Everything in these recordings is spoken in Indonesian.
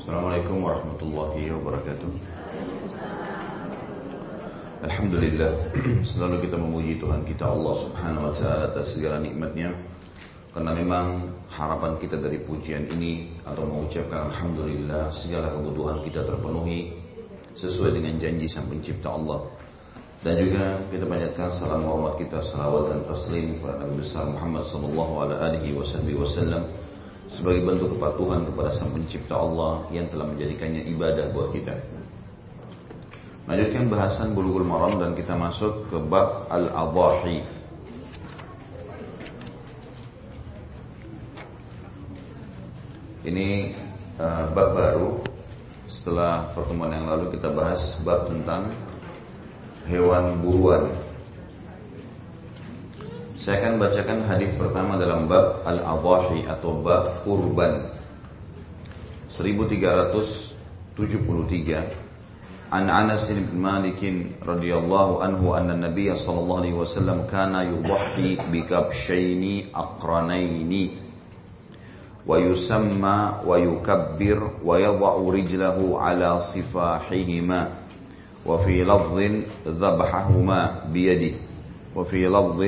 Assalamualaikum warahmatullahi wabarakatuh. Alhamdulillah Selalu kita memuji Tuhan kita Allah subhanahu wa ta'ala atas segala nikmatnya. Karena memang harapan kita dari pujian ini Atau mengucapkan Alhamdulillah Segala kebutuhan kita terpenuhi Sesuai dengan janji sang pencipta Allah. Dan juga kita panjatkan salam hormat kita salawat dan taslim kepada Nabi besar Muhammad sallallahu alaihi wasallam sebagai bentuk kepatuhan kepada Sang Pencipta Allah yang telah menjadikannya ibadah buat kita. Lanjutkan bahasan bulughul maram dan kita masuk ke bab al-adhahi. Ini uh, bab baru setelah pertemuan yang lalu kita bahas bab tentang hewan buruan. Saya akan bacakan hadis pertama dalam bab Al-Adhahi atau bab kurban. 1373 An Anas bin Malik radhiyallahu anhu anna Nabiy sallallahu alaihi wasallam kana yudhi bi kabshaini aqranaini wa yusamma wa yukabbir wa yadh'u rijlahu ala sifahihima وفي لفظ ذبحهما بيده وفي لفظ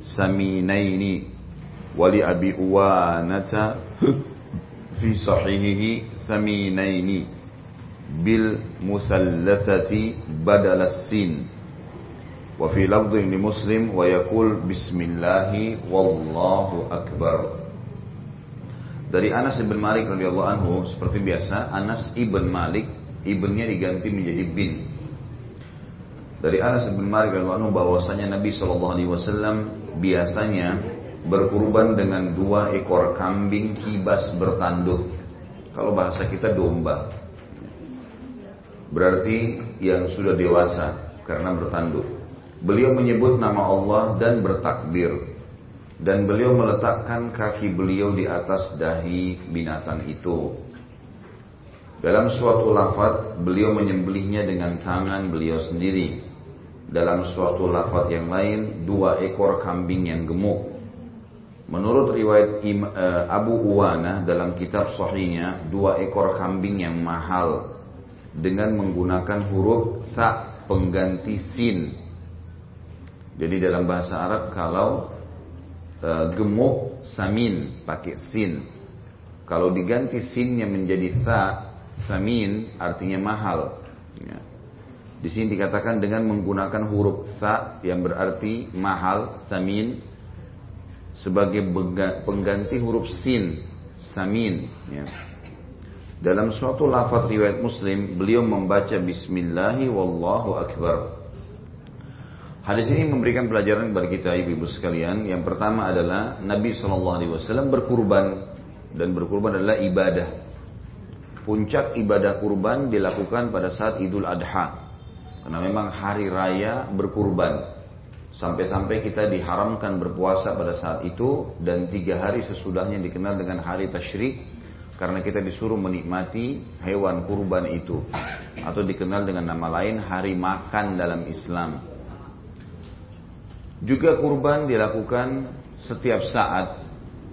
سمينين ولأبي أوانة في صحيحه ثمينين بالمثلثة بدل السين وفي لفظ لمسلم ويقول بسم الله والله أكبر Dari Anas ibn Malik radhiyallahu anhu seperti biasa Anas ibn Malik ibnnya diganti menjadi bin dari Anas bin Malik radhiyallahu bahwasanya Nabi Shallallahu alaihi wasallam biasanya berkurban dengan dua ekor kambing kibas bertanduk. Kalau bahasa kita domba. Berarti yang sudah dewasa karena bertanduk. Beliau menyebut nama Allah dan bertakbir. Dan beliau meletakkan kaki beliau di atas dahi binatang itu. Dalam suatu lafaz beliau menyembelihnya dengan tangan beliau sendiri dalam suatu lafaz yang lain dua ekor kambing yang gemuk. Menurut riwayat eh, Abu Uwanah dalam kitab sahihnya dua ekor kambing yang mahal dengan menggunakan huruf sa pengganti sin. Jadi dalam bahasa Arab kalau uh, gemuk samin pakai sin. Kalau diganti sinnya menjadi sa samin artinya mahal. Di sini dikatakan dengan menggunakan huruf sa yang berarti mahal, samin sebagai pengganti huruf sin, samin. Ya. Dalam suatu lafaz riwayat Muslim, beliau membaca Bismillahi wallahu akbar. Hadis ini memberikan pelajaran kepada kita ibu-ibu sekalian. Yang pertama adalah Nabi Wasallam berkurban dan berkurban adalah ibadah. Puncak ibadah kurban dilakukan pada saat Idul Adha. Karena memang hari raya berkurban. Sampai-sampai kita diharamkan berpuasa pada saat itu dan tiga hari sesudahnya dikenal dengan hari tasyrik karena kita disuruh menikmati hewan kurban itu atau dikenal dengan nama lain hari makan dalam Islam. Juga kurban dilakukan setiap saat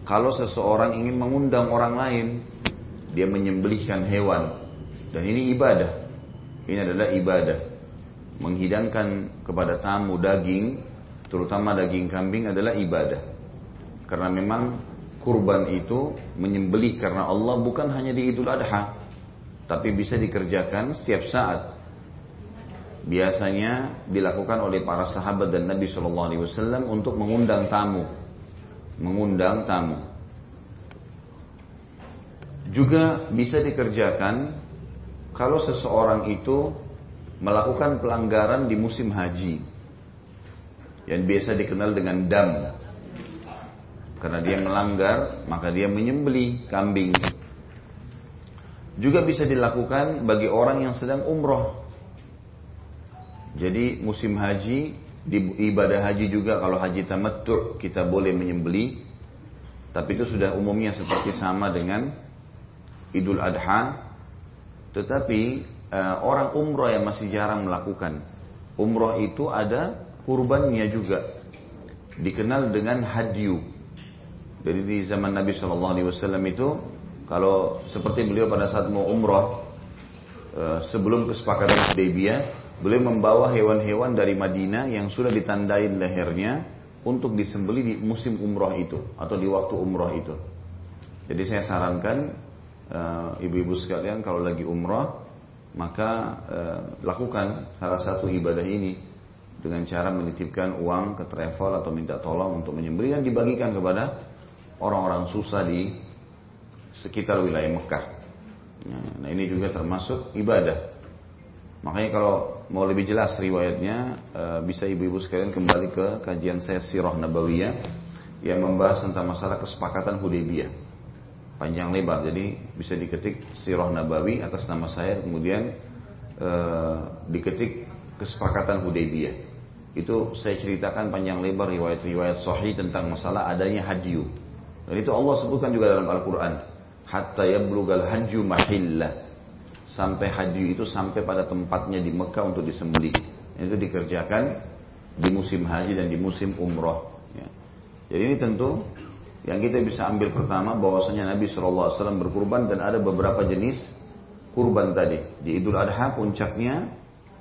kalau seseorang ingin mengundang orang lain dia menyembelihkan hewan dan ini ibadah. Ini adalah ibadah menghidangkan kepada tamu daging, terutama daging kambing adalah ibadah. Karena memang kurban itu menyembelih karena Allah bukan hanya di Idul Adha, tapi bisa dikerjakan setiap saat. Biasanya dilakukan oleh para sahabat dan Nabi Shallallahu Alaihi Wasallam untuk mengundang tamu, mengundang tamu. Juga bisa dikerjakan kalau seseorang itu melakukan pelanggaran di musim haji. Yang biasa dikenal dengan dam. Karena dia melanggar maka dia menyembeli kambing. Juga bisa dilakukan bagi orang yang sedang umroh. Jadi musim haji di ibadah haji juga kalau haji tamattu kita boleh menyembeli. Tapi itu sudah umumnya seperti sama dengan Idul Adha. Tetapi uh, orang umroh yang masih jarang melakukan. Umroh itu ada kurbannya juga. Dikenal dengan hadyu. Jadi di zaman Nabi Shallallahu Alaihi Wasallam itu Kalau seperti beliau pada saat mau umroh, eh, sebelum kesepakatan Hudaybiyah, beliau membawa hewan-hewan dari Madinah yang sudah ditandai lehernya untuk disembeli di musim umroh itu atau di waktu umroh itu. Jadi saya sarankan eh, ibu-ibu sekalian kalau lagi umroh maka uh, lakukan salah satu ibadah ini dengan cara menitipkan uang ke travel atau minta tolong untuk menyembeli dan dibagikan kepada orang-orang susah di sekitar wilayah Mekah. Ya, nah ini juga termasuk ibadah. Makanya kalau mau lebih jelas riwayatnya eh, bisa ibu-ibu sekalian kembali ke kajian saya Sirah Nabawiyah yang membahas tentang masalah kesepakatan Hudaybiyah. Panjang lebar jadi bisa diketik Sirah Nabawi atas nama saya kemudian eh, diketik kesepakatan Hudaybiyah. Itu saya ceritakan panjang lebar riwayat-riwayat sahih tentang masalah adanya haji. Dan itu Allah sebutkan juga dalam Al-Quran hatta yablugal hajju mahillah sampai haji itu sampai pada tempatnya di Mekah untuk disembelih. Itu dikerjakan di musim haji dan di musim umroh. Ya. Jadi ini tentu yang kita bisa ambil pertama bahwasanya Nabi SAW berkurban dan ada beberapa jenis kurban tadi. Di Idul Adha puncaknya,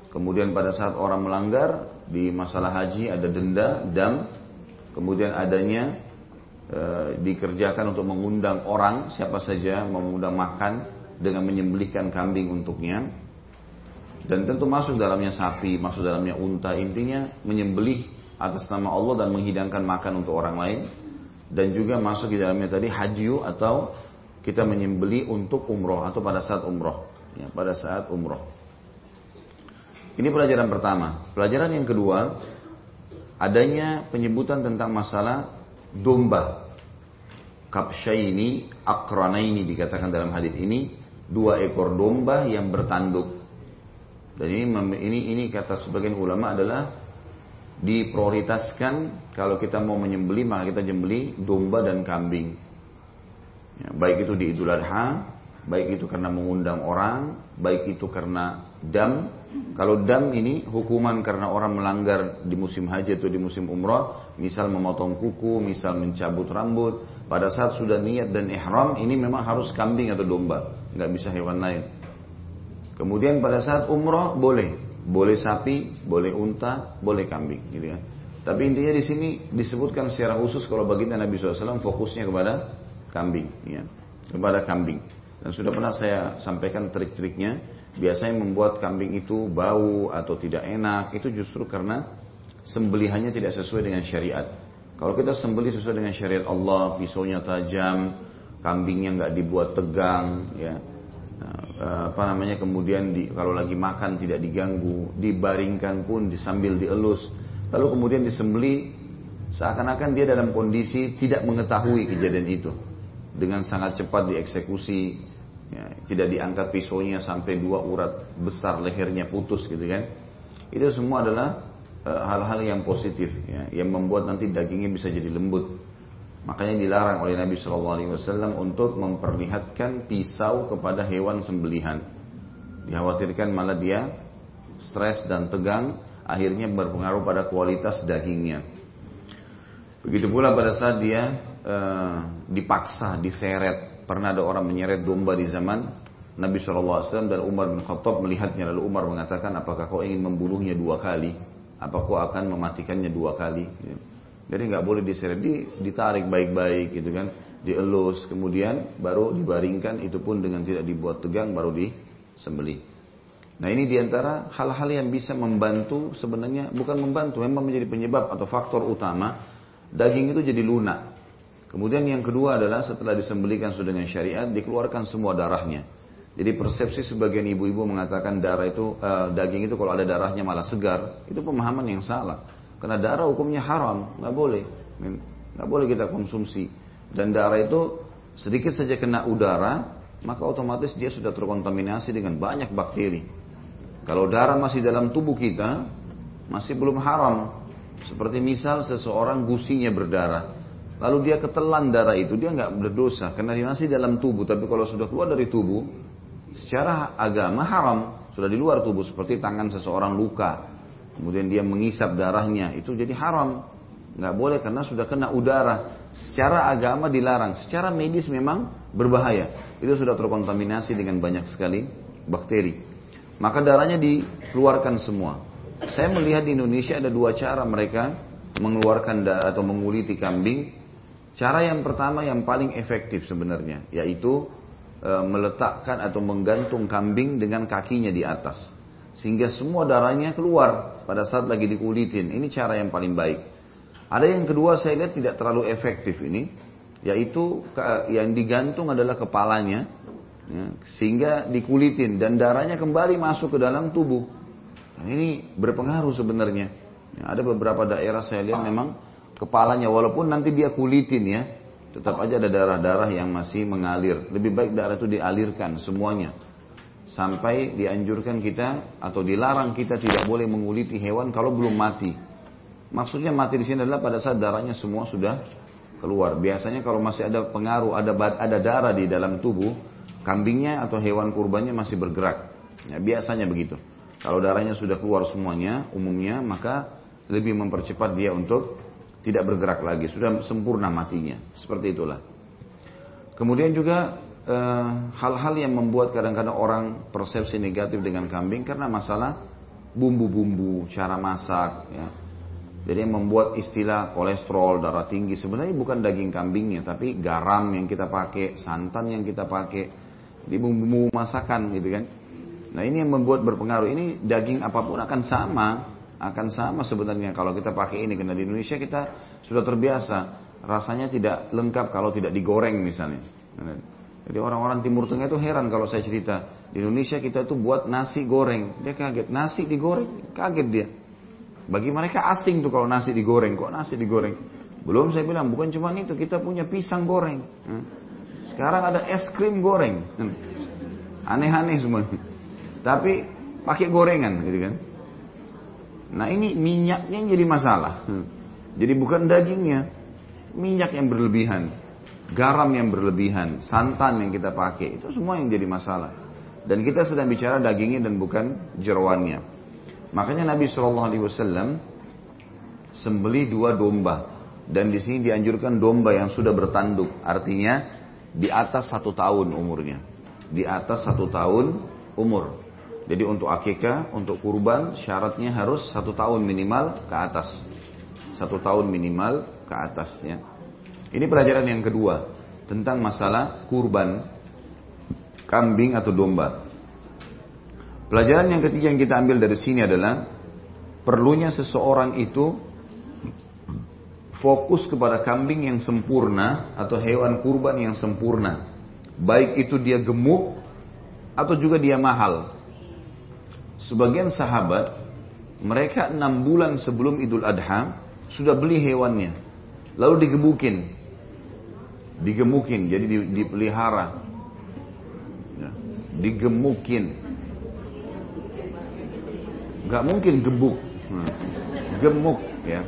kemudian pada saat orang melanggar di masalah haji ada denda, dam, kemudian adanya e, dikerjakan untuk mengundang orang siapa saja mengundang makan dengan menyembelihkan kambing untuknya dan tentu masuk dalamnya sapi, masuk dalamnya unta intinya menyembelih atas nama Allah dan menghidangkan makan untuk orang lain dan juga masuk di dalamnya tadi haji atau kita menyembeli untuk umroh atau pada saat umroh ya, pada saat umroh ini pelajaran pertama pelajaran yang kedua adanya penyebutan tentang masalah domba. Kapsyaini akranaini dikatakan dalam hadis ini dua ekor domba yang bertanduk. Dan ini ini ini kata sebagian ulama adalah diprioritaskan kalau kita mau menyembeli maka kita jembeli domba dan kambing. Ya, baik itu di Idul Adha, baik itu karena mengundang orang, baik itu karena dam kalau dam ini hukuman karena orang melanggar di musim haji atau di musim umrah, misal memotong kuku, misal mencabut rambut, pada saat sudah niat dan ihram ini memang harus kambing atau domba, nggak bisa hewan lain. Kemudian pada saat umrah boleh, boleh sapi, boleh unta, boleh kambing, gitu ya. Tapi intinya di sini disebutkan secara khusus kalau baginda Nabi SAW fokusnya kepada kambing, ya, kepada kambing. Dan sudah pernah saya sampaikan trik-triknya biasanya membuat kambing itu bau atau tidak enak itu justru karena sembelihannya tidak sesuai dengan syariat. Kalau kita sembelih sesuai dengan syariat Allah, pisaunya tajam, kambingnya nggak dibuat tegang, ya apa namanya kemudian di, kalau lagi makan tidak diganggu, dibaringkan pun sambil dielus, lalu kemudian disembeli seakan-akan dia dalam kondisi tidak mengetahui kejadian itu, dengan sangat cepat dieksekusi, ya, tidak diangkat pisaunya sampai dua urat besar lehernya putus gitu kan. Itu semua adalah e, hal-hal uh, yang positif ya, yang membuat nanti dagingnya bisa jadi lembut makanya dilarang oleh Nabi Shallallahu Alaihi Wasallam untuk memperlihatkan pisau kepada hewan sembelihan dikhawatirkan malah dia stres dan tegang akhirnya berpengaruh pada kualitas dagingnya begitu pula pada saat dia uh, dipaksa diseret Pernah ada orang menyeret domba di zaman Nabi SAW dan Umar bin Khattab melihatnya. Lalu Umar mengatakan, apakah kau ingin membunuhnya dua kali? Apa kau akan mematikannya dua kali? Jadi nggak boleh diseret, ditarik baik-baik gitu kan, dielus, kemudian baru dibaringkan, itu pun dengan tidak dibuat tegang, baru disembeli. Nah ini di antara hal-hal yang bisa membantu sebenarnya bukan membantu, memang menjadi penyebab atau faktor utama daging itu jadi lunak. Kemudian yang kedua adalah setelah disembelikan sudah dengan syariat, dikeluarkan semua darahnya. Jadi persepsi sebagian ibu-ibu mengatakan darah itu uh, daging itu kalau ada darahnya malah segar, itu pemahaman yang salah. Karena darah hukumnya haram, nggak boleh, nggak boleh kita konsumsi. Dan darah itu sedikit saja kena udara, maka otomatis dia sudah terkontaminasi dengan banyak bakteri. Kalau darah masih dalam tubuh kita, masih belum haram. Seperti misal seseorang gusinya berdarah, Lalu dia ketelan darah itu, dia nggak berdosa karena dia masih dalam tubuh. Tapi kalau sudah keluar dari tubuh, secara agama haram, sudah di luar tubuh seperti tangan seseorang luka. Kemudian dia mengisap darahnya, itu jadi haram. Nggak boleh karena sudah kena udara. Secara agama dilarang, secara medis memang berbahaya. Itu sudah terkontaminasi dengan banyak sekali bakteri. Maka darahnya dikeluarkan semua. Saya melihat di Indonesia ada dua cara mereka mengeluarkan atau menguliti kambing. Cara yang pertama yang paling efektif sebenarnya, yaitu e, meletakkan atau menggantung kambing dengan kakinya di atas. Sehingga semua darahnya keluar pada saat lagi dikulitin. Ini cara yang paling baik. Ada yang kedua saya lihat tidak terlalu efektif ini, yaitu yang digantung adalah kepalanya, ya, sehingga dikulitin dan darahnya kembali masuk ke dalam tubuh. Nah, ini berpengaruh sebenarnya. Ya, ada beberapa daerah saya lihat memang kepalanya walaupun nanti dia kulitin ya, tetap aja ada darah-darah yang masih mengalir. Lebih baik darah itu dialirkan semuanya. Sampai dianjurkan kita atau dilarang kita tidak boleh menguliti hewan kalau belum mati. Maksudnya mati di sini adalah pada saat darahnya semua sudah keluar. Biasanya kalau masih ada pengaruh, ada ada darah di dalam tubuh, kambingnya atau hewan kurbannya masih bergerak. Ya, biasanya begitu. Kalau darahnya sudah keluar semuanya, umumnya maka lebih mempercepat dia untuk tidak bergerak lagi, sudah sempurna matinya. Seperti itulah. Kemudian juga eh, hal-hal eh, yang membuat kadang-kadang orang persepsi negatif dengan kambing karena masalah bumbu-bumbu, cara masak, ya jadi yang membuat istilah kolesterol, darah tinggi sebenarnya bukan daging kambingnya, tapi garam yang kita pakai, santan yang kita pakai, di bumbu masakan gitu kan. Nah ini yang membuat berpengaruh. Ini daging apa pun akan sama, akan sama sebenarnya kalau kita pakai ini karena di Indonesia kita sudah terbiasa rasanya tidak lengkap kalau tidak digoreng misalnya. Jadi orang-orang Timur Tengah itu heran kalau saya cerita di Indonesia kita itu buat nasi goreng, dia kaget nasi digoreng, kaget dia. Bagi mereka asing tuh kalau nasi digoreng. Kok nasi digoreng? Belum saya bilang, bukan cuma itu. Kita punya pisang goreng. Sekarang ada es krim goreng. Aneh-aneh semua. Tapi pakai gorengan gitu kan. Nah ini minyaknya yang jadi masalah. Jadi bukan dagingnya. Minyak yang berlebihan. Garam yang berlebihan. Santan yang kita pakai. Itu semua yang jadi masalah. Dan kita sedang bicara dagingnya dan bukan jeroannya. Makanya Nabi Shallallahu Alaihi Wasallam sembeli dua domba dan di sini dianjurkan domba yang sudah bertanduk, artinya di atas satu tahun umurnya, di atas satu tahun umur. Jadi untuk akikah, untuk kurban syaratnya harus satu tahun minimal ke atas, satu tahun minimal ke atasnya. Ini pelajaran yang kedua tentang masalah kurban kambing atau domba. Pelajaran yang ketiga yang kita ambil dari sini adalah perlunya seseorang itu fokus kepada kambing yang sempurna atau hewan kurban yang sempurna. Baik itu dia gemuk atau juga dia mahal. Sebagian sahabat mereka enam bulan sebelum Idul Adha sudah beli hewannya, lalu digebukin, digemukin, jadi dipelihara, ya, digemukin, nggak mungkin gebuk. Hmm. gemuk ya.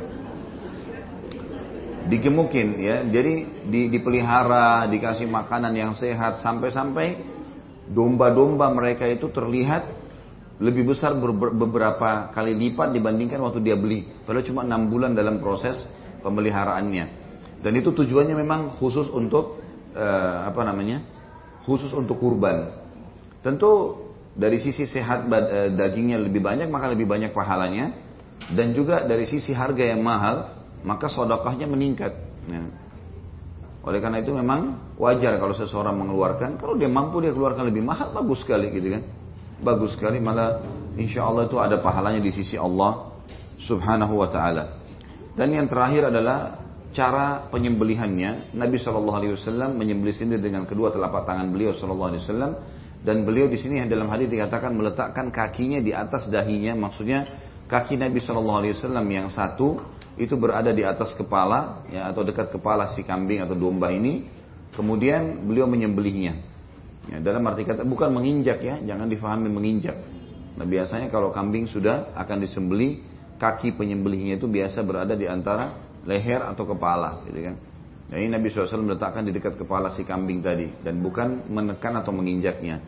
Digemukin ya. Jadi di, dipelihara dikasih makanan yang sehat sampai-sampai domba-domba mereka itu terlihat lebih besar beberapa kali lipat dibandingkan waktu dia beli. Padahal cuma enam bulan dalam proses pemeliharaannya dan itu tujuannya memang khusus untuk uh, apa namanya khusus untuk kurban. Tentu dari sisi sehat eh, dagingnya lebih banyak maka lebih banyak pahalanya. Dan juga dari sisi harga yang mahal maka sodokahnya meningkat. Ya. oleh karena itu memang wajar kalau seseorang mengeluarkan. Kalau dia mampu dia keluarkan lebih mahal bagus sekali gitu kan. Bagus sekali malah insya Allah itu ada pahalanya di sisi Allah subhanahu wa ta'ala. Dan yang terakhir adalah cara penyembelihannya Nabi saw menyembelih sendiri dengan kedua telapak tangan beliau saw dan beliau di sini dalam hadis dikatakan meletakkan kakinya di atas dahinya, maksudnya kaki Nabi Shallallahu Alaihi Wasallam yang satu itu berada di atas kepala ya, atau dekat kepala si kambing atau domba ini. Kemudian beliau menyembelihnya. Ya, dalam arti kata bukan menginjak ya, jangan difahami menginjak. Nah biasanya kalau kambing sudah akan disembeli, kaki penyembelihnya itu biasa berada di antara leher atau kepala, gitu kan. Nah, ini Nabi SAW meletakkan di dekat kepala si kambing tadi dan bukan menekan atau menginjaknya.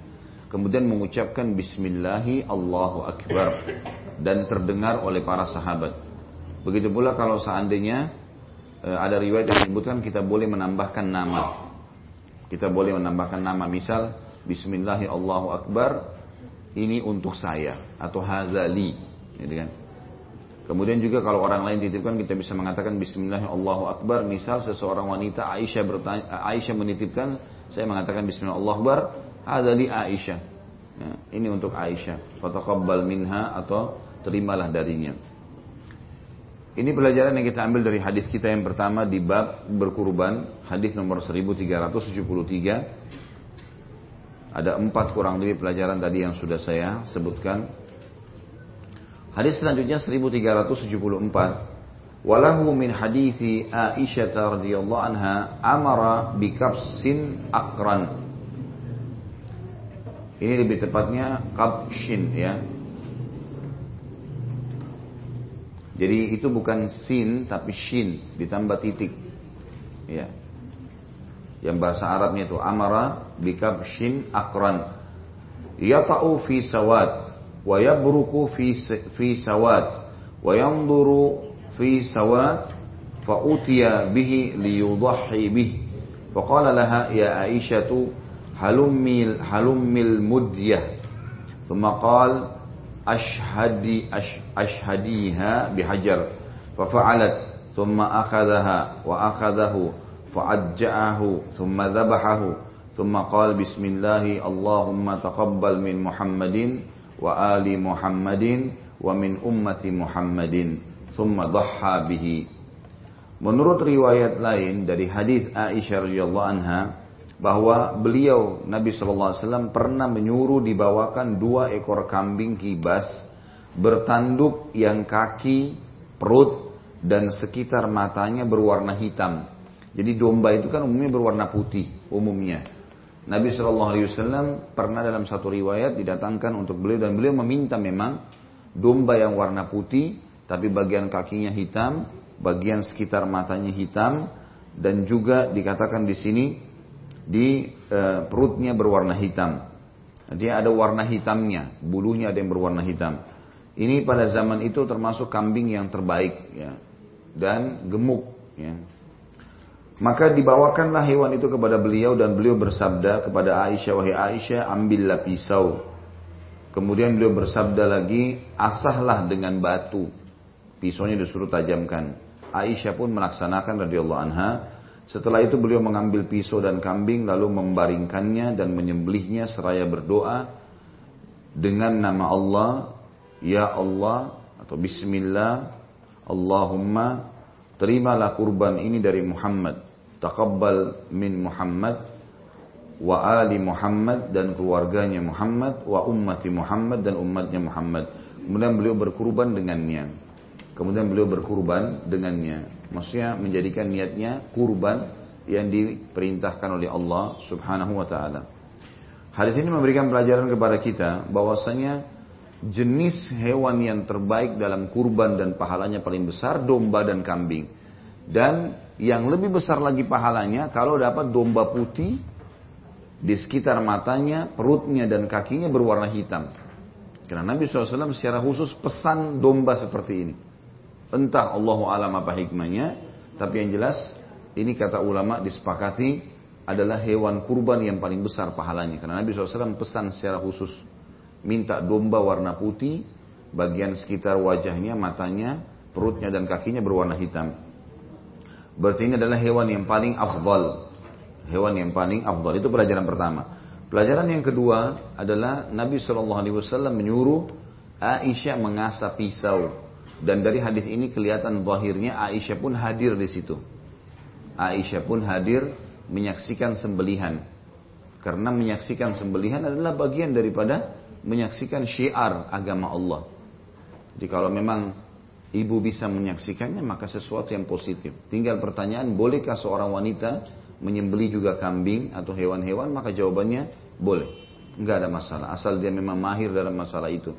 Kemudian mengucapkan Bismillahi Allahu Akbar dan terdengar oleh para sahabat. Begitu pula kalau seandainya eh, ada riwayat yang menyebutkan kita boleh menambahkan nama. Kita boleh menambahkan nama misal Bismillahirrahmanirrahim ini untuk saya atau hazali gitu kan Kemudian juga kalau orang lain titipkan kita bisa mengatakan Bismillahirrahmanirrahim. Misal seseorang wanita Aisyah bertanya, Aisyah menitipkan, saya mengatakan Bismillahirrahmanirrahim. Ada li Aisyah. Ya, ini untuk Aisyah. Fataqabbal minha atau terimalah darinya. Ini pelajaran yang kita ambil dari hadis kita yang pertama di bab berkurban, hadis nomor 1373. Ada empat kurang lebih pelajaran tadi yang sudah saya sebutkan. Hadis selanjutnya 1374. Walahu min hadithi Aisyah radhiyallahu anha amara bikabsin akran. Ini lebih tepatnya kabshin ya. Jadi itu bukan sin tapi shin ditambah titik. Ya. Yang bahasa Arabnya itu amara bikabshin akran. Yata'u fi sawat fi sawat wa yanzuru fi sawat fa utiya bihi liyudhi bihi فقال لها يا عائشة هلمي هلمي المدية. ثم قال أشهدي أش أشهديها بحجر. ففعلت ثم أخذها وأخذه فعجعه ثم ذبحه ثم قال بسم الله اللهم تقبل من محمد. wa ali Muhammadin wa min ummati Muhammadin thumma dhahha bihi. Menurut riwayat lain dari hadis Aisyah radhiyallahu anha bahwa beliau Nabi sallallahu alaihi wasallam pernah menyuruh dibawakan dua ekor kambing kibas bertanduk yang kaki, perut dan sekitar matanya berwarna hitam. Jadi domba itu kan umumnya berwarna putih umumnya. Nabi SAW pernah dalam satu riwayat didatangkan untuk beliau dan beliau meminta memang domba yang warna putih tapi bagian kakinya hitam, bagian sekitar matanya hitam dan juga dikatakan di sini di e, perutnya berwarna hitam. Dia ada warna hitamnya, bulunya ada yang berwarna hitam. Ini pada zaman itu termasuk kambing yang terbaik ya dan gemuk ya. Maka dibawakanlah hewan itu kepada beliau dan beliau bersabda kepada Aisyah wahai Aisyah ambillah pisau. Kemudian beliau bersabda lagi asahlah dengan batu. Pisaunya disuruh tajamkan. Aisyah pun melaksanakan radhiyallahu anha setelah itu beliau mengambil pisau dan kambing lalu membaringkannya dan menyembelihnya seraya berdoa dengan nama Allah, Ya Allah atau Bismillah, Allahumma terimalah kurban ini dari Muhammad, taqabbal min Muhammad wa ali Muhammad dan keluarganya Muhammad wa ummati Muhammad dan umatnya Muhammad. Kemudian beliau berkurban dengannya. Kemudian beliau berkurban dengannya. Maksudnya menjadikan niatnya kurban yang diperintahkan oleh Allah Subhanahu wa taala. Hadis ini memberikan pelajaran kepada kita bahwasanya jenis hewan yang terbaik dalam kurban dan pahalanya paling besar domba dan kambing. Dan yang lebih besar lagi pahalanya kalau dapat domba putih di sekitar matanya, perutnya dan kakinya berwarna hitam. Karena Nabi SAW secara khusus pesan domba seperti ini. Entah Allah alam apa hikmahnya, tapi yang jelas ini kata ulama disepakati adalah hewan kurban yang paling besar pahalanya. Karena Nabi SAW pesan secara khusus minta domba warna putih, bagian sekitar wajahnya, matanya, perutnya dan kakinya berwarna hitam. Berarti ini adalah hewan yang paling afdal. Hewan yang paling afdal. Itu pelajaran pertama. Pelajaran yang kedua adalah Nabi SAW menyuruh Aisyah mengasah pisau dan dari hadis ini kelihatan zahirnya Aisyah pun hadir di situ. Aisyah pun hadir menyaksikan sembelihan. Karena menyaksikan sembelihan adalah bagian daripada menyaksikan syiar agama Allah. Jadi kalau memang ibu bisa menyaksikannya maka sesuatu yang positif. Tinggal pertanyaan, bolehkah seorang wanita menyembeli juga kambing atau hewan-hewan? Maka jawabannya boleh. Enggak ada masalah. Asal dia memang mahir dalam masalah itu.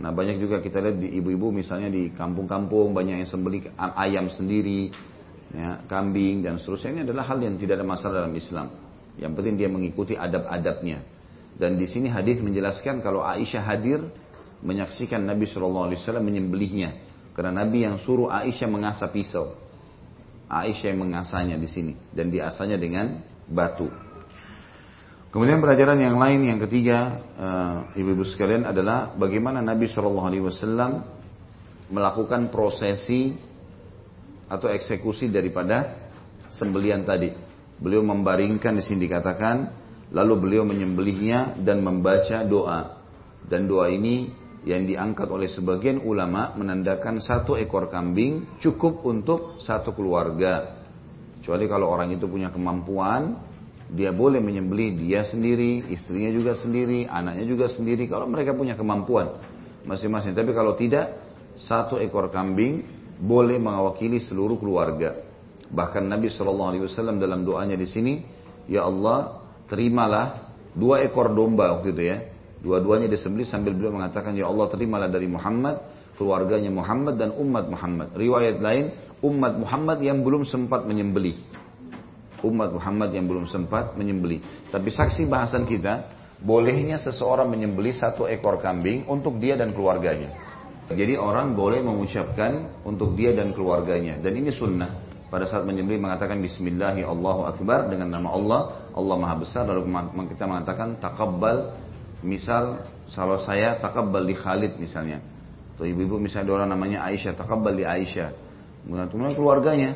Nah banyak juga kita lihat di ibu-ibu misalnya di kampung-kampung banyak yang sembeli ayam sendiri, ya, kambing dan seterusnya ini adalah hal yang tidak ada masalah dalam Islam. Yang penting dia mengikuti adab-adabnya. Dan di sini hadis menjelaskan kalau Aisyah hadir menyaksikan Nabi Shallallahu Alaihi Wasallam menyembelihnya karena Nabi yang suruh Aisyah mengasah pisau. Aisyah yang mengasahnya di sini dan diasahnya dengan batu. Kemudian pelajaran yang lain yang ketiga uh, ibu-ibu sekalian adalah bagaimana Nabi Shallallahu Alaihi Wasallam melakukan prosesi atau eksekusi daripada sembelian tadi. Beliau membaringkan di sini dikatakan, lalu beliau menyembelihnya dan membaca doa. Dan doa ini yang diangkat oleh sebagian ulama menandakan satu ekor kambing cukup untuk satu keluarga. Kecuali kalau orang itu punya kemampuan, dia boleh menyembelih dia sendiri, istrinya juga sendiri, anaknya juga sendiri. Kalau mereka punya kemampuan masing-masing. Tapi kalau tidak, satu ekor kambing boleh mewakili seluruh keluarga. Bahkan Nabi Shallallahu Alaihi Wasallam dalam doanya di sini, ya Allah terimalah dua ekor domba waktu itu ya, Dua-duanya disembelih sambil beliau mengatakan, Ya Allah terimalah dari Muhammad, keluarganya Muhammad dan umat Muhammad. Riwayat lain, umat Muhammad yang belum sempat menyembelih. Umat Muhammad yang belum sempat menyembelih. Tapi saksi bahasan kita, bolehnya seseorang menyembelih satu ekor kambing untuk dia dan keluarganya. Jadi orang boleh mengucapkan untuk dia dan keluarganya. Dan ini sunnah. Pada saat menyembelih mengatakan Bismillahi Allahu Akbar dengan nama Allah, Allah Maha Besar. Lalu kita mengatakan takabbal misal kalau saya takabbal Khalid misalnya. Atau ibu-ibu misalnya orang namanya Aisyah takabbal di Aisyah. Kemudian keluarganya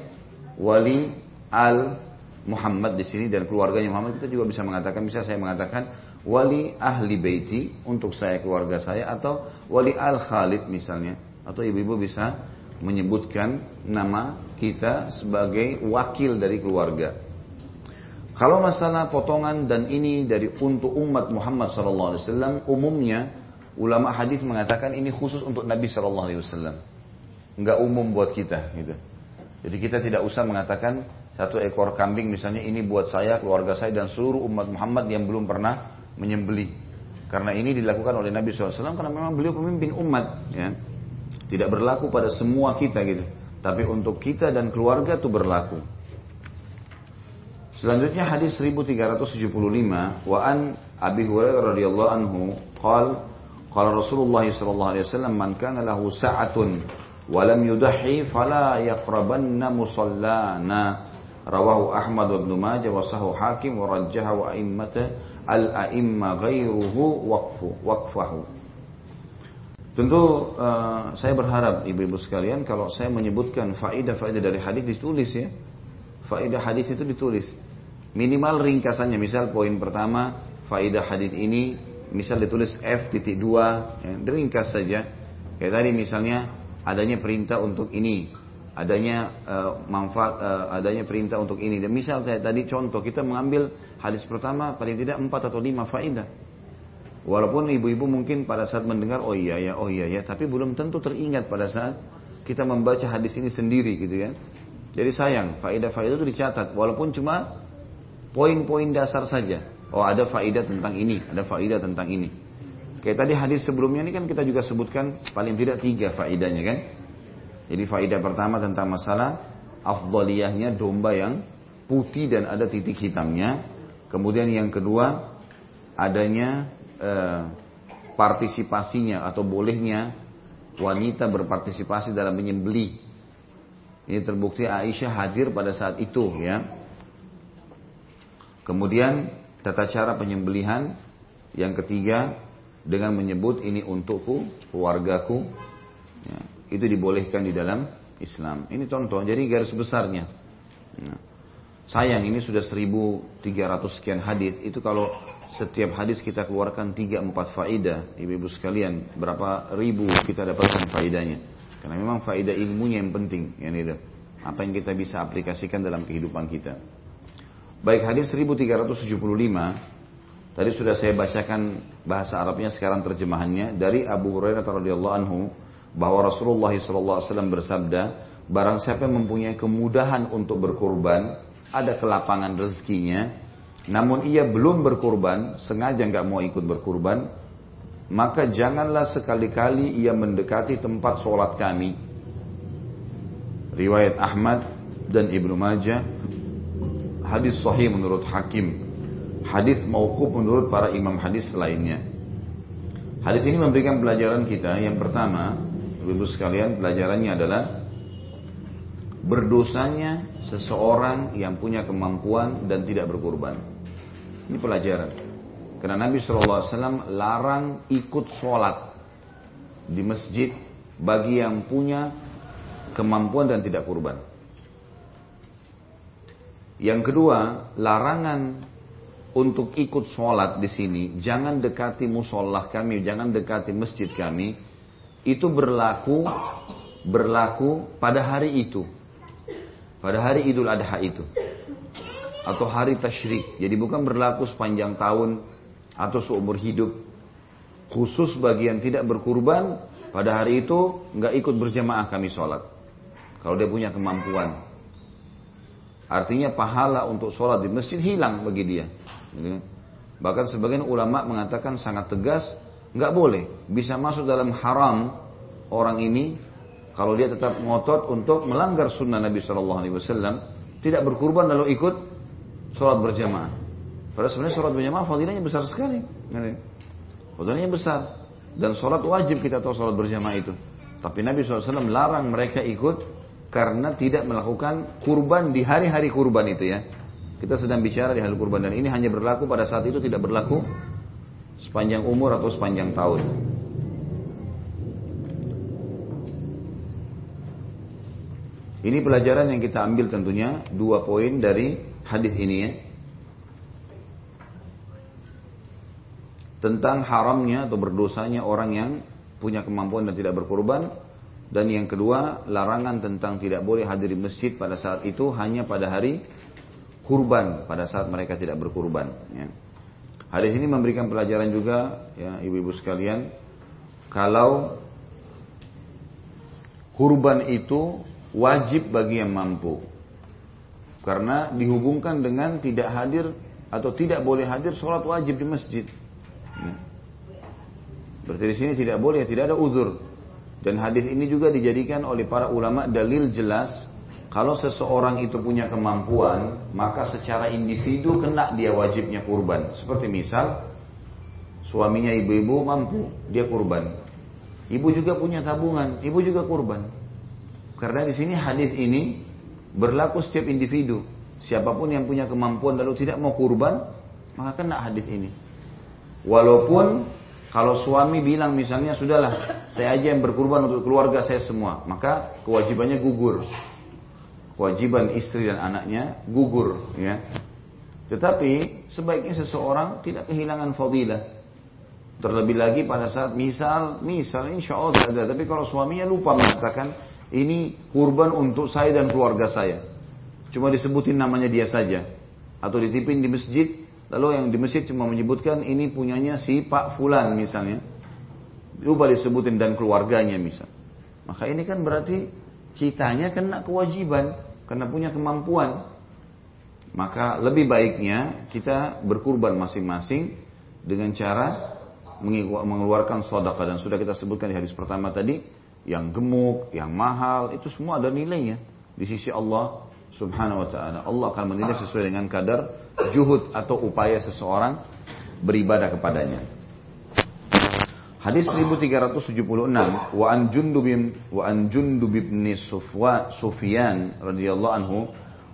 wali al Muhammad di sini dan keluarganya Muhammad kita juga bisa mengatakan bisa saya mengatakan wali ahli baiti untuk saya keluarga saya atau wali al Khalid misalnya. Atau ibu-ibu bisa menyebutkan nama kita sebagai wakil dari keluarga kalau masalah potongan dan ini dari untuk umat Muhammad SAW, umumnya ulama hadis mengatakan ini khusus untuk Nabi SAW, nggak umum buat kita. Gitu. Jadi kita tidak usah mengatakan satu ekor kambing misalnya ini buat saya, keluarga saya dan seluruh umat Muhammad yang belum pernah menyembeli. Karena ini dilakukan oleh Nabi SAW karena memang beliau pemimpin umat. Ya. Tidak berlaku pada semua kita gitu. Tapi untuk kita dan keluarga itu berlaku. Selanjutnya hadis 1375 wa an Abi Hurairah radhiyallahu anhu qal qala Rasulullah sallallahu alaihi wasallam man kana lahu sa'atun wa lam yudhi fala yaqrabanna musallana rawahu Ahmad wa Ibn Majah wa sahu Hakim wa rajjaha wa a'immata al-a'imma ghairuhu waqfu waqfahu Tentu uh, saya berharap ibu-ibu sekalian kalau saya menyebutkan faidah-faidah dari hadis ditulis ya. Faidah hadis itu ditulis. Minimal ringkasannya, misal poin pertama, faidah hadis ini, misal ditulis F titik dua, ya, ringkas saja. Kayak tadi misalnya adanya perintah untuk ini, adanya uh, manfaat, uh, adanya perintah untuk ini. Dan misal kayak tadi contoh kita mengambil hadis pertama paling tidak empat atau lima faidah. Walaupun ibu-ibu mungkin pada saat mendengar oh iya ya, oh iya ya, tapi belum tentu teringat pada saat kita membaca hadis ini sendiri gitu ya. Jadi sayang, faidah-faidah itu dicatat walaupun cuma Poin-poin dasar saja. Oh ada faidah tentang ini, ada faidah tentang ini. Kayak tadi hadis sebelumnya ini kan kita juga sebutkan paling tidak tiga faidahnya kan. Jadi faidah pertama tentang masalah afdaliyahnya domba yang putih dan ada titik hitamnya. Kemudian yang kedua adanya eh, partisipasinya atau bolehnya wanita berpartisipasi dalam menyembeli. Ini terbukti Aisyah hadir pada saat itu ya. Kemudian tata cara penyembelihan yang ketiga dengan menyebut ini untukku, keluargaku, ya, itu dibolehkan di dalam Islam. Ini contoh, jadi garis besarnya. Ya. Sayang ini sudah 1300 sekian hadis. Itu kalau setiap hadis kita keluarkan 3-4 faidah, ibu-ibu sekalian, berapa ribu kita dapatkan faidahnya. Karena memang faidah ilmunya yang penting, ya itu. Apa yang kita bisa aplikasikan dalam kehidupan kita. Baik hadis 1375 Tadi sudah saya bacakan bahasa Arabnya sekarang terjemahannya. Dari Abu Hurairah radhiyallahu anhu bahwa Rasulullah SAW bersabda, barang siapa yang mempunyai kemudahan untuk berkurban, ada kelapangan rezekinya, namun ia belum berkurban, sengaja nggak mau ikut berkurban, maka janganlah sekali-kali ia mendekati tempat sholat kami. Riwayat Ahmad dan Ibnu Majah hadis sahih menurut hakim, hadis mauquf menurut para imam hadis lainnya. Hadis ini memberikan pelajaran kita yang pertama, ibu sekalian, pelajarannya adalah berdosanya seseorang yang punya kemampuan dan tidak berkurban. Ini pelajaran. Karena Nabi SAW larang ikut sholat di masjid bagi yang punya kemampuan dan tidak kurban. Yang kedua, larangan untuk ikut sholat di sini, jangan dekati musolah kami, jangan dekati masjid kami, itu berlaku berlaku pada hari itu, pada hari Idul Adha itu, atau hari Tashrik. Jadi bukan berlaku sepanjang tahun atau seumur hidup. Khusus bagi yang tidak berkurban, pada hari itu nggak ikut berjamaah kami sholat. Kalau dia punya kemampuan. Artinya pahala untuk sholat di masjid hilang bagi dia. Bahkan sebagian ulama mengatakan sangat tegas, nggak boleh. Bisa masuk dalam haram orang ini kalau dia tetap ngotot untuk melanggar sunnah Nabi Shallallahu Alaihi Wasallam, tidak berkurban lalu ikut sholat berjamaah. Padahal sebenarnya sholat berjamaah fadilahnya besar sekali. Fadilahnya besar. Dan sholat wajib kita tahu sholat berjamaah itu. Tapi Nabi SAW melarang mereka ikut karena tidak melakukan kurban di hari-hari kurban itu ya. Kita sedang bicara di hari kurban dan ini hanya berlaku pada saat itu tidak berlaku sepanjang umur atau sepanjang tahun. Ini pelajaran yang kita ambil tentunya dua poin dari hadis ini ya. Tentang haramnya atau berdosanya orang yang punya kemampuan dan tidak berkorban dan yang kedua, larangan tentang tidak boleh hadir di masjid pada saat itu hanya pada hari kurban, pada saat mereka tidak berkurban. Ya. Hadis ini memberikan pelajaran juga, ya ibu-ibu sekalian, kalau kurban itu wajib bagi yang mampu. Karena dihubungkan dengan tidak hadir atau tidak boleh hadir sholat wajib di masjid. Ya. Berarti di sini tidak boleh, tidak ada uzur. Dan hadis ini juga dijadikan oleh para ulama dalil jelas kalau seseorang itu punya kemampuan, maka secara individu kena dia wajibnya kurban. Seperti misal suaminya ibu-ibu mampu, dia kurban. Ibu juga punya tabungan, ibu juga kurban. Karena di sini hadis ini berlaku setiap individu. Siapa pun yang punya kemampuan lalu tidak mau kurban, maka kena hadis ini. Walaupun kalau suami bilang misalnya sudahlah saya aja yang berkurban untuk keluarga saya semua, maka kewajibannya gugur. Kewajiban istri dan anaknya gugur, ya. Tetapi sebaiknya seseorang tidak kehilangan fadilah. Terlebih lagi pada saat misal, misal insya Allah ada. Tapi kalau suaminya lupa mengatakan ini kurban untuk saya dan keluarga saya. Cuma disebutin namanya dia saja. Atau ditipin di masjid, Lalu yang di masjid cuma menyebutkan ini punyanya si Pak Fulan misalnya. Lupa disebutin dan keluarganya misal. Maka ini kan berarti kitanya kena kewajiban karena punya kemampuan. Maka lebih baiknya kita berkurban masing-masing dengan cara mengeluarkan sodaka dan sudah kita sebutkan di hadis pertama tadi yang gemuk, yang mahal itu semua ada nilainya di sisi Allah Subhanahu wa taala. Allah akan menilai sesuai dengan kadar juhud atau upaya seseorang beribadah kepadanya. Hadis 1376 wa an Jundub wa an Jundub bin Sufwa Sufyan radhiyallahu anhu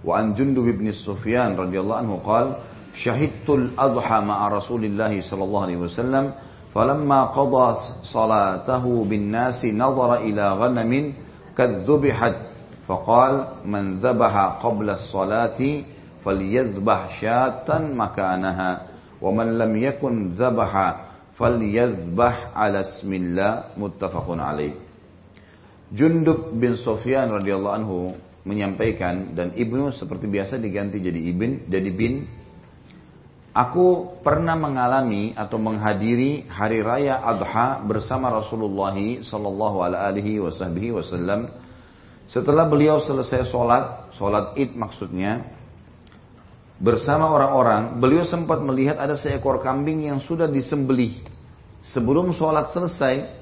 wa an Jundub bin Sufyan radhiyallahu anhu qala syahidtul adha ma'a Rasulillah sallallahu alaihi wasallam falamma qada salatahu bin nasi nadhara ila ghanamin kadzubihat Faqal man zabaha qabla salati falyadhbah syatan makanaha wa man lam yakun zabaha falyadhbah ala smillah muttafaqun alaih. Jundub bin Sofyan radhiyallahu anhu menyampaikan dan ibnu seperti biasa diganti jadi ibn jadi bin. Aku pernah mengalami atau menghadiri hari raya Adha bersama Rasulullah sallallahu alaihi wasallam setelah beliau selesai sholat, sholat id maksudnya, bersama orang-orang, beliau sempat melihat ada seekor kambing yang sudah disembelih. Sebelum sholat selesai,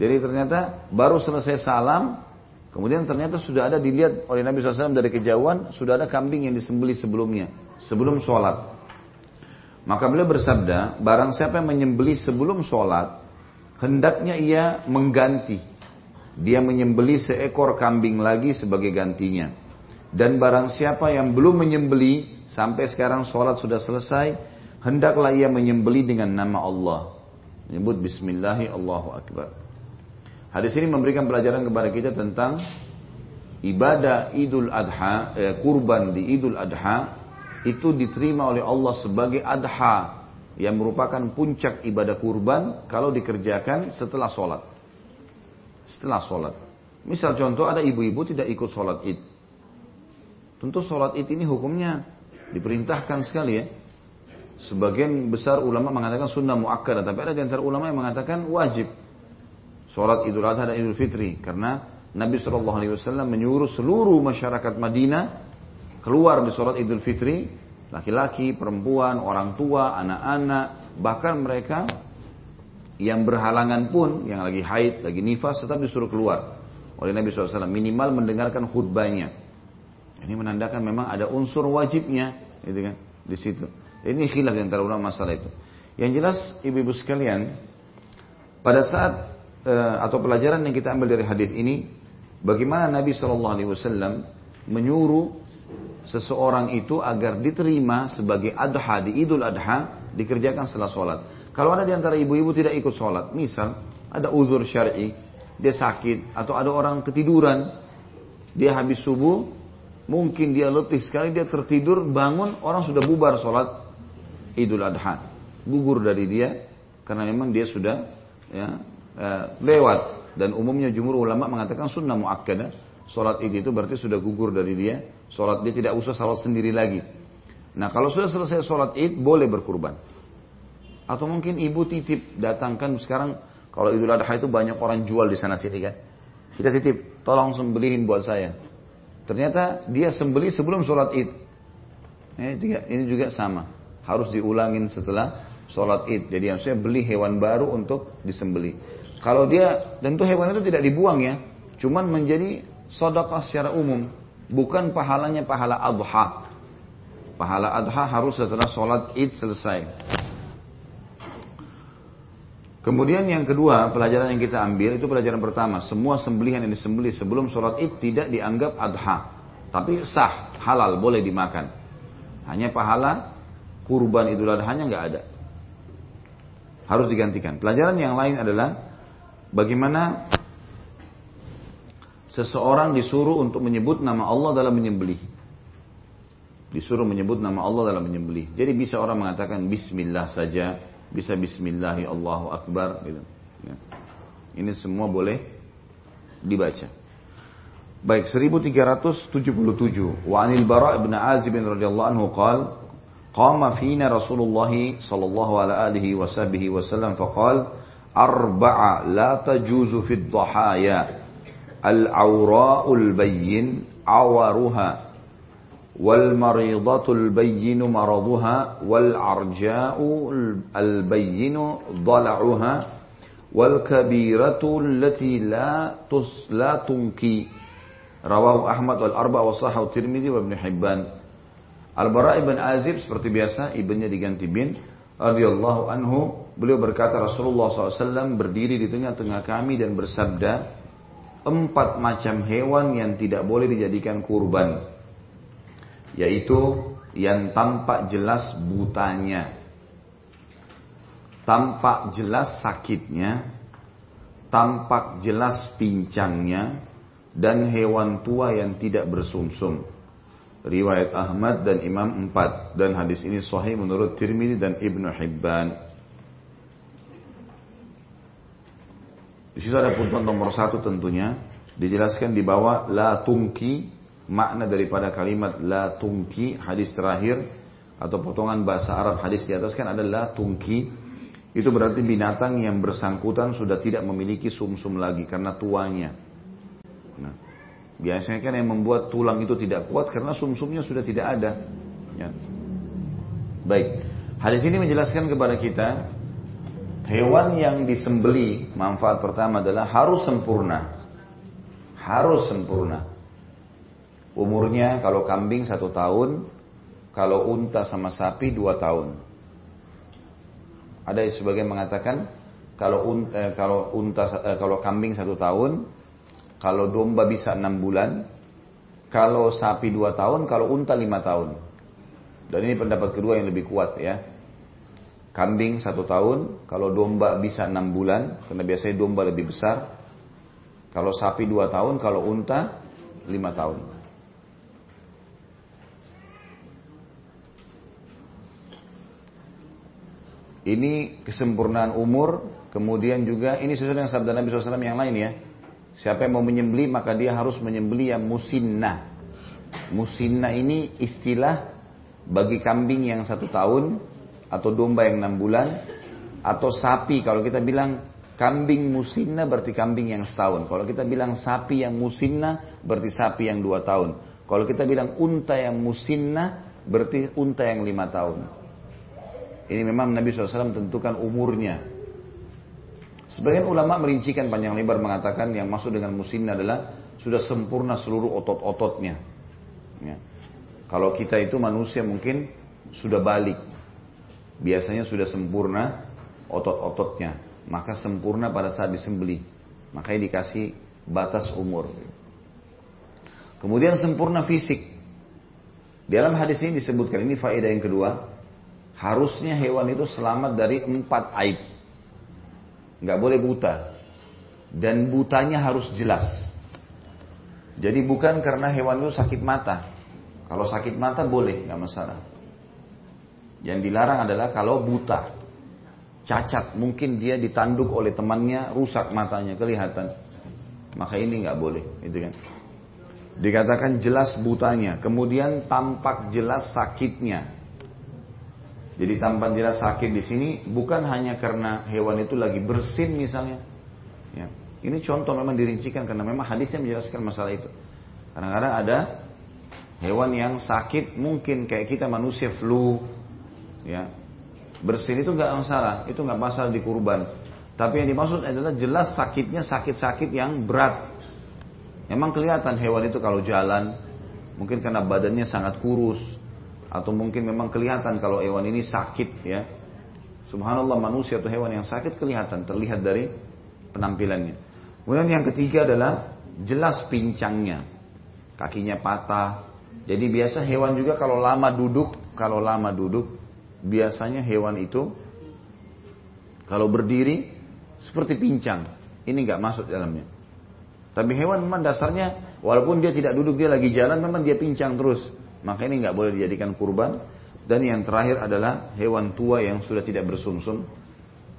jadi ternyata baru selesai salam, kemudian ternyata sudah ada dilihat oleh Nabi SAW dari kejauhan, sudah ada kambing yang disembelih sebelumnya, sebelum sholat. Maka beliau bersabda, barang siapa yang menyembelih sebelum sholat, hendaknya ia mengganti dia menyembeli seekor kambing lagi sebagai gantinya. Dan barang siapa yang belum menyembeli sampai sekarang sholat sudah selesai, hendaklah ia menyembeli dengan nama Allah. Menyebut Bismillahi Allahu Akbar. Hadis ini memberikan pelajaran kepada kita tentang ibadah Idul Adha, eh, kurban di Idul Adha itu diterima oleh Allah sebagai adha yang merupakan puncak ibadah kurban kalau dikerjakan setelah sholat. Setelah sholat. Misal contoh ada ibu-ibu tidak ikut sholat id. Tentu sholat id ini hukumnya diperintahkan sekali ya. Sebagian besar ulama mengatakan sunnah muakkad, tapi ada di antara ulama yang mengatakan wajib. Sholat idul adha dan idul fitri. Karena Nabi SAW menyuruh seluruh masyarakat Madinah keluar di sholat idul fitri, laki-laki, perempuan, orang tua, anak-anak, bahkan mereka yang berhalangan pun, yang lagi haid, lagi nifas, tetap disuruh keluar oleh Nabi SAW. Minimal mendengarkan khutbahnya. Ini menandakan memang ada unsur wajibnya, gitu kan, di situ. Ini khilaf antara ulama masalah itu. Yang jelas, ibu-ibu sekalian, pada saat eh, atau pelajaran yang kita ambil dari hadis ini, bagaimana Nabi SAW menyuruh seseorang itu agar diterima sebagai adha di idul adha dikerjakan setelah sholat. Kalau ada di antara ibu-ibu tidak ikut sholat, misal ada uzur syar'i, dia sakit atau ada orang ketiduran, dia habis subuh, mungkin dia letih sekali, dia tertidur, bangun, orang sudah bubar sholat idul adha, gugur dari dia karena memang dia sudah ya, eh, lewat dan umumnya jumhur ulama mengatakan sunnah muakkadah sholat id itu berarti sudah gugur dari dia Sholat dia tidak usah sholat sendiri lagi. Nah kalau sudah selesai sholat id boleh berkurban. Atau mungkin ibu titip datangkan sekarang kalau idul adha itu banyak orang jual di sana sini kan. Kita titip, tolong sembelihin buat saya. Ternyata dia sembeli sebelum sholat id. Eh, ini juga sama. Harus diulangin setelah sholat id. Jadi yang saya beli hewan baru untuk disembeli. Kalau dia, tentu hewan itu tidak dibuang ya. Cuman menjadi sodakah secara umum. Bukan pahalanya pahala adha. Pahala adha harus setelah sholat id selesai. Kemudian yang kedua, pelajaran yang kita ambil itu pelajaran pertama. Semua sembelihan yang disembelih sebelum sholat id tidak dianggap adha. Tapi sah, halal, boleh dimakan. Hanya pahala kurban idul adhanya nggak ada. Harus digantikan. Pelajaran yang lain adalah bagaimana seseorang disuruh untuk menyebut nama Allah dalam menyembelih. Disuruh menyebut nama Allah dalam menyembelih. Jadi bisa orang mengatakan Bismillah saja, bisa Bismillahi Allahu Akbar. Gitu. Ya. Ini semua boleh dibaca. Baik 1377. Wa anil Bara' ibn Azib radhiyallahu anhu qala qama fina Rasulullah sallallahu alaihi wasallam faqala arba'a la tajuzu fi dhahaya wal maridatul bayyinu maraduha wal arja'u al bayyinu dala'uha wal kabiratu allati la tus tunki. Rawahu Ahmad wal arba wa seperti biasa ibnnya diganti bin radhiyallahu anhu beliau berkata Rasulullah SAW berdiri di tengah-tengah kami dan bersabda empat macam hewan yang tidak boleh dijadikan kurban. Yaitu yang tampak jelas butanya. Tampak jelas sakitnya. Tampak jelas pincangnya. Dan hewan tua yang tidak bersumsum. Riwayat Ahmad dan Imam Empat. Dan hadis ini sahih menurut Tirmidzi dan Ibnu Hibban. Di situ ada putusan nomor satu tentunya. Dijelaskan di bawah la tungki makna daripada kalimat la tungki hadis terakhir atau potongan bahasa Arab hadis di atas kan adalah tungki itu berarti binatang yang bersangkutan sudah tidak memiliki sumsum -sum lagi karena tuanya. Nah, biasanya kan yang membuat tulang itu tidak kuat karena sumsumnya sudah tidak ada. Ya. Baik, hadis ini menjelaskan kepada kita Hewan yang disembeli manfaat pertama adalah harus sempurna. Harus sempurna. Umurnya kalau kambing satu tahun, kalau unta sama sapi dua tahun. Ada sebagian mengatakan kalau unta, eh, kalau unta eh, kalau kambing satu tahun, kalau domba bisa enam bulan, kalau sapi dua tahun, kalau unta lima tahun. Dan ini pendapat kedua yang lebih kuat ya. Kambing satu tahun, kalau domba bisa enam bulan, karena biasanya domba lebih besar. Kalau sapi dua tahun, kalau unta lima tahun. Ini kesempurnaan umur, kemudian juga ini sesuai dengan sabda Nabi SAW yang lain ya. Siapa yang mau menyembeli maka dia harus menyembeli yang musinnah. Musinnah ini istilah bagi kambing yang satu tahun atau domba yang enam bulan atau sapi kalau kita bilang kambing musinnah berarti kambing yang setahun. Kalau kita bilang sapi yang musinnah berarti sapi yang dua tahun. Kalau kita bilang unta yang musinnah berarti unta yang lima tahun. Ini memang Nabi SAW tentukan umurnya. Sebagian ulama merincikan panjang lebar mengatakan yang masuk dengan musim adalah sudah sempurna seluruh otot-ototnya. Ya. Kalau kita itu manusia mungkin sudah balik. Biasanya sudah sempurna otot-ototnya. Maka sempurna pada saat disembeli. Makanya dikasih batas umur. Kemudian sempurna fisik. Di dalam hadis ini disebutkan, ini faedah yang kedua, Harusnya hewan itu selamat dari empat aib. Nggak boleh buta. Dan butanya harus jelas. Jadi bukan karena hewan itu sakit mata. Kalau sakit mata boleh, nggak masalah. Yang dilarang adalah kalau buta. Cacat, mungkin dia ditanduk oleh temannya, rusak matanya, kelihatan. Maka ini nggak boleh, gitu kan. Dikatakan jelas butanya, kemudian tampak jelas sakitnya. Jadi tampan jelas sakit di sini bukan hanya karena hewan itu lagi bersin misalnya. Ya. Ini contoh memang dirincikan karena memang hadisnya menjelaskan masalah itu. Kadang-kadang ada hewan yang sakit mungkin kayak kita manusia flu, ya bersin itu nggak masalah, itu nggak masalah di kurban. Tapi yang dimaksud adalah jelas sakitnya sakit-sakit yang berat. Memang kelihatan hewan itu kalau jalan, mungkin karena badannya sangat kurus, atau mungkin memang kelihatan kalau hewan ini sakit ya. Subhanallah manusia atau hewan yang sakit kelihatan terlihat dari penampilannya. Kemudian yang ketiga adalah jelas pincangnya. Kakinya patah. Jadi biasa hewan juga kalau lama duduk, kalau lama duduk biasanya hewan itu kalau berdiri seperti pincang. Ini nggak masuk dalamnya. Tapi hewan memang dasarnya walaupun dia tidak duduk dia lagi jalan memang dia pincang terus. Maka ini nggak boleh dijadikan kurban. Dan yang terakhir adalah hewan tua yang sudah tidak bersumsum.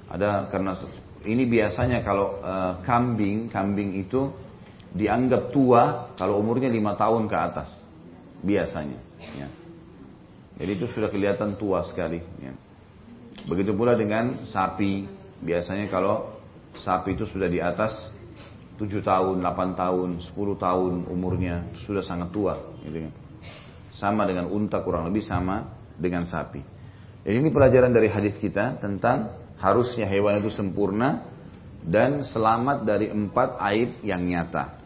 Ada karena ini biasanya kalau uh, kambing, kambing itu dianggap tua kalau umurnya lima tahun ke atas. Biasanya. Ya. Jadi itu sudah kelihatan tua sekali. Ya. Begitu pula dengan sapi. Biasanya kalau sapi itu sudah di atas 7 tahun, 8 tahun, 10 tahun umurnya sudah sangat tua. Gitu. Sama dengan unta kurang lebih sama dengan sapi. Jadi ini pelajaran dari hadis kita tentang harusnya hewan itu sempurna dan selamat dari empat aib yang nyata.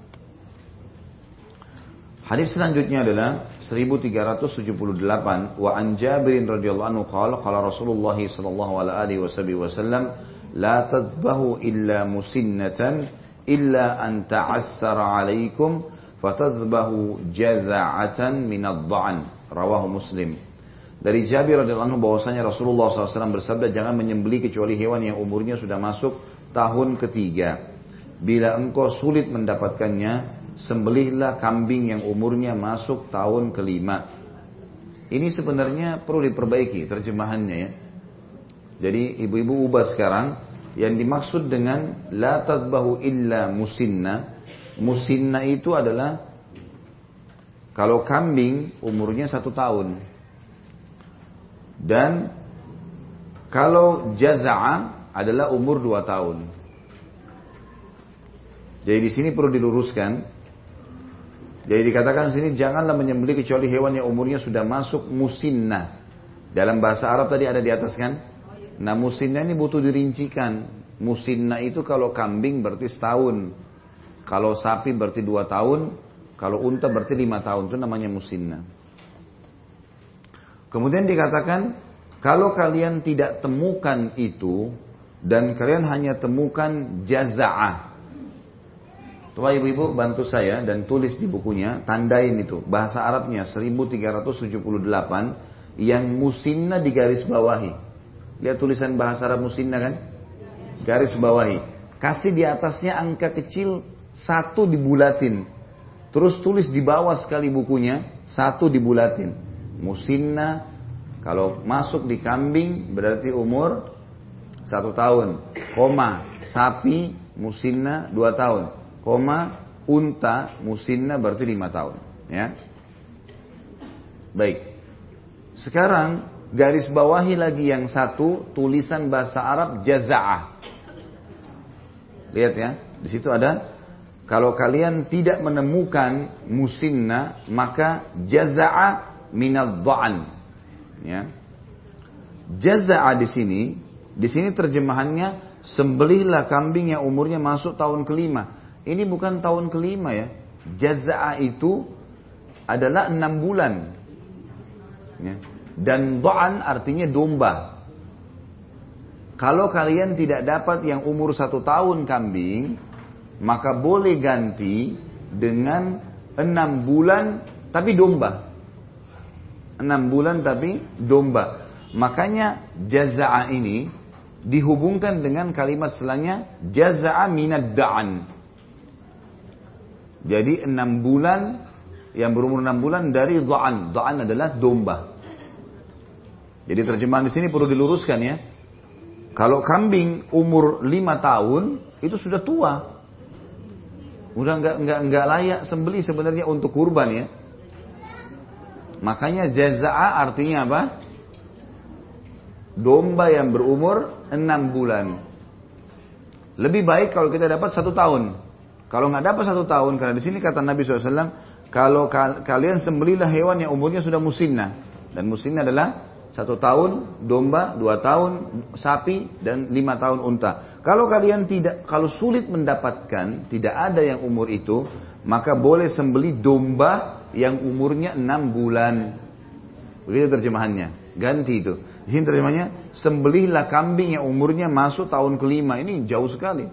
Hadis selanjutnya adalah 1378 wa an Jabir radhiyallahu anhu qala qala Rasulullah sallallahu alaihi wasallam la tadbahu illa musinnatan illa an ta'assara alaikum fatadhbahu jaza'atan minad dha'an rawahu muslim dari Jabir radhiyallahu anhu bahwasanya Rasulullah SAW bersabda jangan menyembeli kecuali hewan yang umurnya sudah masuk tahun ketiga. Bila engkau sulit mendapatkannya sembelihlah kambing yang umurnya masuk tahun kelima. Ini sebenarnya perlu diperbaiki terjemahannya ya. Jadi ibu-ibu ubah sekarang. Yang dimaksud dengan la tadbahu illa musinna Musinna itu adalah kalau kambing umurnya satu tahun. Dan kalau jaza'a adalah umur dua tahun. Jadi di sini perlu diluruskan. Jadi dikatakan di sini janganlah menyembelih kecuali hewan yang umurnya sudah masuk musinna. Dalam bahasa Arab tadi ada di atas kan? Nah musinna ini butuh dirincikan. Musinna itu kalau kambing berarti setahun. Kalau sapi berarti dua tahun, kalau unta berarti lima tahun, itu namanya musinna. Kemudian dikatakan, kalau kalian tidak temukan itu, dan kalian hanya temukan jaza'ah. Coba ibu-ibu bantu saya dan tulis di bukunya, tandain itu. Bahasa Arabnya 1378 yang musinna di garis bawahi. Lihat tulisan bahasa Arab musinna kan? Garis bawahi. Kasih di atasnya angka kecil satu dibulatin. Terus tulis di bawah sekali bukunya, satu dibulatin. Musinna, kalau masuk di kambing berarti umur satu tahun. Koma, sapi, musinna dua tahun. Koma, unta, musinna berarti lima tahun. Ya. Baik. Sekarang garis bawahi lagi yang satu tulisan bahasa Arab jaza'ah. Lihat ya, di situ ada kalau kalian tidak menemukan musinna, maka jaza'a minal dha'an. Ya. Jaza'a di sini, di sini terjemahannya sembelihlah kambing yang umurnya masuk tahun kelima. Ini bukan tahun kelima ya. Jaza'a itu adalah enam bulan. Ya. Dan do'an artinya domba. Kalau kalian tidak dapat yang umur satu tahun kambing, maka boleh ganti dengan enam bulan tapi domba. Enam bulan tapi domba. Makanya jaza'a ini dihubungkan dengan kalimat setelahnya jaza'a minad da'an. Jadi enam bulan yang berumur enam bulan dari da'an. Da'an adalah domba. Jadi terjemahan di sini perlu diluruskan ya. Kalau kambing umur lima tahun itu sudah tua, Udah nggak nggak nggak layak sembeli sebenarnya untuk kurban ya. Makanya jaza'a artinya apa? Domba yang berumur enam bulan. Lebih baik kalau kita dapat satu tahun. Kalau nggak dapat satu tahun, karena di sini kata Nabi SAW, kalau kalian sembelilah hewan yang umurnya sudah musinnah. Dan musinnah adalah satu tahun domba, dua tahun sapi, dan lima tahun unta. Kalau kalian tidak, kalau sulit mendapatkan, tidak ada yang umur itu, maka boleh sembeli domba yang umurnya enam bulan. Begitu terjemahannya. Ganti itu. Di sini terjemahannya, sembelihlah kambing yang umurnya masuk tahun kelima. Ini jauh sekali.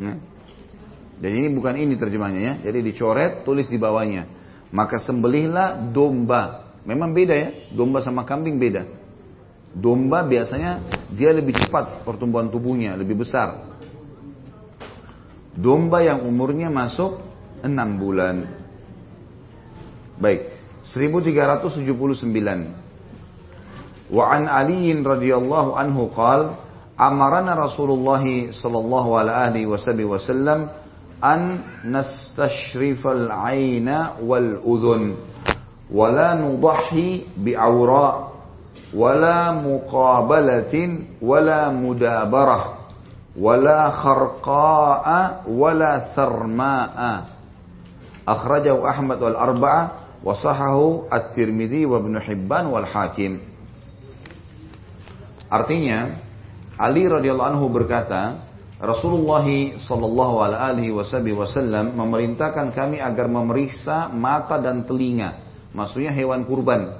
Nah. Dan ini bukan ini terjemahannya ya. Jadi dicoret, tulis di bawahnya. Maka sembelihlah domba Memang beda ya, domba sama kambing beda. Domba biasanya dia lebih cepat pertumbuhan tubuhnya, lebih besar. Domba yang umurnya masuk 6 bulan. Baik, 1379. Wa an Ali radhiyallahu anhu qal amarana Rasulullah sallallahu alaihi wasallam an nastashrifal aina wal udhun wala nudahi بعوراء wala muqabalatin wala mudabarah wala kharqa'a wala tharma'a akhrajahu Ahmad wal arba'a wa at-Tirmidzi wa Hibban wal Hakim. Artinya Ali radhiyallahu anhu berkata Rasulullah sallallahu alaihi wasallam memerintahkan kami agar memeriksa mata dan telinga. Maksudnya hewan kurban.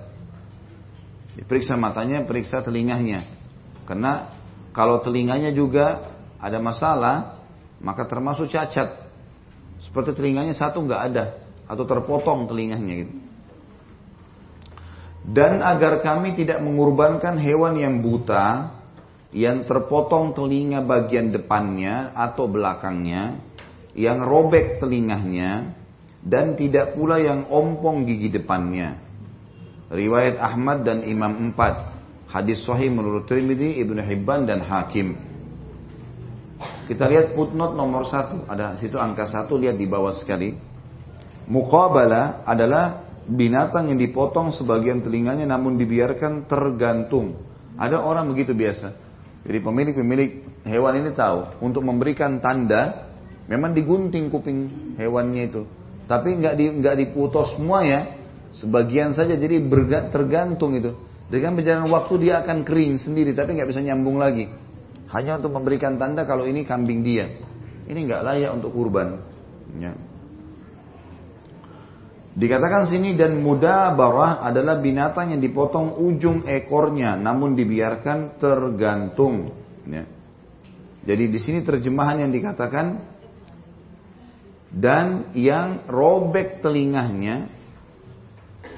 Diperiksa matanya, periksa telinganya. Karena kalau telinganya juga ada masalah, maka termasuk cacat. Seperti telinganya satu nggak ada atau terpotong telinganya gitu. Dan agar kami tidak mengorbankan hewan yang buta, yang terpotong telinga bagian depannya atau belakangnya, yang robek telinganya, dan tidak pula yang ompong gigi depannya. Riwayat Ahmad dan Imam Empat. Hadis sahih menurut Tirmidzi, Ibnu Hibban dan Hakim. Kita lihat footnote nomor satu. Ada situ angka satu, lihat di bawah sekali. Muqabala adalah binatang yang dipotong sebagian telinganya namun dibiarkan tergantung. Ada orang begitu biasa. Jadi pemilik-pemilik hewan ini tahu untuk memberikan tanda memang digunting kuping hewannya itu tapi nggak di, nggak diputus semua ya. Sebagian saja jadi berga, tergantung itu. Dengan berjalan waktu dia akan kering sendiri tapi nggak bisa nyambung lagi. Hanya untuk memberikan tanda kalau ini kambing dia. Ini nggak layak untuk kurban. Ya. Dikatakan sini dan muda barah adalah binatang yang dipotong ujung ekornya namun dibiarkan tergantung. Ya. Jadi di sini terjemahan yang dikatakan dan yang robek telinganya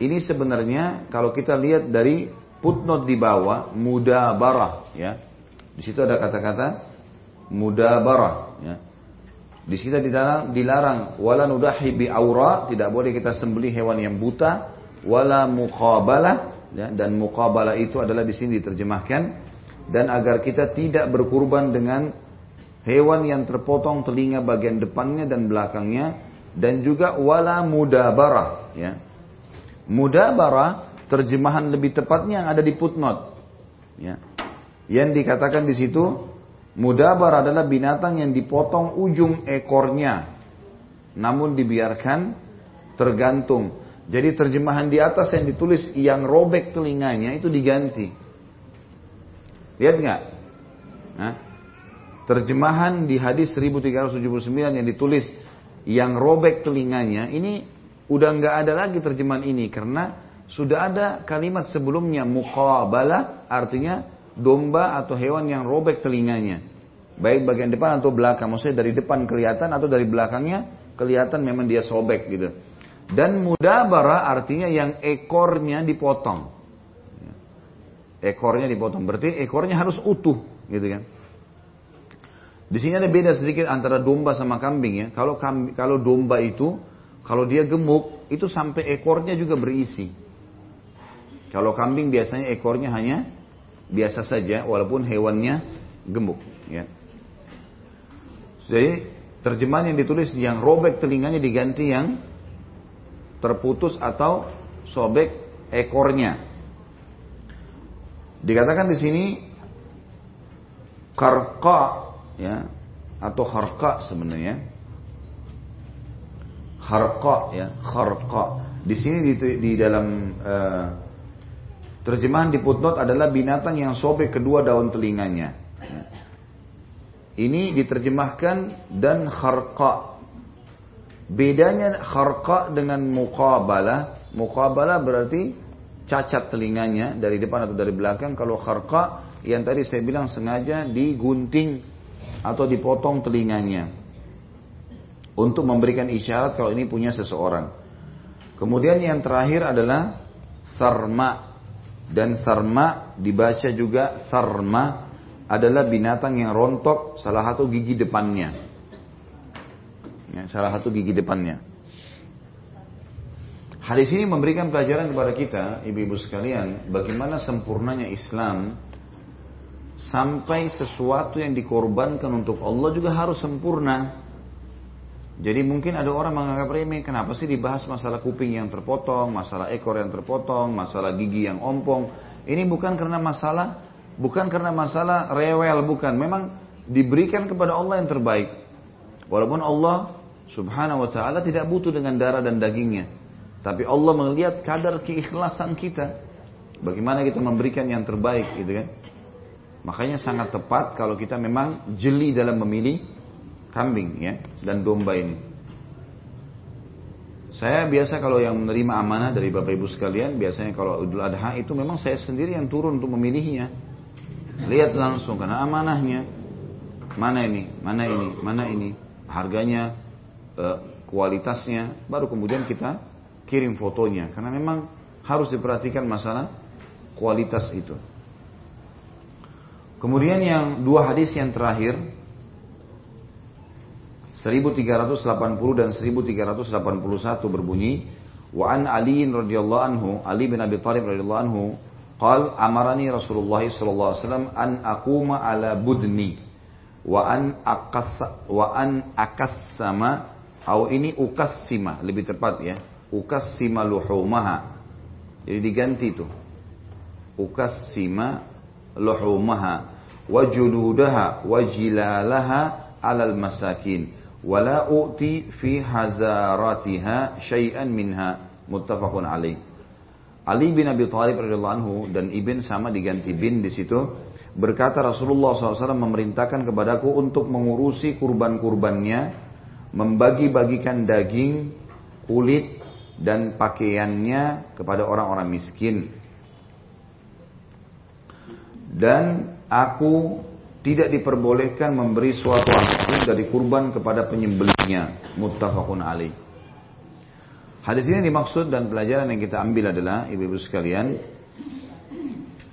ini sebenarnya kalau kita lihat dari footnote di bawah mudabarah ya. Di situ ada kata-kata mudabarah ya. Di situ dilarang, dilarang wala nudahi bi aura, tidak boleh kita sembelih hewan yang buta, wala muqabalah ya, dan muqabalah itu adalah di sini diterjemahkan dan agar kita tidak berkurban dengan hewan yang terpotong telinga bagian depannya dan belakangnya dan juga wala mudabarah ya Mudabara terjemahan lebih tepatnya yang ada di footnote. Ya. Yang dikatakan di situ mudabara adalah binatang yang dipotong ujung ekornya namun dibiarkan tergantung. Jadi terjemahan di atas yang ditulis yang robek telinganya itu diganti. Lihat nggak? Nah, terjemahan di hadis 1379 yang ditulis yang robek telinganya ini Udah nggak ada lagi terjemahan ini karena sudah ada kalimat sebelumnya muqabalah artinya domba atau hewan yang robek telinganya. Baik bagian depan atau belakang. Maksudnya dari depan kelihatan atau dari belakangnya kelihatan memang dia sobek gitu. Dan mudabara artinya yang ekornya dipotong. Ekornya dipotong. Berarti ekornya harus utuh gitu kan. Di sini ada beda sedikit antara domba sama kambing ya. Kalau kalau domba itu kalau dia gemuk, itu sampai ekornya juga berisi. Kalau kambing biasanya ekornya hanya biasa saja, walaupun hewannya gemuk. Ya. Jadi terjemahan yang ditulis yang robek telinganya diganti yang terputus atau sobek ekornya. Dikatakan di sini karqa ya. Atau harqa sebenarnya. Harqa ya. Harqa di sini di, di dalam uh, terjemahan di footnote adalah binatang yang sobek kedua daun telinganya. Ya. ini diterjemahkan dan harqa bedanya harqa dengan muqabalah. Muqabalah berarti cacat telinganya dari depan atau dari belakang. Kalau harqa yang tadi saya bilang sengaja digunting atau dipotong telinganya untuk memberikan isyarat kalau ini punya seseorang. Kemudian yang terakhir adalah sarma dan sarma dibaca juga sarma adalah binatang yang rontok salah satu gigi depannya. Ya, salah satu gigi depannya. Hadis ini memberikan pelajaran kepada kita, ibu-ibu sekalian, bagaimana sempurnanya Islam sampai sesuatu yang dikorbankan untuk Allah juga harus sempurna. Jadi mungkin ada orang menganggap remeh, kenapa sih dibahas masalah kuping yang terpotong, masalah ekor yang terpotong, masalah gigi yang ompong. Ini bukan karena masalah, bukan karena masalah rewel, bukan. Memang diberikan kepada Allah yang terbaik. Walaupun Allah subhanahu wa ta'ala tidak butuh dengan darah dan dagingnya. Tapi Allah melihat kadar keikhlasan kita. Bagaimana kita memberikan yang terbaik gitu kan. Makanya sangat tepat kalau kita memang jeli dalam memilih kambing ya dan domba ini. Saya biasa kalau yang menerima amanah dari Bapak Ibu sekalian, biasanya kalau Idul Adha itu memang saya sendiri yang turun untuk memilihnya. Lihat langsung karena amanahnya. Mana ini, mana ini, mana ini, harganya, eh, kualitasnya, baru kemudian kita kirim fotonya karena memang harus diperhatikan masalah kualitas itu. Kemudian yang dua hadis yang terakhir 1380 dan 1381 berbunyi wa an Ali radhiyallahu anhu Ali bin Abi Thalib radhiyallahu anhu qal amarani Rasulullah sallallahu alaihi wasallam an aquma ala budni wa an akas wa an akassama atau ini ukassima lebih tepat ya ukassima luhumaha. Jadi diganti itu ukassima luhumaha wa jilalaha alal masakin. Wala u'ti fi hazaratiha syai'an minha. Muttafaqun alaih. Ali bin Abi Thalib radhiyallahu anhu dan Ibn sama diganti bin di situ berkata Rasulullah SAW memerintahkan kepadaku untuk mengurusi kurban-kurbannya membagi-bagikan daging kulit dan pakaiannya kepada orang-orang miskin. Dan aku tidak diperbolehkan memberi suatu apa pun dari kurban kepada penyembelihnya. Muttafaqun alaih. Hadis ini dimaksud dan pelajaran yang kita ambil adalah ibu-ibu sekalian,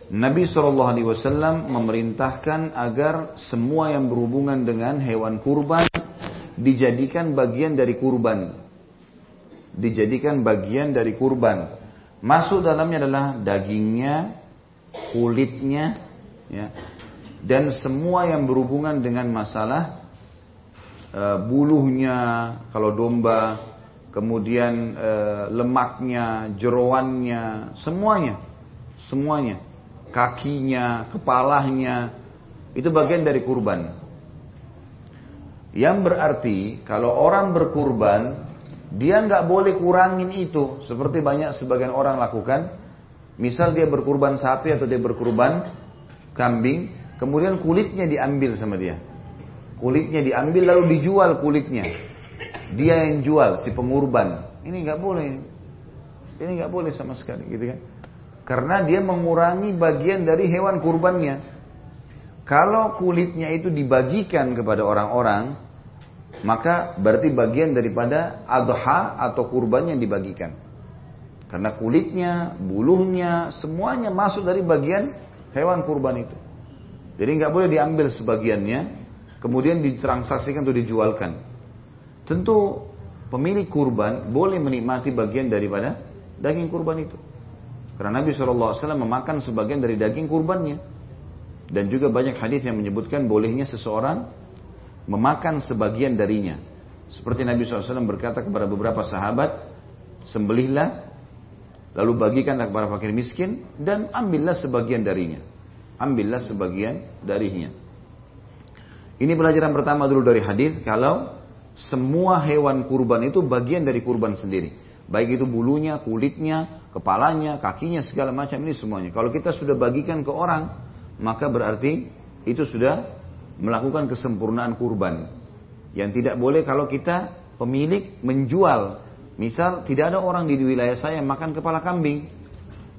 Nabi Shallallahu Alaihi Wasallam memerintahkan agar semua yang berhubungan dengan hewan kurban dijadikan bagian dari kurban, dijadikan bagian dari kurban. Masuk dalamnya adalah dagingnya, kulitnya, ya, dan semua yang berhubungan dengan masalah e, bulunya kalau domba, kemudian e, lemaknya, jeroannya, semuanya, semuanya, kakinya, kepalanya, itu bagian dari kurban. Yang berarti kalau orang berkurban, dia nggak boleh kurangin itu, seperti banyak sebagian orang lakukan. Misal dia berkurban sapi atau dia berkurban kambing, Kemudian kulitnya diambil sama dia. Kulitnya diambil lalu dijual kulitnya. Dia yang jual si pengurban. Ini nggak boleh. Ini nggak boleh sama sekali, gitu kan? Karena dia mengurangi bagian dari hewan kurbannya. Kalau kulitnya itu dibagikan kepada orang-orang, maka berarti bagian daripada adha atau kurban yang dibagikan. Karena kulitnya, bulunya, semuanya masuk dari bagian hewan kurban itu. Jadi nggak boleh diambil sebagiannya, kemudian ditransaksikan atau dijualkan. Tentu pemilik kurban boleh menikmati bagian daripada daging kurban itu. Karena Nabi SAW memakan sebagian dari daging kurbannya. Dan juga banyak hadis yang menyebutkan bolehnya seseorang memakan sebagian darinya. Seperti Nabi SAW berkata kepada beberapa sahabat, sembelihlah, lalu bagikanlah kepada fakir miskin, dan ambillah sebagian darinya ambillah sebagian darinya. Ini pelajaran pertama dulu dari hadis kalau semua hewan kurban itu bagian dari kurban sendiri. Baik itu bulunya, kulitnya, kepalanya, kakinya, segala macam ini semuanya. Kalau kita sudah bagikan ke orang, maka berarti itu sudah melakukan kesempurnaan kurban. Yang tidak boleh kalau kita pemilik menjual. Misal tidak ada orang di wilayah saya yang makan kepala kambing.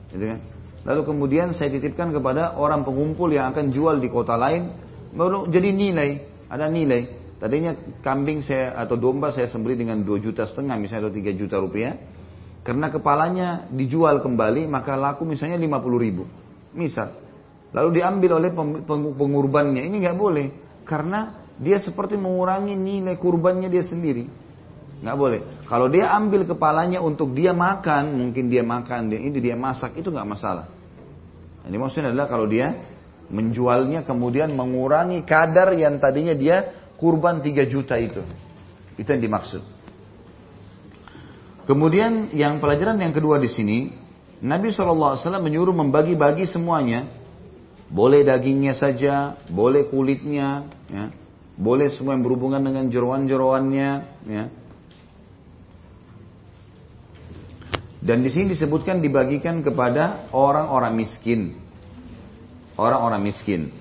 Gitu kan? Lalu kemudian saya titipkan kepada orang pengumpul yang akan jual di kota lain. Baru jadi nilai, ada nilai. Tadinya kambing saya atau domba saya sembeli dengan 2 juta setengah misalnya atau 3 juta rupiah. Karena kepalanya dijual kembali maka laku misalnya 50 ribu. Misal. Lalu diambil oleh pengurbannya. Ini nggak boleh. Karena dia seperti mengurangi nilai kurbannya dia sendiri. Nggak boleh. Kalau dia ambil kepalanya untuk dia makan, mungkin dia makan, dia ini dia masak, itu nggak masalah. Ini maksudnya adalah kalau dia menjualnya kemudian mengurangi kadar yang tadinya dia kurban 3 juta itu. Itu yang dimaksud. Kemudian yang pelajaran yang kedua di sini, Nabi SAW menyuruh membagi-bagi semuanya. Boleh dagingnya saja, boleh kulitnya, ya, boleh semua yang berhubungan dengan jeroan-jeroannya, ya, Dan di sini disebutkan dibagikan kepada orang-orang miskin. Orang-orang miskin.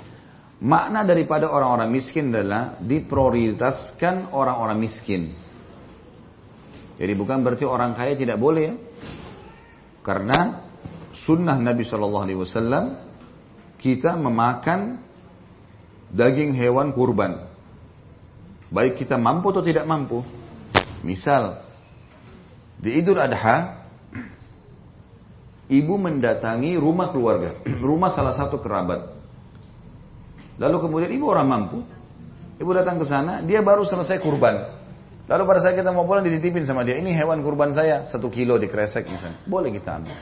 Makna daripada orang-orang miskin adalah diprioritaskan orang-orang miskin. Jadi bukan berarti orang kaya tidak boleh. Karena sunnah Nabi Shallallahu Alaihi Wasallam kita memakan daging hewan kurban. Baik kita mampu atau tidak mampu. Misal di Idul Adha ibu mendatangi rumah keluarga, rumah salah satu kerabat. Lalu kemudian ibu orang mampu, ibu datang ke sana, dia baru selesai kurban. Lalu pada saat kita mau pulang dititipin sama dia, ini hewan kurban saya satu kilo di kresek misalnya, boleh kita ambil.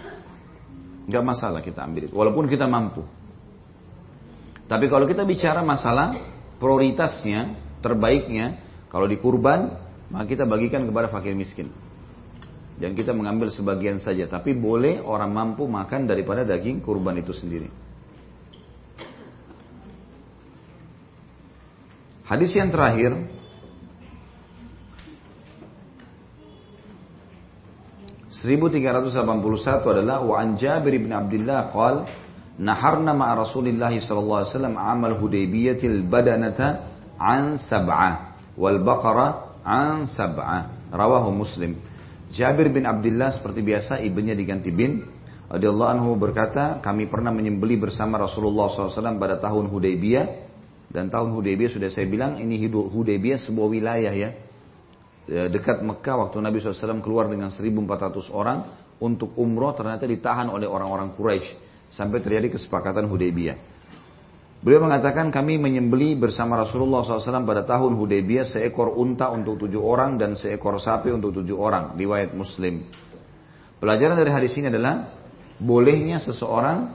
Gak masalah kita ambil walaupun kita mampu. Tapi kalau kita bicara masalah prioritasnya, terbaiknya, kalau di kurban, maka kita bagikan kepada fakir miskin. Dan kita mengambil sebagian saja. Tapi boleh orang mampu makan daripada daging kurban itu sendiri. Hadis yang terakhir. Seribu tiga ratus delapan puluh satu adalah wa an Jabir bin Abdullah qal naharna ma'a Rasulillah sallallahu alaihi wasallam amal Hudaybiyatil badanata an sab'ah wal baqara an sab'ah rawahu Muslim Jabir bin Abdullah seperti biasa ibunya diganti bin. Radhiyallahu anhu berkata, kami pernah menyembeli bersama Rasulullah SAW pada tahun Hudaybiyah Dan tahun Hudaybiyah sudah saya bilang ini Hudaybiyah sebuah wilayah ya. E, dekat Mekah waktu Nabi SAW keluar dengan 1400 orang untuk umroh ternyata ditahan oleh orang-orang Quraisy sampai terjadi kesepakatan Hudaybiyah. Beliau mengatakan kami menyembeli bersama Rasulullah SAW pada tahun Hudaybiyah seekor unta untuk tujuh orang dan seekor sapi untuk tujuh orang. Riwayat Muslim. Pelajaran dari hadis ini adalah bolehnya seseorang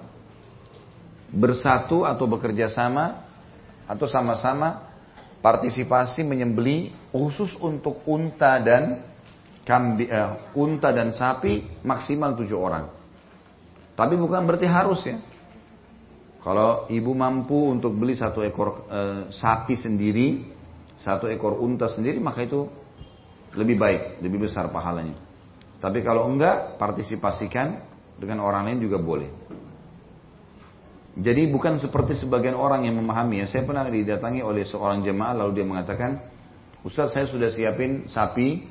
bersatu atau bekerja sama atau sama-sama partisipasi menyembeli khusus untuk unta dan kambi, uh, unta dan sapi maksimal tujuh orang. Tapi bukan berarti harus ya. Kalau ibu mampu untuk beli satu ekor uh, sapi sendiri, satu ekor unta sendiri, maka itu lebih baik, lebih besar pahalanya. Tapi kalau enggak, partisipasikan dengan orang lain juga boleh. Jadi bukan seperti sebagian orang yang memahami ya. Saya pernah didatangi oleh seorang jemaah lalu dia mengatakan, Ustaz saya sudah siapin sapi,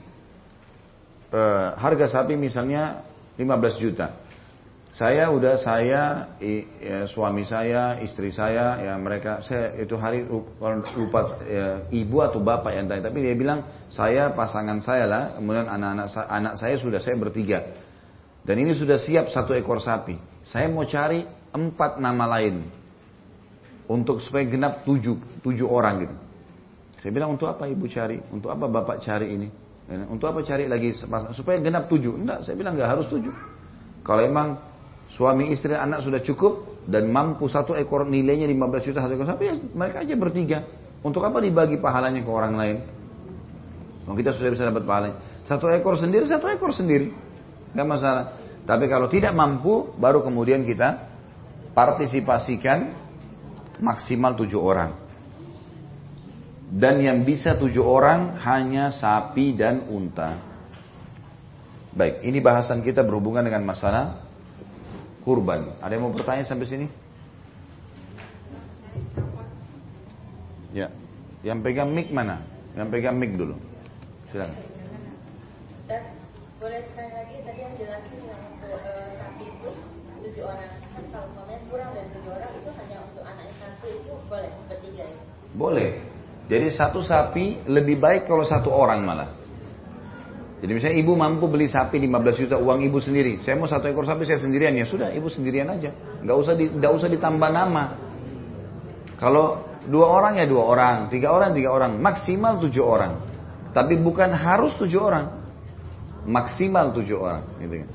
eh, harga sapi misalnya 15 juta. Saya udah saya i, ya, suami saya, istri saya, ya mereka saya itu hari lupa ya, ibu atau bapak yang tanya, tapi dia bilang saya pasangan saya lah, kemudian anak-anak anak saya sudah saya bertiga. Dan ini sudah siap satu ekor sapi. Saya mau cari empat nama lain untuk supaya genap tujuh, tujuh orang gitu. Saya bilang untuk apa ibu cari? Untuk apa bapak cari ini? Untuk apa cari lagi supaya genap tujuh? Enggak, saya bilang nggak harus tujuh. Kalau emang suami istri anak sudah cukup dan mampu satu ekor nilainya 15 juta satu ekor sapi, ya mereka aja bertiga. Untuk apa dibagi pahalanya ke orang lain? Kalau kita sudah bisa dapat pahalanya. Satu ekor sendiri, satu ekor sendiri. Nggak masalah. Tapi kalau tidak mampu, baru kemudian kita partisipasikan maksimal tujuh orang. Dan yang bisa tujuh orang hanya sapi dan unta. Baik, ini bahasan kita berhubungan dengan masalah kurban. Ada yang mau bertanya sampai sini? Ya, yang pegang mic mana? Yang pegang mic dulu. Silakan. boleh sekali lagi tadi yang jelasin yang untuk uh, sapi itu tujuh orang kalau kurang dari tujuh orang itu hanya untuk anaknya satu itu boleh bertiga ya? Boleh. Jadi satu sapi lebih baik kalau satu orang malah. Jadi misalnya ibu mampu beli sapi 15 juta uang ibu sendiri. Saya mau satu ekor sapi saya sendirian ya sudah ibu sendirian aja. Nggak usah di, nggak usah ditambah nama. Kalau dua orang ya dua orang, tiga orang tiga orang, maksimal tujuh orang. Tapi bukan harus tujuh orang, maksimal tujuh orang. Gitu kan.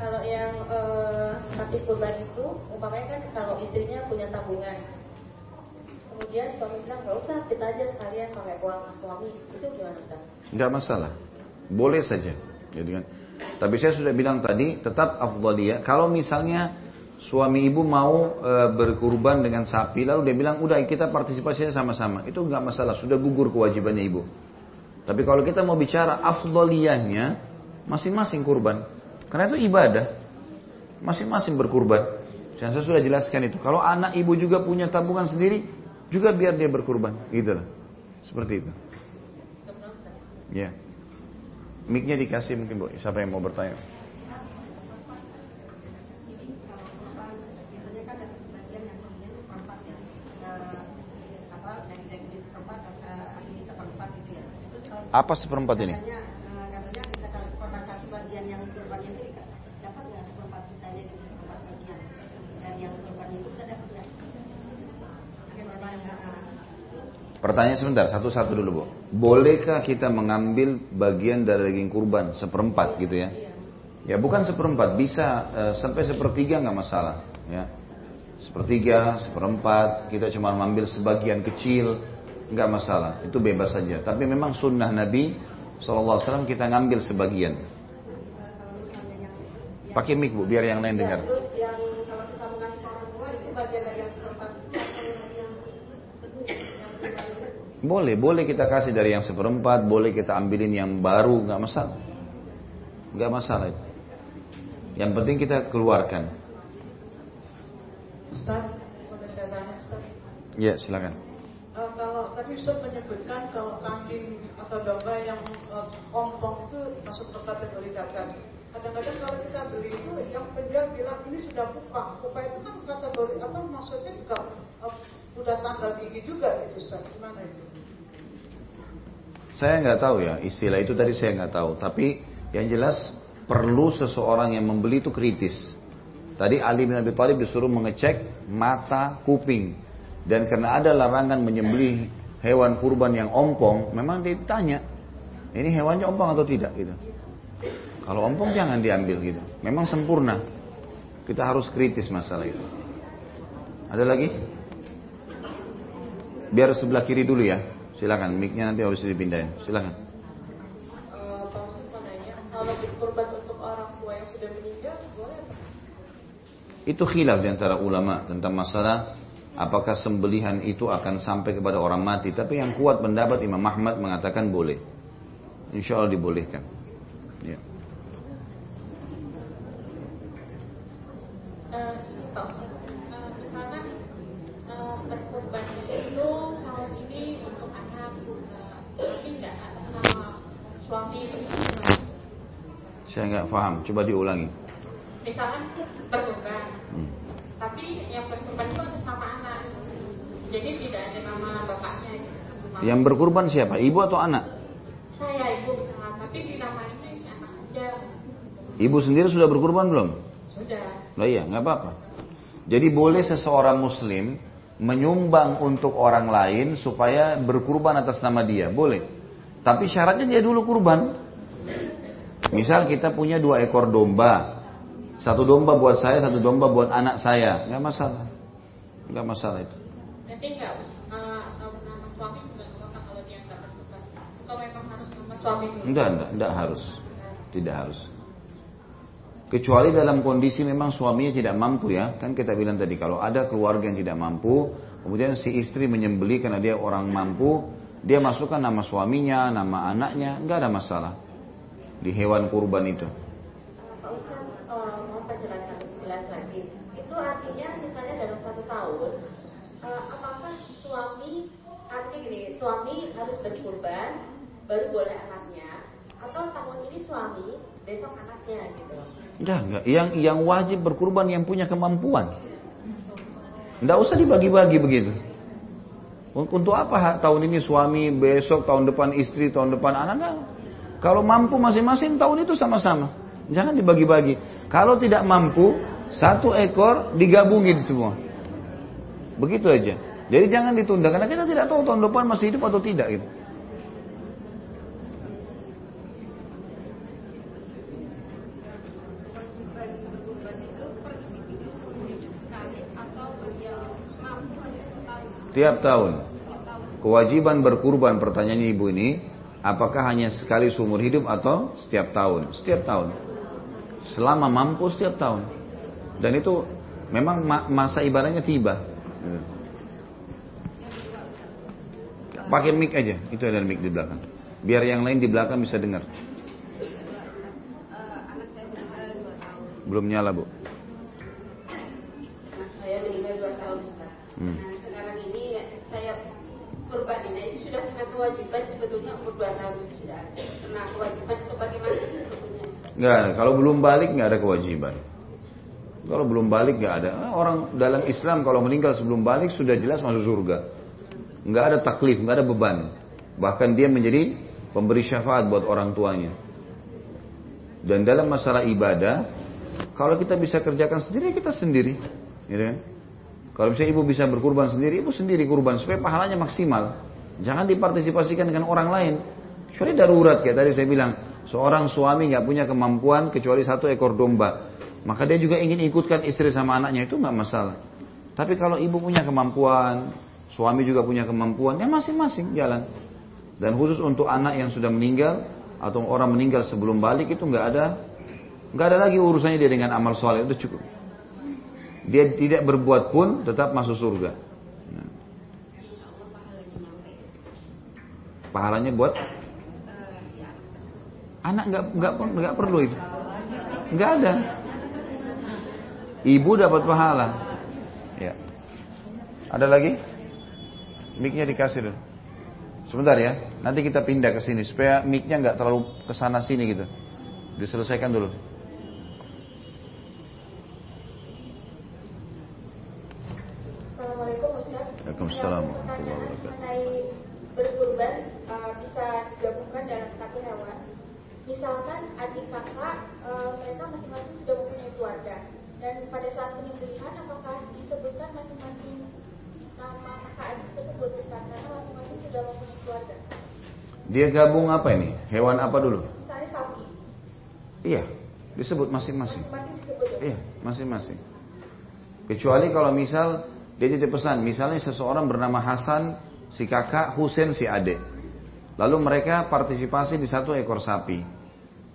Kalau yang uh, sapi kurban itu, umpamanya kan kalau istrinya punya tabungan, kemudian suami bilang nggak usah kita aja sekalian pakai uang suami, itu gimana Ustaz? Nggak masalah, boleh saja, gitu kan. Tapi saya sudah bilang tadi, tetap afdaliyah. Kalau misalnya suami ibu mau e, berkurban dengan sapi, lalu dia bilang, udah kita partisipasinya sama-sama. Itu nggak masalah, sudah gugur kewajibannya ibu. Tapi kalau kita mau bicara afdaliyahnya, masing-masing kurban. Karena itu ibadah. Masing-masing berkurban. Yang saya sudah jelaskan itu. Kalau anak ibu juga punya tabungan sendiri, juga biar dia berkurban. Gitu lah. Seperti itu. Ya. Miknya dikasih mungkin bu. Siapa yang mau bertanya? Apa seperempat ini? Pertanyaan sebentar, satu-satu dulu Bu. Bolehkah kita mengambil bagian dari daging kurban seperempat gitu ya? Ya bukan seperempat, bisa uh, sampai sepertiga nggak masalah. Ya, sepertiga, seperempat, kita cuma mengambil sebagian kecil, nggak masalah. Itu bebas saja. Tapi memang sunnah Nabi SAW kita ngambil sebagian. Pakai mic bu, biar yang lain dengar. Boleh, boleh kita kasih dari yang seperempat, boleh kita ambilin yang baru, nggak masalah. Nggak masalah itu. Yang penting kita keluarkan. Ustaz, saya tanya Ustaz. Ya, silakan. Uh, kalau tadi Ustaz menyebutkan kalau kambing atau domba yang uh, ompong itu masuk ke kategori zakat. kadang-kadang kalau kita beli itu yang penjual bilang ini sudah buka buka itu kan kategori apa maksudnya juga uh, udah tanggal gigi juga gitu Ustaz gimana itu Saya nggak tahu ya istilah itu tadi saya nggak tahu. Tapi yang jelas perlu seseorang yang membeli itu kritis. Tadi Ali bin Abi Thalib disuruh mengecek mata, kuping. Dan karena ada larangan menyembelih hewan kurban yang ompong, memang dia ditanya, ini hewannya ompong atau tidak gitu. Kalau ompong jangan diambil gitu. Memang sempurna. Kita harus kritis masalah itu. Ada lagi? Biar sebelah kiri dulu ya. Silakan, mic-nya nanti harus dipindahin. Silakan. Itu khilaf di antara ulama tentang masalah apakah sembelihan itu akan sampai kepada orang mati. Tapi yang kuat pendapat Imam Ahmad mengatakan boleh. Insya Allah dibolehkan. Ya. Eh, Pak Ustaz, eh, misalkan eh, berkorban itu tahun ini untuk anak eh, tapi nggak atas nama suami Saya nggak paham. Coba diulangi. misalkan berkorban Hmm. tapi yang berkorban itu atas nama anak jadi tidak ada nama bapaknya gitu. Yang berkurban siapa? Ibu atau anak? saya ibu misalkan tapi di nama ini anak aja Ibu sendiri sudah berkurban belum? sudah Lah iya, nggak apa-apa. Jadi boleh seseorang muslim menyumbang untuk orang lain supaya berkurban atas nama dia, boleh. Tapi syaratnya dia dulu kurban. Misal kita punya dua ekor domba, satu domba buat saya, satu domba buat anak saya, nggak masalah, nggak masalah itu. nanti nggak eh, nama suami juga nggak apa kalau dia nggak berkorban atau memang harus nama suami dulu? Enggak, enggak, enggak harus, tidak harus. Kecuali dalam kondisi memang suaminya tidak mampu ya, kan kita bilang tadi kalau ada keluarga yang tidak mampu, kemudian si istri menyembeli karena dia orang mampu, dia masukkan nama suaminya, nama anaknya, enggak ada masalah di hewan kurban itu. Pak Ustaz eh, mau penjelasan jelas lagi. Itu artinya misalnya dalam satu tahun, eh, apakah suami artinya gini, suami harus berkurban baru boleh anaknya, atau tahun ini suami besok anaknya gitu. Enggak, enggak. Yang yang wajib berkurban yang punya kemampuan. Enggak usah dibagi-bagi begitu. Untuk apa tahun ini suami, besok tahun depan istri, tahun depan anak enggak. Kalau mampu masing-masing tahun itu sama-sama. Jangan dibagi-bagi. Kalau tidak mampu, satu ekor digabungin semua. Begitu aja. Jadi jangan ditunda karena kita tidak tahu tahun depan masih hidup atau tidak gitu. Tiap tahun. Kewajiban berkurban pertanyaannya ibu ini, apakah hanya sekali seumur hidup atau setiap tahun? Setiap tahun. Selama mampu setiap tahun. Dan itu memang ma- masa ibadahnya tiba. Hmm. Pakai mic aja, itu ada mic di belakang. Biar yang lain di belakang bisa dengar. Belum nyala bu. Anak saya meninggal dua tahun Ustaz. Hmm. Nah sekarang ini ya, saya kurban ini itu sudah punya kewajiban sebetulnya umur dua tahun itu sudah. Nah kewajiban itu bagaimana sebetulnya? Nggak ada. Kalau belum balik nggak ada kewajiban. Kalau belum balik nggak ada. Ah, Orang dalam Islam kalau meninggal sebelum balik sudah jelas masuk surga. Nggak ada taklif, nggak ada beban. Bahkan dia menjadi pemberi syafaat buat orang tuanya. Dan dalam masalah ibadah, kalau kita bisa kerjakan sendiri, kita sendiri. Gitu kan? Kalau misalnya ibu bisa berkurban sendiri, ibu sendiri kurban supaya pahalanya maksimal. Jangan dipartisipasikan dengan orang lain. Kecuali darurat kayak tadi saya bilang, seorang suami nggak punya kemampuan kecuali satu ekor domba, maka dia juga ingin ikutkan istri sama anaknya itu nggak masalah. Tapi kalau ibu punya kemampuan, suami juga punya kemampuan, ya masing-masing jalan. Dan khusus untuk anak yang sudah meninggal atau orang meninggal sebelum balik itu nggak ada nggak ada lagi urusannya dia dengan amal soleh itu cukup. Dia tidak berbuat pun tetap masuk surga. Nah. Pahalanya buat anak nggak nggak nggak perlu itu, nggak ada. Ibu dapat pahala. Ya. Ada lagi? Mic-nya dikasih dulu. Sebentar ya, nanti kita pindah ke sini supaya mic-nya nggak terlalu ke sana sini gitu. Diselesaikan dulu. Waalaikumsalam warahmatullahi wabarakatuh. mengenai berkurban uh, bisa digabungkan dalam satu hewan. Misalkan adik kakak uh, mereka masing-masing sudah mempunyai keluarga dan pada saat penyembelihan apakah disebutkan masing-masing nama kakak adik tersebut karena masing-masing sudah mempunyai keluarga. Dia gabung apa ini? Hewan apa dulu? Misalnya sapi, Iya, disebut masing-masing. ya? Iya, masing-masing. Kecuali kalau misal dia titip pesan, misalnya seseorang bernama Hasan, si kakak, Husain, si adik. Lalu mereka partisipasi di satu ekor sapi.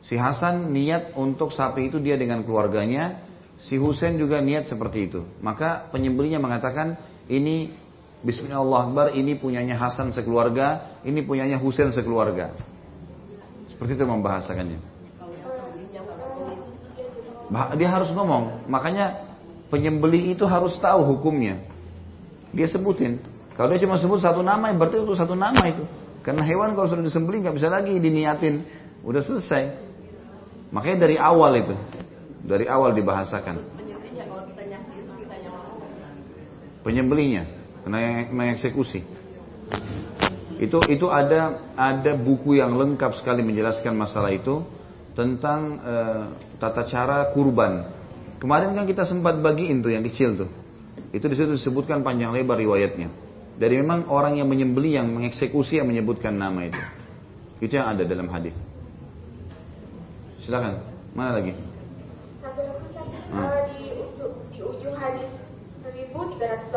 Si Hasan niat untuk sapi itu dia dengan keluarganya, si Husain juga niat seperti itu. Maka penyembelihnya mengatakan, ini Bismillahirrahmanirrahim, ini punyanya Hasan sekeluarga, ini punyanya Husain sekeluarga. Seperti itu membahasakannya. Bah- Dia harus ngomong, makanya penyembelih itu harus tahu hukumnya. Dia sebutin. Kalau dia cuma sebut satu nama, berarti itu satu nama itu. Karena hewan kalau sudah disembelih nggak bisa lagi diniatin, udah selesai. Makanya dari awal itu, dari awal dibahasakan. Penyembelihnya. Penyembelihnya kena mengeksekusi. Itu itu ada ada buku yang lengkap sekali menjelaskan masalah itu tentang eh, tata cara kurban. Kemarin kan kita sempat bagiin tuh yang kecil tuh. Itu di situ disebutkan panjang lebar riwayatnya. Dari memang orang yang menyembelih yang mengeksekusi yang menyebutkan nama itu. Itu yang ada dalam hadis. Silakan. Mana lagi? Satu lagi Hmm. di ujung di ujung hadis 1380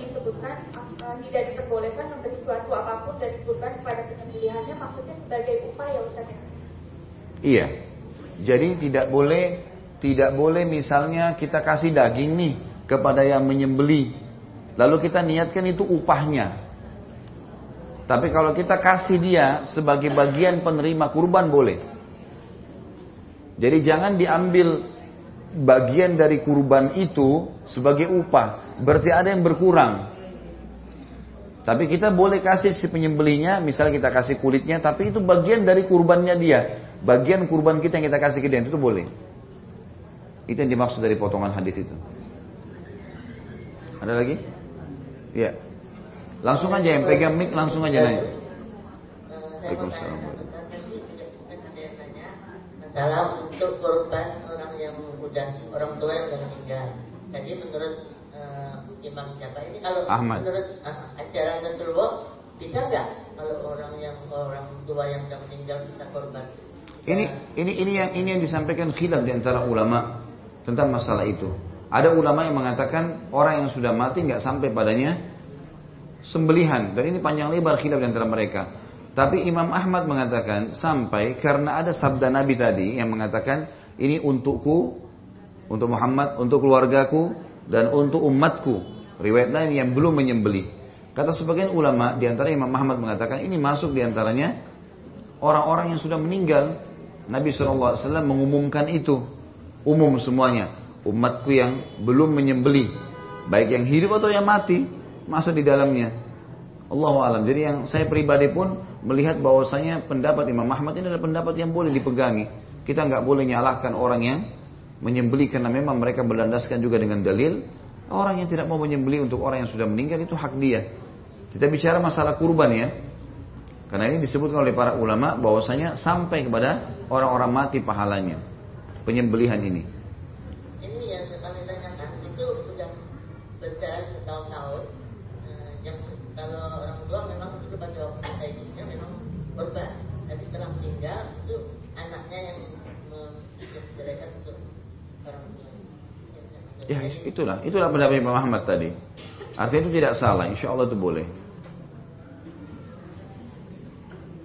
disebutkan uh, tidak diperbolehkan memberi suatu apa pun dari kurban pada penyembelihannya maksudnya sebagai upaya Ustaz ya. Iya. Jadi tidak boleh tidak boleh misalnya kita kasih daging nih kepada yang menyembeli. Lalu kita niatkan itu upahnya. Tapi kalau kita kasih dia sebagai bagian penerima kurban boleh. Jadi jangan diambil bagian dari kurban itu sebagai upah. Berarti ada yang berkurang. Tapi kita boleh kasih si penyembelihnya, misal kita kasih kulitnya, tapi itu bagian dari kurbannya dia. Bagian kurban kita yang kita kasih ke dia, itu boleh. Itu yang dimaksud dari potongan hadis itu. Ada lagi? Ya. Langsung aja yang pegang mic langsung aja nanya. Waalaikumsalam. Masalah untuk korban orang yang udah orang tua yang udah meninggal. Jadi menurut eh, Imam Syafi'i ini kalau Ahmad. menurut ah, ajaran Rasulullah bisa nggak kalau orang yang orang tua yang udah meninggal bisa korban? Ini ini ini yang ini yang disampaikan khilaf di antara ulama tentang masalah itu. Ada ulama yang mengatakan orang yang sudah mati nggak sampai padanya sembelihan dan ini panjang lebar khilaf di antara mereka. Tapi Imam Ahmad mengatakan sampai karena ada sabda Nabi tadi yang mengatakan ini untukku, untuk Muhammad, untuk keluargaku dan untuk umatku. Riwayat lain yang belum menyembelih. Kata sebagian ulama di antara Imam Ahmad mengatakan ini masuk di antaranya orang-orang yang sudah meninggal. Nabi SAW mengumumkan itu umum semuanya. Umatku yang belum menyembelih, baik yang hidup atau yang mati, masuk di dalamnya. Allah alam. Jadi yang saya pribadi pun melihat bahwasanya pendapat Imam Ahmad ini adalah pendapat yang boleh dipegangi. Kita nggak boleh nyalahkan orang yang menyembelih karena memang mereka berlandaskan juga dengan dalil. Orang yang tidak mau menyembelih untuk orang yang sudah meninggal itu hak dia. Kita bicara masalah kurban ya. Karena ini disebutkan oleh para ulama bahwasanya sampai kepada orang-orang mati pahalanya. Penyembelihan. Ini yang kami tanyakan itu sudah besar bertahun-tahun. Eh, yang kalau orang tua memang itu pada waktu hidupnya memang korban. Tapi setelah meninggal itu anaknya yang menjelekan untuk orang tua. Ya itulah, itulah pendapat Imam Ahmad tadi. Artinya itu tidak salah, insya Allah itu boleh.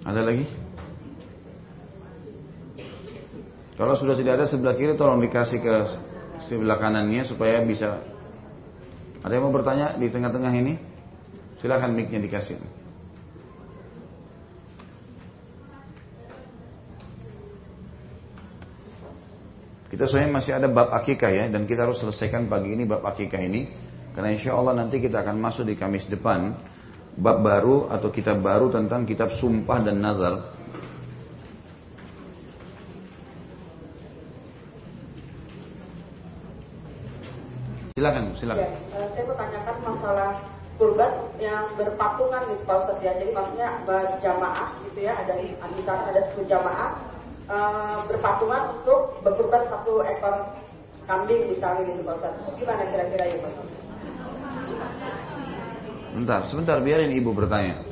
Ada lagi? Kalau sudah tidak ada sebelah kiri tolong dikasih ke sebelah kanannya supaya bisa. Ada yang mau bertanya di tengah-tengah ini? Silakan mic-nya dikasih. Kita soalnya masih ada bab akikah ya dan kita harus selesaikan pagi ini bab akikah ini karena insya Allah nanti kita akan masuk di Kamis depan bab baru atau kitab baru tentang kitab sumpah dan nazar. Silakan, silakan. Ya, saya bertanyakan masalah kurban yang berpatungan gitu Pak Ustadz ya. Jadi maksudnya berjamaah gitu ya, ada misalnya ada 10 jamaah eh, berpatungan untuk berkurban satu ekor kambing misalnya gitu Pak Ustadz. Gimana kira-kira ya Pak? Bentar, sebentar biarin ibu bertanya.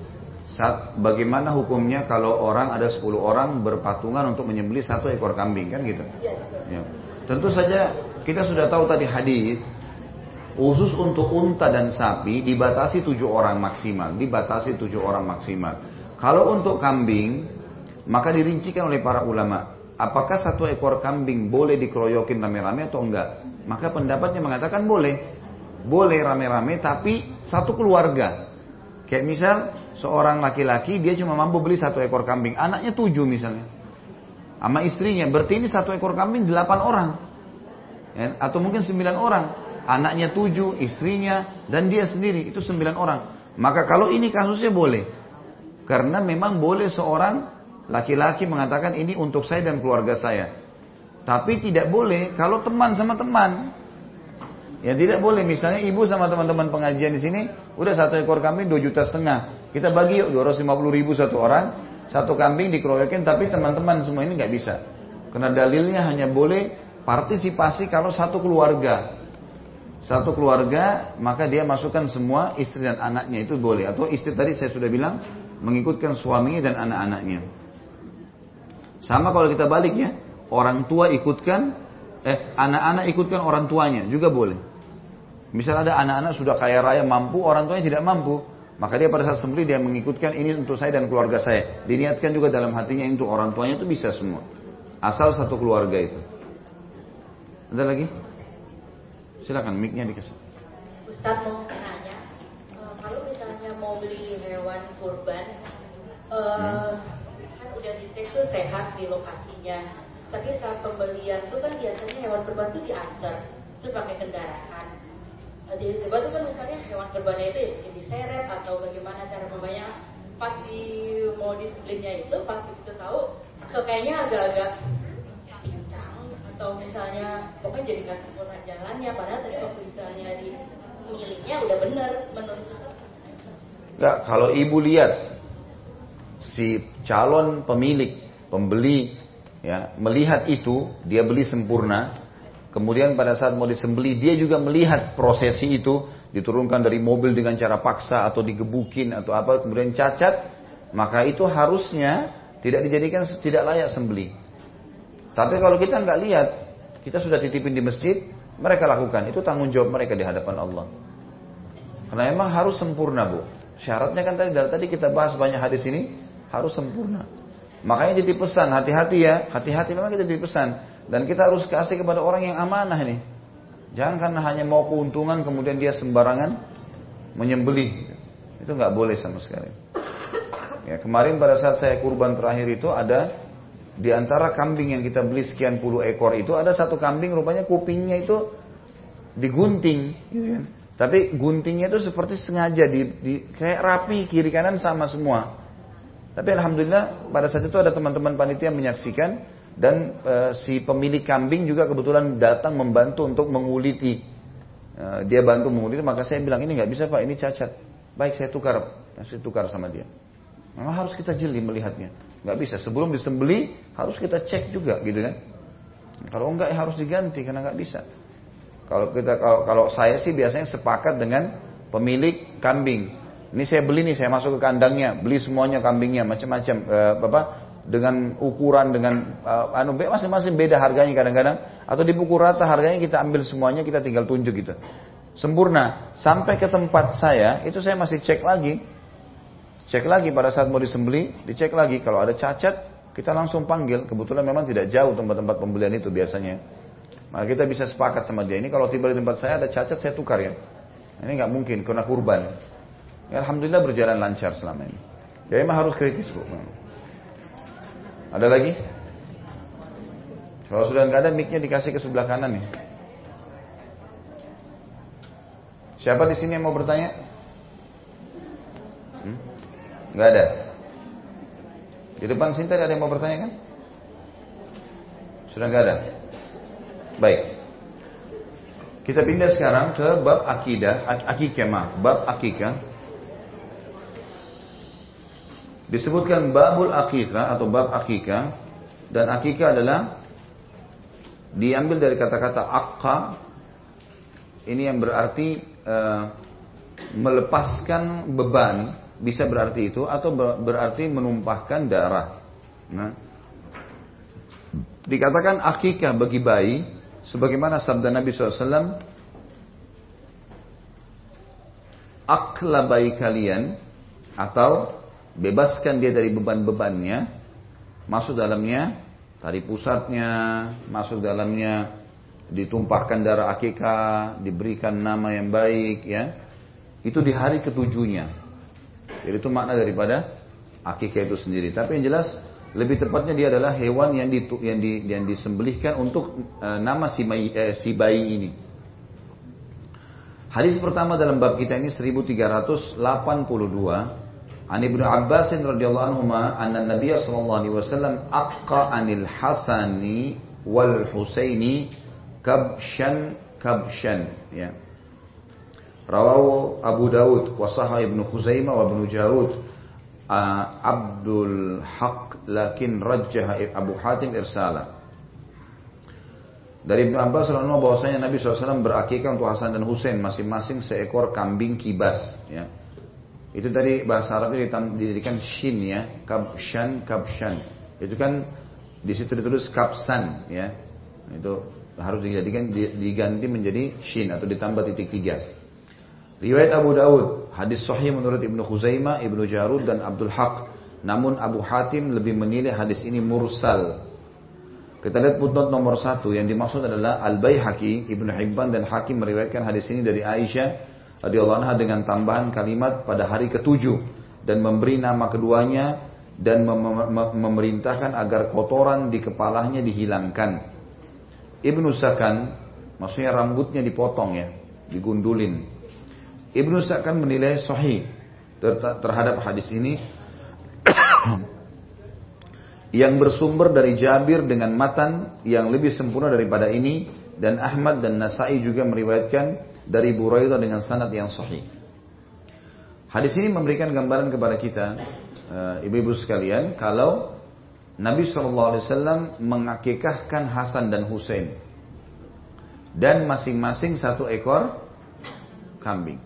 Saat, bagaimana hukumnya kalau orang ada 10 orang berpatungan untuk menyembelih satu ekor kambing kan gitu? Iya, Ya. Tentu saja kita sudah tahu tadi hadis khusus untuk unta dan sapi dibatasi tujuh orang maksimal, dibatasi tujuh orang maksimal. Kalau untuk kambing maka dirincikan oleh para ulama apakah satu ekor kambing boleh dikeroyokin rame-rame atau enggak? Maka pendapatnya mengatakan boleh, boleh rame-rame tapi satu keluarga. Kayak misal seorang laki-laki dia cuma mampu beli satu ekor kambing, anaknya tujuh misalnya sama istrinya. Berarti ini satu ekor kambing delapan orang. Ya, atau mungkin sembilan orang. Anaknya tujuh, istrinya, dan dia sendiri. Itu sembilan orang. Maka kalau ini kasusnya boleh. Karena memang boleh seorang laki-laki mengatakan ini untuk saya dan keluarga saya. Tapi tidak boleh kalau teman sama teman. Ya tidak boleh. Misalnya ibu sama teman-teman pengajian di sini, udah satu ekor kambing dua juta setengah. Kita bagi yuk 250 ribu satu orang. Satu kambing dikeroyokin tapi teman-teman semua ini nggak bisa. Karena dalilnya hanya boleh partisipasi kalau satu keluarga. Satu keluarga maka dia masukkan semua istri dan anaknya itu boleh. Atau istri tadi saya sudah bilang mengikutkan suaminya dan anak-anaknya. Sama kalau kita baliknya, orang tua ikutkan, eh anak-anak ikutkan orang tuanya juga boleh. Misal ada anak-anak sudah kaya raya mampu, orang tuanya tidak mampu, maka dia pada saat sembelih dia mengikutkan ini untuk saya dan keluarga saya. Diniatkan juga dalam hatinya untuk orang tuanya itu bisa semua. Asal satu keluarga itu. Ada lagi? Silakan mic-nya dikasih. Ustaz mau nanya, eh, kalau misalnya mau beli hewan kurban, eh, kan udah dicek tuh sehat di lokasinya. Tapi saat pembelian tuh kan biasanya hewan kurban tuh diantar, itu pakai kendaraan. Eh, di tiba tuh kan misalnya hewan kurbannya itu ya diseret atau bagaimana cara membanya pas di mau disembelihnya itu pas kita tahu kok kayaknya agak-agak atau misalnya pokoknya jadi nggak sempurna jalannya padahal tadi waktu misalnya di miliknya udah bener menurut. Enggak, kalau ibu lihat si calon pemilik, pembeli ya, melihat itu, dia beli sempurna, kemudian pada saat mau disembeli dia juga melihat prosesi itu diturunkan dari mobil dengan cara paksa atau digebukin atau apa kemudian cacat, maka itu harusnya tidak dijadikan tidak layak sembeli. Tapi kalau kita nggak lihat, kita sudah titipin di masjid, mereka lakukan. Itu tanggung jawab mereka di hadapan Allah. Karena memang harus sempurna bu. Syaratnya kan tadi dari tadi kita bahas banyak hadis ini harus sempurna. Makanya jadi pesan hati-hati ya, hati-hati memang kita jadi pesan dan kita harus kasih kepada orang yang amanah ini. Jangan karena hanya mau keuntungan kemudian dia sembarangan menyembelih. Itu nggak boleh sama sekali. Ya, kemarin pada saat saya kurban terakhir itu ada di antara kambing yang kita beli sekian puluh ekor itu ada satu kambing rupanya kupingnya itu digunting, gitu kan. Tapi guntingnya itu seperti sengaja di, di kayak rapi kiri kanan sama semua. Tapi alhamdulillah pada saat itu ada teman-teman panitia menyaksikan dan e, si pemilik kambing juga kebetulan datang membantu untuk menguliti. E, dia bantu menguliti maka saya bilang ini nggak bisa pak ini cacat. Baik saya tukar, saya tukar sama dia. Memang harus kita jeli melihatnya. Nggak bisa sebelum disembeli harus kita cek juga gitu kan. Kalau enggak ya harus diganti karena nggak bisa. Kalau kita kalau, kalau saya sih biasanya sepakat dengan pemilik kambing. Ini saya beli nih, saya masuk ke kandangnya, beli semuanya kambingnya macam-macam, eh, apa dengan ukuran dengan eh, anu masing-masing beda harganya kadang-kadang atau dipukul rata harganya kita ambil semuanya kita tinggal tunjuk gitu. Sempurna. Sampai ke tempat saya itu saya masih cek lagi. Cek lagi pada saat mau disembeli, dicek lagi kalau ada cacat kita langsung panggil. Kebetulan memang tidak jauh tempat-tempat pembelian itu biasanya. Maka kita bisa sepakat sama dia. Ini kalau tiba di tempat saya ada cacat saya tukar ya. Ini nggak mungkin karena kurban. Alhamdulillah berjalan lancar selama ini. Ya emang harus kritis bu. Ada lagi? Kalau sudah nggak ada micnya dikasih ke sebelah kanan nih. Siapa di sini yang mau bertanya? Nggak ada. Di depan sini tadi ada yang mau bertanya kan? Sudah nggak ada. Baik. Kita pindah sekarang ke bab akidah, akikah maaf, bab akikah. Disebutkan babul akikah atau bab akikah dan akikah adalah diambil dari kata-kata akka ini yang berarti uh, melepaskan beban bisa berarti itu atau berarti menumpahkan darah. Nah, dikatakan akikah bagi bayi sebagaimana sabda Nabi SAW akla bayi kalian atau bebaskan dia dari beban-bebannya masuk dalamnya tari pusatnya masuk dalamnya ditumpahkan darah akikah diberikan nama yang baik ya. Itu di hari ketujuhnya jadi itu makna daripada akikah itu sendiri tapi yang jelas lebih tepatnya dia adalah hewan yang, di, yang, di, yang disembelihkan untuk e, nama si bayi, eh, si bayi ini. Hadis pertama dalam bab kita ini 1382. An Ibnu Abbas radhiyallahu anhu anna Nabiy sallallahu alaihi wasallam aqqa anil Hasani wal Husaini kabshan kabshan ya. Rawahu Abu Dawud wa Sahih Ibnu Khuzaimah wa Ibnu Jarud Abdul Haq lakin rajjah Abu Hatim irsala. Dari Ibnu Abbas radhiyallahu bahwasanya Nabi SAW berakikah untuk Hasan dan Husain masing-masing seekor kambing kibas. Ya. Itu tadi bahasa Arabnya didirikan shin ya, kabshan kabshan. Itu kan di situ ditulis kapsan ya. Itu harus dijadikan diganti menjadi shin atau ditambah titik tiga. Riwayat Abu Daud, hadis sahih menurut Ibnu Khuzaimah, Ibnu Jarud dan Abdul Haq. Namun Abu Hatim lebih menilai hadis ini mursal. Kita lihat footnote nomor satu yang dimaksud adalah Al Baihaqi, Ibnu Hibban dan Hakim meriwayatkan hadis ini dari Aisyah radhiyallahu anha dengan tambahan kalimat pada hari ketujuh dan memberi nama keduanya dan mem mem memerintahkan agar kotoran di kepalanya dihilangkan. Ibnu Sakan, maksudnya rambutnya dipotong ya, digundulin. Ibnu Sa'kan menilai sahih terhadap hadis ini yang bersumber dari Jabir dengan matan yang lebih sempurna daripada ini dan Ahmad dan Nasai juga meriwayatkan dari Buraidah dengan sanad yang sahih. Hadis ini memberikan gambaran kepada kita eh, ibu-ibu sekalian kalau Nabi SAW mengakikahkan Hasan dan Husain dan masing-masing satu ekor kambing.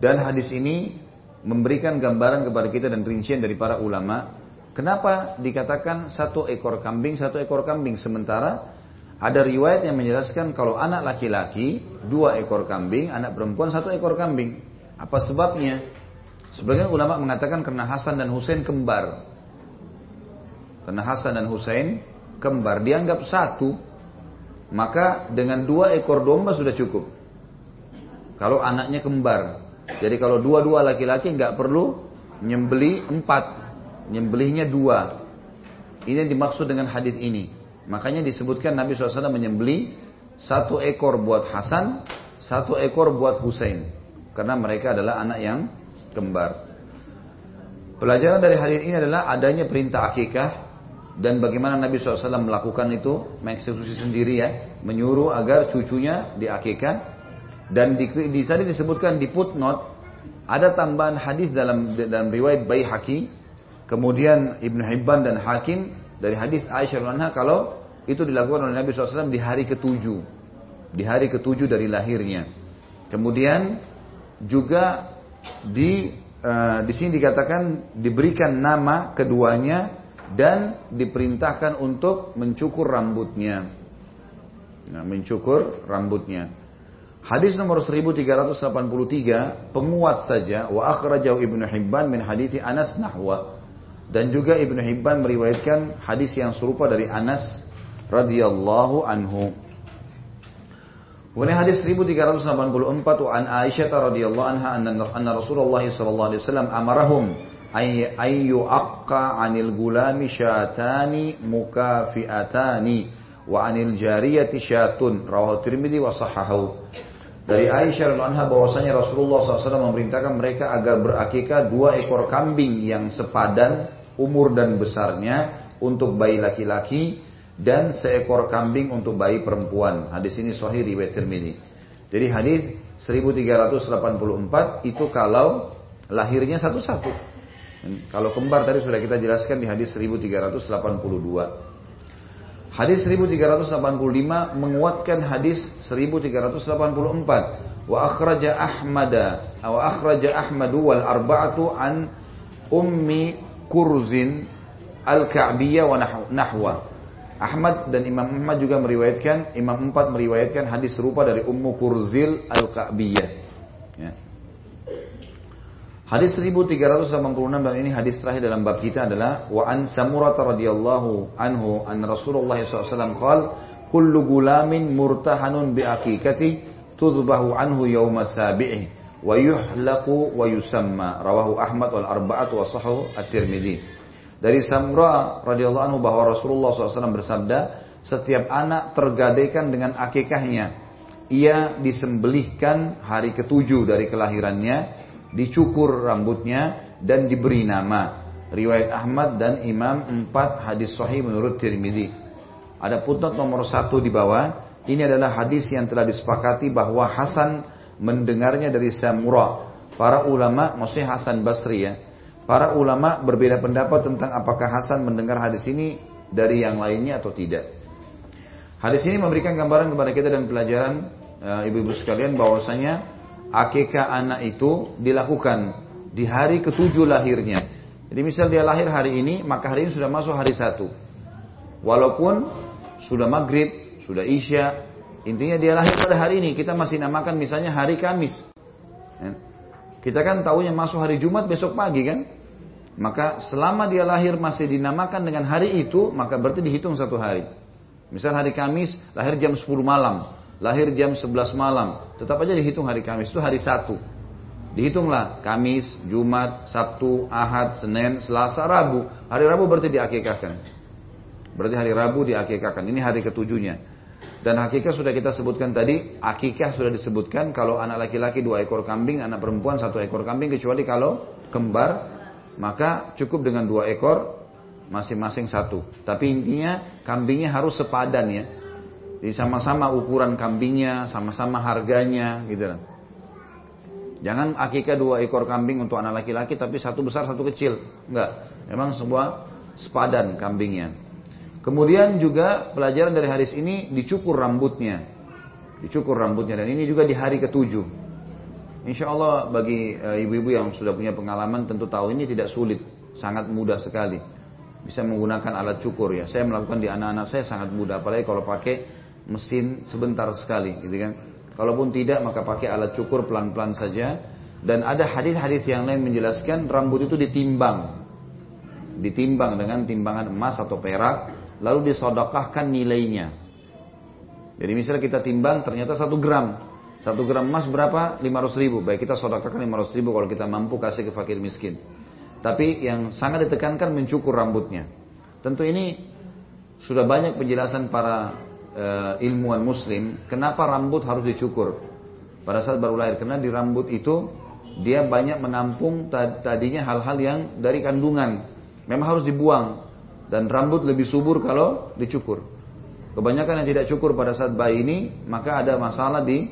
Dan hadis ini memberikan gambaran kepada kita dan rincian dari para ulama. Kenapa dikatakan satu ekor kambing, satu ekor kambing. Sementara ada riwayat yang menjelaskan kalau anak laki-laki dua ekor kambing, anak perempuan satu ekor kambing. Apa sebabnya? Sebagian ulama mengatakan karena Hasan dan Husain kembar. Karena Hasan dan Husain kembar dianggap satu, maka dengan dua ekor domba sudah cukup. Kalau anaknya kembar, jadi kalau dua-dua laki-laki nggak perlu nyembeli empat, nyembelihnya dua. Ini yang dimaksud dengan hadis ini. Makanya disebutkan Nabi SAW menyembeli satu ekor buat Hasan, satu ekor buat Husain. Karena mereka adalah anak yang kembar. Pelajaran dari hadis ini adalah adanya perintah akikah dan bagaimana Nabi SAW melakukan itu mengeksekusi sendiri ya, menyuruh agar cucunya diakikah dan di, di tadi disebutkan di footnote ada tambahan hadis dalam dalam riwayat Baihaqi, kemudian Ibnu Hibban dan Hakim dari hadis Aisyah radhiyallahu kalau itu dilakukan oleh Nabi SAW di hari ketujuh, di hari ketujuh dari lahirnya. Kemudian juga di uh, di sini dikatakan diberikan nama keduanya dan diperintahkan untuk mencukur rambutnya. Nah, mencukur rambutnya. Hadis nomor 1383 penguat saja wa akhrajahu Ibnu Hibban min hadis Anas nahwa dan juga Ibnu Hibban meriwayatkan hadis yang serupa dari Anas radhiyallahu anhu. Kemudian hadis 1384 wa an Aisyah radhiyallahu anha anna, Rasulullah sallallahu alaihi wasallam amarahum ay yu'aqqa 'anil gulami syatani mukafiatani wa 'anil jariyati syatun rawahu Tirmidzi wa sahahahu. Dari Aisyah radhiallahu bahwasanya Rasulullah SAW memerintahkan mereka agar berakikah dua ekor kambing yang sepadan umur dan besarnya untuk bayi laki-laki dan seekor kambing untuk bayi perempuan. Hadis ini sahih riwayat Tirmidzi. Jadi hadis 1384 itu kalau lahirnya satu-satu. Kalau kembar tadi sudah kita jelaskan di hadis 1382. Hadis 1385 menguatkan hadis 1384. Wa akhraja Ahmada wa akhraja Ahmadu wal arba'atu an ummi kurzin al-ka'biyah wa nahwa. Ahmad dan Imam Ahmad juga meriwayatkan, Imam Empat meriwayatkan hadis serupa dari Ummu Kurzil Al-Ka'biyah. Ya. Hadis 1386 dan ini hadis terakhir dalam bab kita adalah wa an Samurah radhiyallahu anhu an Rasulullah SAW qal kullu gulamin murtahanun bi aqiqati tudbahu anhu yawma sabi'i wa yuhlaqu wa yusamma rawahu Ahmad wal arba'atu wa sahahu at-Tirmidzi. Dari Samra radhiyallahu anhu bahwa Rasulullah SAW bersabda, setiap anak tergadaikan dengan akikahnya. Ia disembelihkan hari ketujuh dari kelahirannya, dicukur rambutnya, dan diberi nama. Riwayat Ahmad dan Imam empat hadis sahih menurut Tirmidzi. Ada putnot nomor satu di bawah. Ini adalah hadis yang telah disepakati bahwa Hasan mendengarnya dari Samura. Para ulama, maksudnya Hasan Basri ya, Para ulama berbeda pendapat tentang apakah Hasan mendengar hadis ini dari yang lainnya atau tidak. Hadis ini memberikan gambaran kepada kita dan pelajaran eh, ibu-ibu sekalian bahwasanya akikah anak itu dilakukan di hari ketujuh lahirnya. Jadi misal dia lahir hari ini, maka hari ini sudah masuk hari satu. Walaupun sudah maghrib, sudah isya, intinya dia lahir pada hari ini. Kita masih namakan misalnya hari Kamis. Ya. Kita kan tahunya masuk hari Jumat besok pagi kan? Maka selama dia lahir masih dinamakan dengan hari itu, maka berarti dihitung satu hari. Misal hari Kamis, lahir jam 10 malam, lahir jam 11 malam, tetap aja dihitung hari Kamis, itu hari satu. Dihitunglah Kamis, Jumat, Sabtu, Ahad, Senin, Selasa, Rabu. Hari Rabu berarti diakikahkan. Berarti hari Rabu diakikahkan. Ini hari ketujuhnya. Dan hakikah sudah kita sebutkan tadi, akikah sudah disebutkan kalau anak laki-laki dua ekor kambing, anak perempuan satu ekor kambing, kecuali kalau kembar maka cukup dengan dua ekor masing-masing satu. Tapi intinya kambingnya harus sepadan ya. Jadi sama-sama ukuran kambingnya, sama-sama harganya gitu kan. Jangan akikah dua ekor kambing untuk anak laki-laki tapi satu besar satu kecil. Enggak. Memang sebuah sepadan kambingnya. Kemudian juga pelajaran dari hadis ini dicukur rambutnya. Dicukur rambutnya dan ini juga di hari ketujuh. Insya Allah bagi eh, ibu-ibu yang sudah punya pengalaman tentu tahu ini tidak sulit, sangat mudah sekali. Bisa menggunakan alat cukur ya. Saya melakukan di anak-anak saya sangat mudah, apalagi kalau pakai mesin sebentar sekali, gitu kan. Kalaupun tidak maka pakai alat cukur pelan-pelan saja. Dan ada hadis-hadis yang lain menjelaskan rambut itu ditimbang, ditimbang dengan timbangan emas atau perak, lalu disodokahkan nilainya. Jadi misalnya kita timbang ternyata satu gram, satu gram emas berapa? 500 ribu. Baik kita sodakakan 500 ribu kalau kita mampu kasih ke fakir miskin. Tapi yang sangat ditekankan mencukur rambutnya. Tentu ini sudah banyak penjelasan para e, ilmuwan muslim. Kenapa rambut harus dicukur? Pada saat baru lahir. Karena di rambut itu dia banyak menampung tadinya hal-hal yang dari kandungan. Memang harus dibuang. Dan rambut lebih subur kalau dicukur. Kebanyakan yang tidak cukur pada saat bayi ini, maka ada masalah di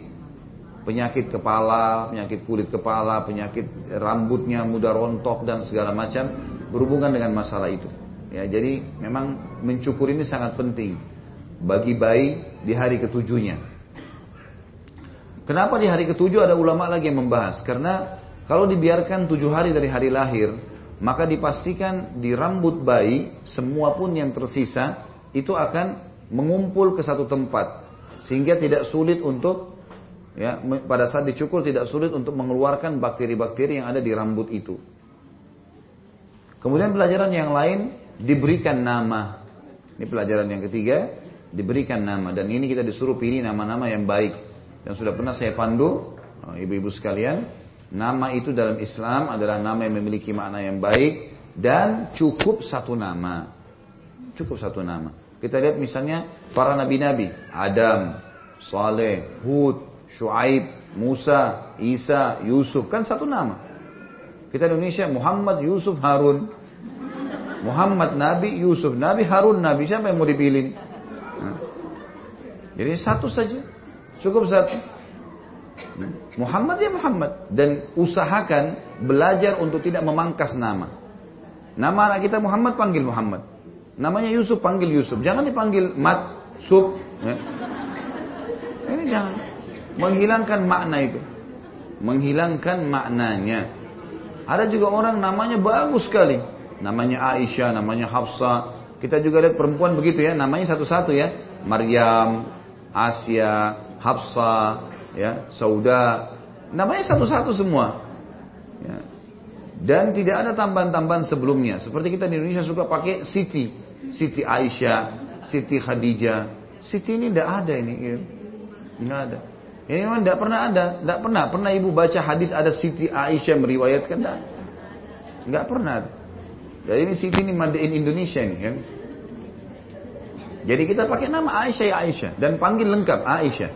penyakit kepala, penyakit kulit kepala, penyakit rambutnya mudah rontok dan segala macam berhubungan dengan masalah itu. Ya, jadi memang mencukur ini sangat penting bagi bayi di hari ketujuhnya. Kenapa di hari ketujuh ada ulama lagi yang membahas? Karena kalau dibiarkan tujuh hari dari hari lahir, maka dipastikan di rambut bayi semua pun yang tersisa itu akan mengumpul ke satu tempat sehingga tidak sulit untuk ya pada saat dicukur tidak sulit untuk mengeluarkan bakteri-bakteri yang ada di rambut itu. Kemudian pelajaran yang lain diberikan nama. Ini pelajaran yang ketiga, diberikan nama dan ini kita disuruh pilih nama-nama yang baik. Dan sudah pernah saya pandu oh, ibu-ibu sekalian, nama itu dalam Islam adalah nama yang memiliki makna yang baik dan cukup satu nama. Cukup satu nama. Kita lihat misalnya para nabi-nabi, Adam, Saleh, Hud, Shu'aib, Musa, Isa, Yusuf. Kan satu nama. Kita Indonesia Muhammad, Yusuf, Harun. Muhammad Nabi, Yusuf Nabi, Harun Nabi. Siapa yang mau dipilih? Jadi satu saja. Cukup satu. Muhammad ya Muhammad. Dan usahakan belajar untuk tidak memangkas nama. Nama anak kita Muhammad panggil Muhammad. Namanya Yusuf panggil Yusuf. Jangan dipanggil Mat, Sub. Ya. Ini jangan. Menghilangkan makna itu. Menghilangkan maknanya. Ada juga orang namanya bagus sekali. Namanya Aisyah, namanya Hafsah. Kita juga lihat perempuan begitu ya. Namanya satu-satu ya. Maryam, Asia, Hafsah, ya, Sauda. Namanya satu-satu semua. Ya. Dan tidak ada tambahan-tambahan sebelumnya. Seperti kita di Indonesia suka pakai Siti. Siti Aisyah, Siti Khadijah. Siti ini tidak ada ini. Ya. Ada. Ini memang tidak pernah ada. Tidak pernah. Pernah ibu baca hadis ada Siti Aisyah meriwayatkan? Tidak. Tidak pernah. Jadi ini Siti ini made in Indonesia ini kan. Jadi kita pakai nama Aisyah ya Aisyah dan panggil lengkap Aisyah.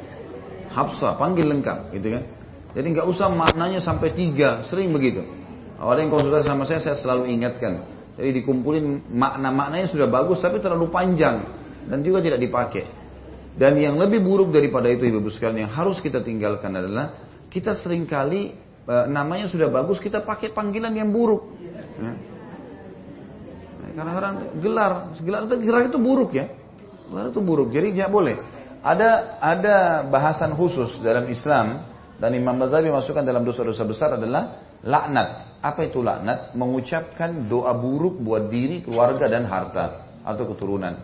Hafsah panggil lengkap gitu kan. Jadi nggak usah maknanya sampai tiga, sering begitu. Ada yang konsultasi sama saya, saya selalu ingatkan. Jadi dikumpulin makna-maknanya sudah bagus tapi terlalu panjang dan juga tidak dipakai. Dan yang lebih buruk daripada itu ibu-ibu sekalian yang harus kita tinggalkan adalah kita sering kali e, namanya sudah bagus kita pakai panggilan yang buruk. Ya. Karena orang gelar, gelar itu gelar itu buruk ya. Gelar itu buruk. Jadi tidak boleh. Ada ada bahasan khusus dalam Islam dan Imam Ghazali masukkan dalam dosa-dosa besar adalah laknat. Apa itu laknat? Mengucapkan doa buruk buat diri, keluarga dan harta atau keturunan.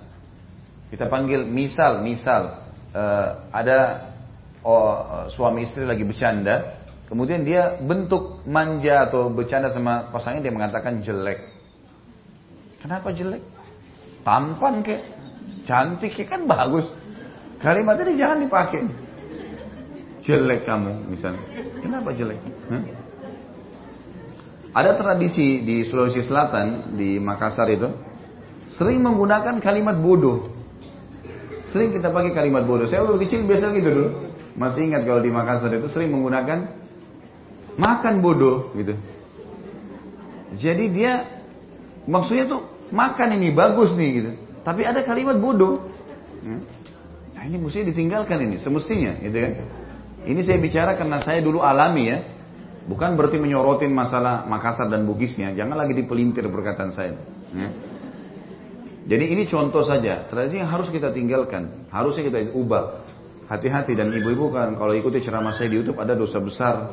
Kita panggil misal, misal uh, ada oh, suami istri lagi bercanda, kemudian dia bentuk manja atau bercanda sama pasangan dia mengatakan jelek. Kenapa jelek? Tampan kek, cantik kek kan bagus. Kalimat ini jangan dipakai. Jelek kamu misalnya. Kenapa jelek? Huh? Ada tradisi di Sulawesi Selatan, di Makassar itu, sering menggunakan kalimat bodoh. Sering kita pakai kalimat bodoh. Saya waktu kecil biasa gitu dulu. Masih ingat kalau di Makassar itu sering menggunakan makan bodoh gitu. Jadi dia maksudnya tuh makan ini bagus nih gitu. Tapi ada kalimat bodoh. Nah ini mesti ditinggalkan ini semestinya gitu kan. Ini saya bicara karena saya dulu alami ya. Bukan berarti menyorotin masalah Makassar dan Bugisnya. Jangan lagi dipelintir perkataan saya. Ya. Jadi ini contoh saja. Tradisi yang harus kita tinggalkan. Harusnya kita ubah. Hati-hati dan ibu-ibu kan kalau ikuti ceramah saya di YouTube ada dosa besar.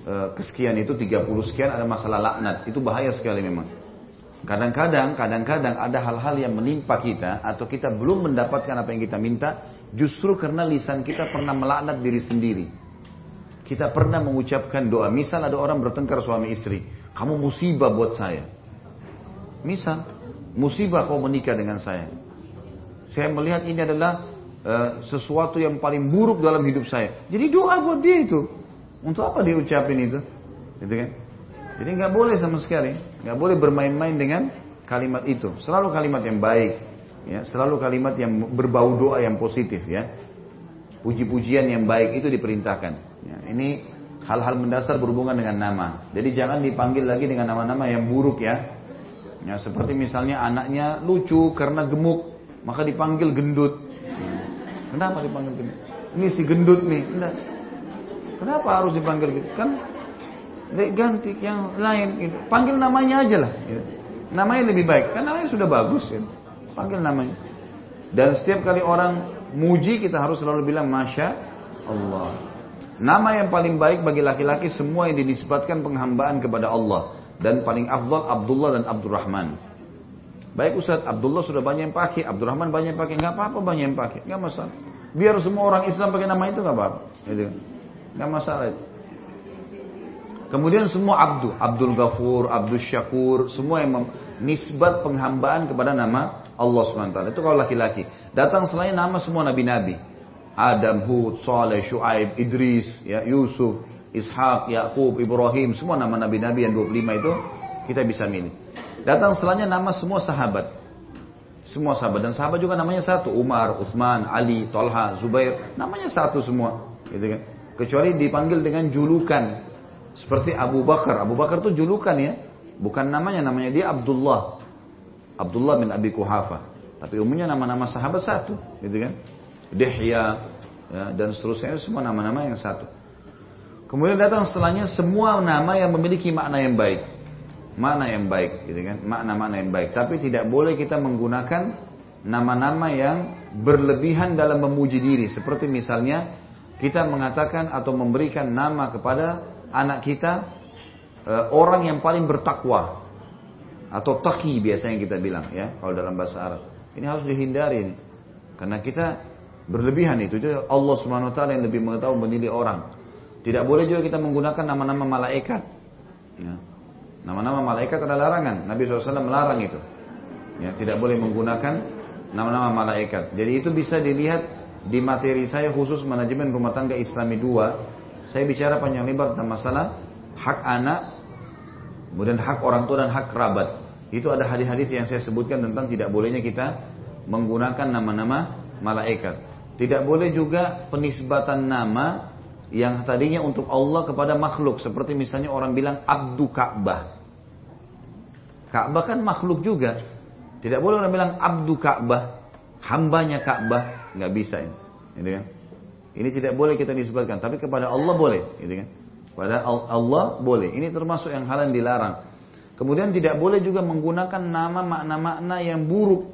E, kesekian itu 30 sekian ada masalah laknat. Itu bahaya sekali memang. Kadang-kadang, kadang-kadang ada hal-hal yang menimpa kita atau kita belum mendapatkan apa yang kita minta justru karena lisan kita pernah melaknat diri sendiri. Kita pernah mengucapkan doa. Misal ada orang bertengkar suami istri. Kamu musibah buat saya. Misal, musibah kau menikah dengan saya. Saya melihat ini adalah uh, sesuatu yang paling buruk dalam hidup saya. Jadi doa buat dia itu. Untuk apa dia ucapin itu? Gitu kan? Jadi nggak boleh sama sekali, nggak boleh bermain-main dengan kalimat itu. Selalu kalimat yang baik, ya, selalu kalimat yang berbau doa yang positif, ya. Puji-pujian yang baik itu diperintahkan. Ya, ini hal-hal mendasar berhubungan dengan nama. Jadi jangan dipanggil lagi dengan nama-nama yang buruk ya. Ya seperti misalnya anaknya lucu karena gemuk, maka dipanggil gendut. Kenapa dipanggil gendut? Ini si gendut nih. Kenapa harus dipanggil gitu? Kan ganti yang lain. Gitu. Panggil namanya aja lah. Gitu. Namanya lebih baik. Kan namanya sudah bagus. Gitu. Panggil namanya. Dan setiap kali orang muji kita harus selalu bilang Masya Allah. Nama yang paling baik bagi laki-laki semua yang dinisbatkan penghambaan kepada Allah. Dan paling afdal Abdullah dan Abdurrahman. Baik Ustaz, Abdullah sudah banyak yang pakai, Abdurrahman banyak yang pakai, nggak apa-apa banyak yang pakai, nggak masalah. Biar semua orang Islam pakai nama itu nggak apa-apa, gitu. nggak masalah. Itu. Kemudian semua Abdu, Abdul Ghafur, Abdul Syakur, semua yang nisbat penghambaan kepada nama Allah SWT. Itu kalau laki-laki. Datang selain nama semua nabi-nabi. Adam, Hud, Saleh, Shu'aib, Idris, ya, Yusuf, Ishak, Yakub, Ibrahim, semua nama nabi-nabi yang 25 itu kita bisa milih. Datang setelahnya nama semua sahabat. Semua sahabat dan sahabat juga namanya satu, Umar, Uthman, Ali, Tolha, Zubair, namanya satu semua, gitu kan. Kecuali dipanggil dengan julukan. Seperti Abu Bakar. Abu Bakar itu julukan ya, bukan namanya, namanya dia Abdullah. Abdullah bin Abi Kuhafa. Tapi umumnya nama-nama sahabat satu, gitu kan. Dihya, ya, dan seterusnya itu semua nama-nama yang satu. Kemudian datang setelahnya semua nama yang memiliki makna yang baik. Makna yang baik, gitu kan? Makna-makna yang baik. Tapi tidak boleh kita menggunakan nama-nama yang berlebihan dalam memuji diri. Seperti misalnya kita mengatakan atau memberikan nama kepada anak kita e, orang yang paling bertakwa atau taki biasanya kita bilang ya kalau dalam bahasa Arab. Ini harus dihindari ini. Karena kita berlebihan itu. Itu Allah Subhanahu wa taala yang lebih mengetahui menilai orang. Tidak boleh juga kita menggunakan nama-nama malaikat. Ya. Nama-nama malaikat ada larangan. Nabi SAW melarang itu. Ya, tidak boleh menggunakan nama-nama malaikat. Jadi itu bisa dilihat di materi saya khusus manajemen rumah tangga Islami 2. Saya bicara panjang lebar tentang masalah hak anak, kemudian hak orang tua dan hak kerabat. Itu ada hadis-hadis yang saya sebutkan tentang tidak bolehnya kita menggunakan nama-nama malaikat. Tidak boleh juga penisbatan nama yang tadinya untuk Allah kepada makhluk seperti misalnya orang bilang abdu Ka'bah. Ka'bah kan makhluk juga. Tidak boleh orang bilang abdu Ka'bah, hambanya Ka'bah, nggak bisa ini. Gitu kan? Ini tidak boleh kita disebutkan, tapi kepada Allah boleh, gitu kan? Pada Allah boleh. Ini termasuk yang hal yang dilarang. Kemudian tidak boleh juga menggunakan nama makna-makna yang buruk.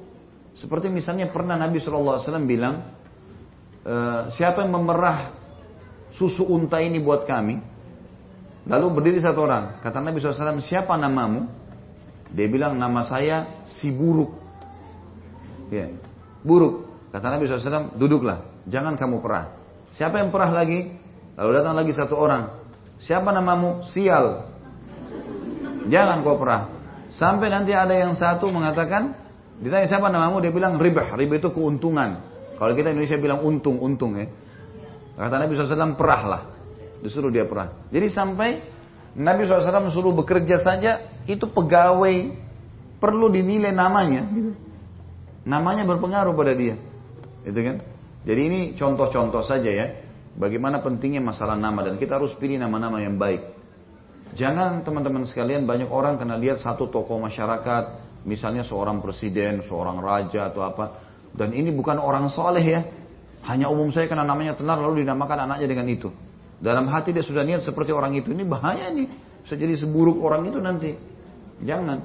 Seperti misalnya pernah Nabi SAW bilang, e, siapa yang memerah susu unta ini buat kami. Lalu berdiri satu orang. Kata Nabi SAW, siapa namamu? Dia bilang, nama saya si buruk. Ya, buruk. Kata Nabi SAW, duduklah. Jangan kamu perah. Siapa yang perah lagi? Lalu datang lagi satu orang. Siapa namamu? Sial. Jangan kau perah. Sampai nanti ada yang satu mengatakan, ditanya siapa namamu? Dia bilang ribah. Ribah itu keuntungan. Kalau kita Indonesia bilang untung, untung ya. Kata Nabi SAW, perahlah. Disuruh dia perah. Jadi sampai Nabi SAW suruh bekerja saja, itu pegawai perlu dinilai namanya. Namanya berpengaruh pada dia. Itu kan? Jadi ini contoh-contoh saja ya. Bagaimana pentingnya masalah nama dan kita harus pilih nama-nama yang baik. Jangan teman-teman sekalian banyak orang kena lihat satu tokoh masyarakat, misalnya seorang presiden, seorang raja atau apa, dan ini bukan orang soleh ya, hanya umum saya karena namanya tenar lalu dinamakan anaknya dengan itu. Dalam hati dia sudah niat seperti orang itu. Ini bahaya nih. Bisa jadi seburuk orang itu nanti. Jangan.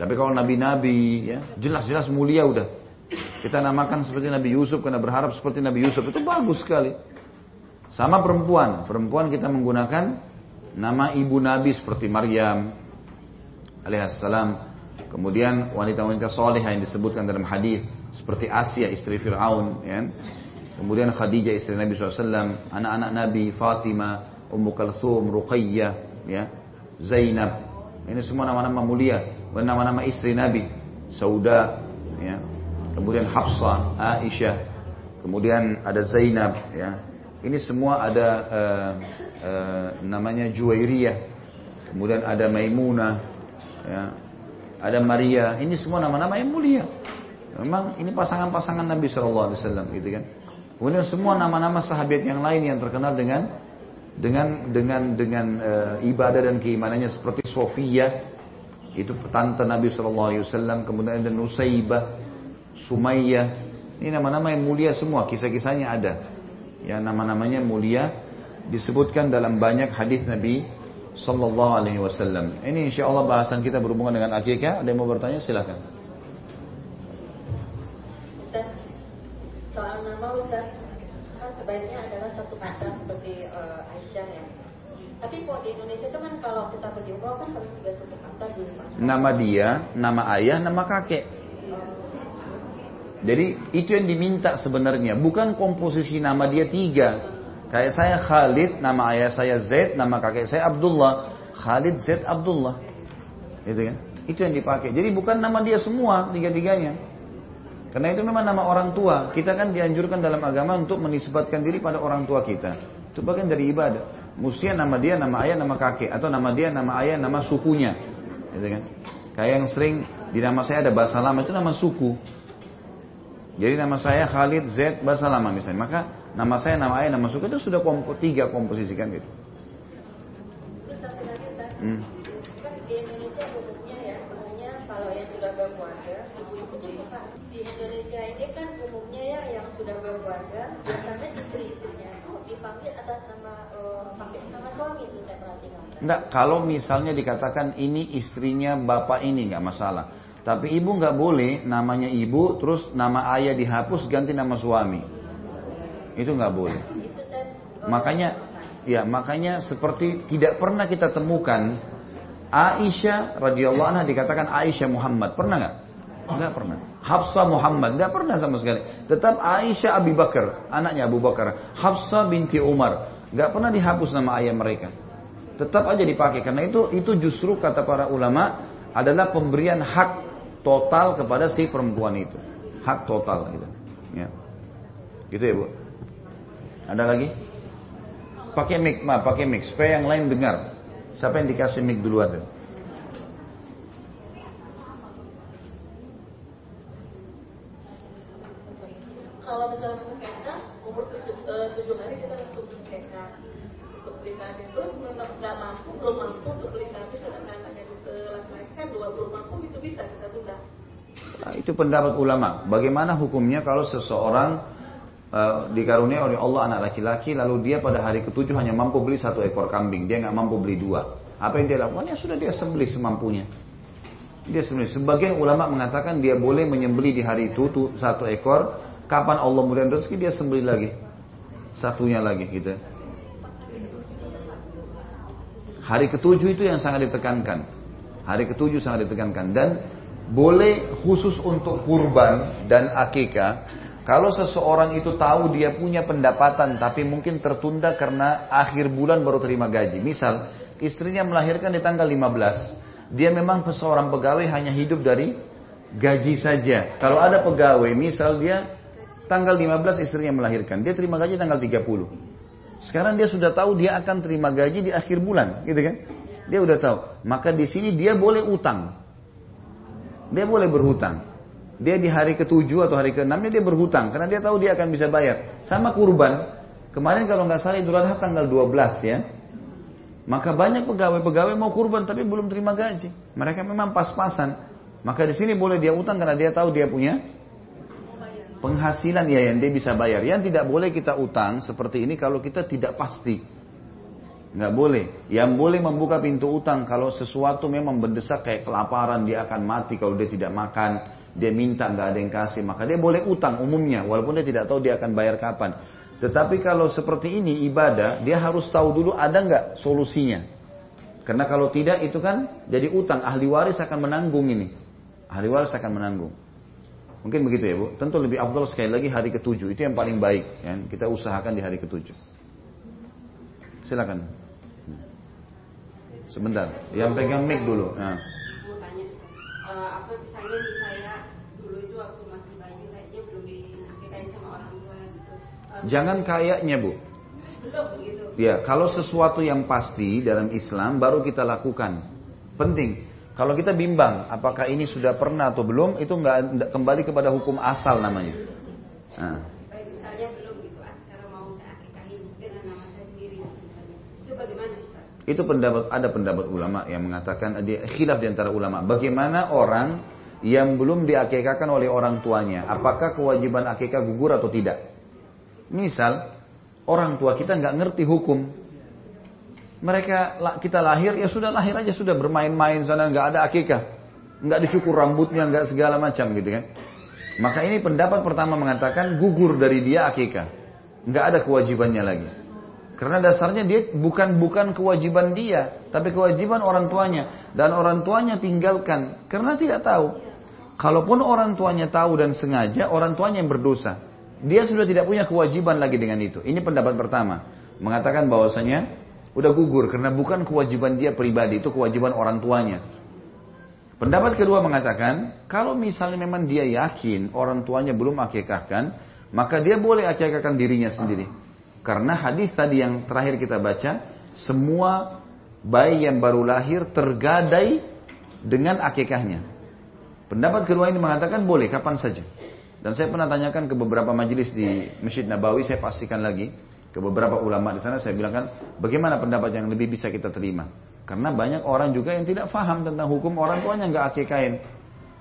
Tapi kalau nabi-nabi ya jelas-jelas mulia udah. Kita namakan seperti Nabi Yusuf karena berharap seperti Nabi Yusuf itu bagus sekali. Sama perempuan, perempuan kita menggunakan nama ibu Nabi seperti Maryam alaihissalam. Kemudian wanita-wanita soleh yang disebutkan dalam hadis seperti Asia istri Fir'aun, ya. Kemudian Khadijah istri Nabi SAW, anak-anak Nabi, Fatimah, Ummu Kalthum, Ruqayyah, ya, Zainab. Ini semua nama-nama mulia, nama-nama istri Nabi, Sauda, ya. Kemudian Hafsah, Aisyah, kemudian ada Zainab, ya. Ini semua ada uh, uh, namanya Juwairiyah, kemudian ada Maimunah, ya. Ada Maria. Ini semua nama-nama yang mulia. Memang ini pasangan-pasangan Nabi SAW, gitu kan. Kemudian semua nama-nama sahabat yang lain yang terkenal dengan dengan dengan dengan e, ibadah dan keimanannya seperti Sofia itu tante Nabi Shallallahu Alaihi Wasallam kemudian ada Nusaibah, Sumayyah ini nama-nama yang mulia semua kisah-kisahnya ada ya nama-namanya mulia disebutkan dalam banyak hadis Nabi Sallallahu Alaihi Wasallam ini insya Allah bahasan kita berhubungan dengan akikah ada yang mau bertanya silakan. sebaiknya adalah satu kata seperti uh, Aisyah ya. Tapi kok di Indonesia itu kan kalau kita pergi umroh kan harus tiga suku kata di Nama dia, nama ayah, nama kakek. Jadi itu yang diminta sebenarnya, bukan komposisi nama dia tiga. Kayak saya Khalid, nama ayah saya Z, nama kakek saya Abdullah. Khalid Z Abdullah. Gitu kan? Itu yang dipakai. Jadi bukan nama dia semua tiga-tiganya. Karena itu memang nama orang tua. Kita kan dianjurkan dalam agama untuk menisbatkan diri pada orang tua kita. Itu bagian dari ibadah. Mestinya nama dia, nama ayah, nama kakek. Atau nama dia, nama ayah, nama sukunya. Gitu kan? Kayak yang sering di nama saya ada bahasa lama itu nama suku. Jadi nama saya Khalid Z bahasa lama misalnya. Maka nama saya, nama ayah, nama suku itu sudah kompo, tiga komposisikan gitu. Hmm. Kan di Indonesia umumnya ya, umumnya kalau yang sudah sudah berkeluarga, ibu-ibu ini Pak, di Indonesia ini kan umumnya ya yang sudah berkeluarga, biasanya istri-istrinya itu dipanggil atas nama eh, panggil nama suami itu saya perhatikan. Enggak, kalau misalnya dikatakan ini istrinya bapak ini nggak masalah. Tapi ibu nggak boleh namanya ibu terus nama ayah dihapus ganti nama suami. Itu nggak boleh. Eh, Makanya ya makanya seperti tidak pernah kita temukan Aisyah radhiyallahu anha dikatakan Aisyah Muhammad. Pernah nggak? Nggak pernah. Hafsah Muhammad nggak pernah sama sekali. Tetap Aisyah Abu Bakar, anaknya Abu Bakar. Hafsah binti Umar. Nggak pernah dihapus nama ayah mereka. Tetap aja dipakai karena itu itu justru kata para ulama adalah pemberian hak total kepada si perempuan itu. Hak total gitu. Ya. Gitu ya, Bu. Ada lagi? Pakai mic, ma, pakai mic supaya yang lain dengar. Siapa yang dikasih mic duluan tuh? Kalau misalnya mereka umur eh, tujuh hari kita langsung mereka untuk terus memang nggak mampu belum mampu untuk beli kambing sedangkan anaknya itu laki-laki kan dua belum mampu itu bisa kita. Nah, itu pendapat ulama. Bagaimana hukumnya kalau seseorang eh, dikarunia oleh Allah anak laki-laki lalu dia pada hari ketujuh hanya mampu beli satu ekor kambing, dia nggak mampu beli dua. Apa yang dia lakukan? Ya sudah dia sembelih semampunya. Dia sembelih. Sebagian ulama mengatakan dia boleh menyembelih di hari itu tuh, satu ekor. Kapan Allah murian rezeki dia sembelih lagi. Satunya lagi gitu. Hari ketujuh itu yang sangat ditekankan. Hari ketujuh sangat ditekankan dan boleh khusus untuk kurban dan akikah. Kalau seseorang itu tahu dia punya pendapatan tapi mungkin tertunda karena akhir bulan baru terima gaji. Misal istrinya melahirkan di tanggal 15. Dia memang seorang pegawai hanya hidup dari gaji saja. Kalau ada pegawai misal dia tanggal 15 istrinya melahirkan, dia terima gaji tanggal 30. Sekarang dia sudah tahu dia akan terima gaji di akhir bulan, gitu kan? Dia udah tahu. Maka di sini dia boleh utang. Dia boleh berhutang. Dia di hari ketujuh atau hari keenamnya dia berhutang karena dia tahu dia akan bisa bayar. Sama kurban. Kemarin kalau nggak salah Idul Adha tanggal 12 ya. Maka banyak pegawai-pegawai mau kurban tapi belum terima gaji. Mereka memang pas-pasan. Maka di sini boleh dia utang karena dia tahu dia punya penghasilan ya yang dia bisa bayar. Yang tidak boleh kita utang seperti ini kalau kita tidak pasti. Nggak boleh. Yang boleh membuka pintu utang kalau sesuatu memang mendesak kayak kelaparan dia akan mati kalau dia tidak makan, dia minta nggak ada yang kasih, maka dia boleh utang umumnya walaupun dia tidak tahu dia akan bayar kapan. Tetapi kalau seperti ini ibadah, dia harus tahu dulu ada nggak solusinya. Karena kalau tidak itu kan jadi utang, ahli waris akan menanggung ini. Ahli waris akan menanggung. Mungkin begitu ya Bu. Tentu lebih afdal sekali lagi hari ketujuh. Itu yang paling baik. Ya. Kita usahakan di hari ketujuh. Silakan. Sebentar. Yang pegang mic dulu. Nah. mau tanya apa misalnya di saya dulu itu waktu masih bayi kayaknya belum dinikahin sama orang tua gitu Jangan kayaknya Bu. belum gitu Ya, kalau sesuatu yang pasti dalam Islam baru kita lakukan. Penting. Kalau kita bimbang, apakah ini sudah pernah atau belum, itu nggak kembali kepada hukum asal namanya. Nah, baik misalnya belum gitu ah sekarang mau saya akikahin dengan nama saya sendiri misalnya itu bagaimana Ustaz? Itu pendapat ada pendapat ulama yang mengatakan di khilaf di antara ulama. Bagaimana orang yang belum diakikahkan oleh orang tuanya, apakah kewajiban akikah gugur atau tidak? Misal orang tua kita nggak ngerti hukum, mereka kita lahir ya sudah lahir aja sudah bermain-main sana nggak ada akikah, nggak dicukur rambutnya nggak segala macam gitu kan. Maka ini pendapat pertama mengatakan gugur dari dia akikah, nggak ada kewajibannya lagi. Karena dasarnya dia bukan bukan kewajiban dia, tapi kewajiban orang tuanya dan orang tuanya tinggalkan karena tidak tahu. Kalaupun orang tuanya tahu dan sengaja, orang tuanya yang berdosa. Dia sudah tidak punya kewajiban lagi dengan itu. Ini pendapat pertama, mengatakan bahwasanya udah gugur karena bukan kewajiban dia pribadi, itu kewajiban orang tuanya. Pendapat kedua mengatakan, kalau misalnya memang dia yakin orang tuanya belum akikahkan, maka dia boleh akikahkan dirinya sendiri. Karena hadis tadi yang terakhir kita baca, semua bayi yang baru lahir tergadai dengan akikahnya. Pendapat kedua ini mengatakan boleh kapan saja. Dan saya pernah tanyakan ke beberapa majelis di Masjid Nabawi, saya pastikan lagi ke beberapa ulama di sana saya bilang kan bagaimana pendapat yang lebih bisa kita terima. Karena banyak orang juga yang tidak faham tentang hukum orang tuanya nggak akikain.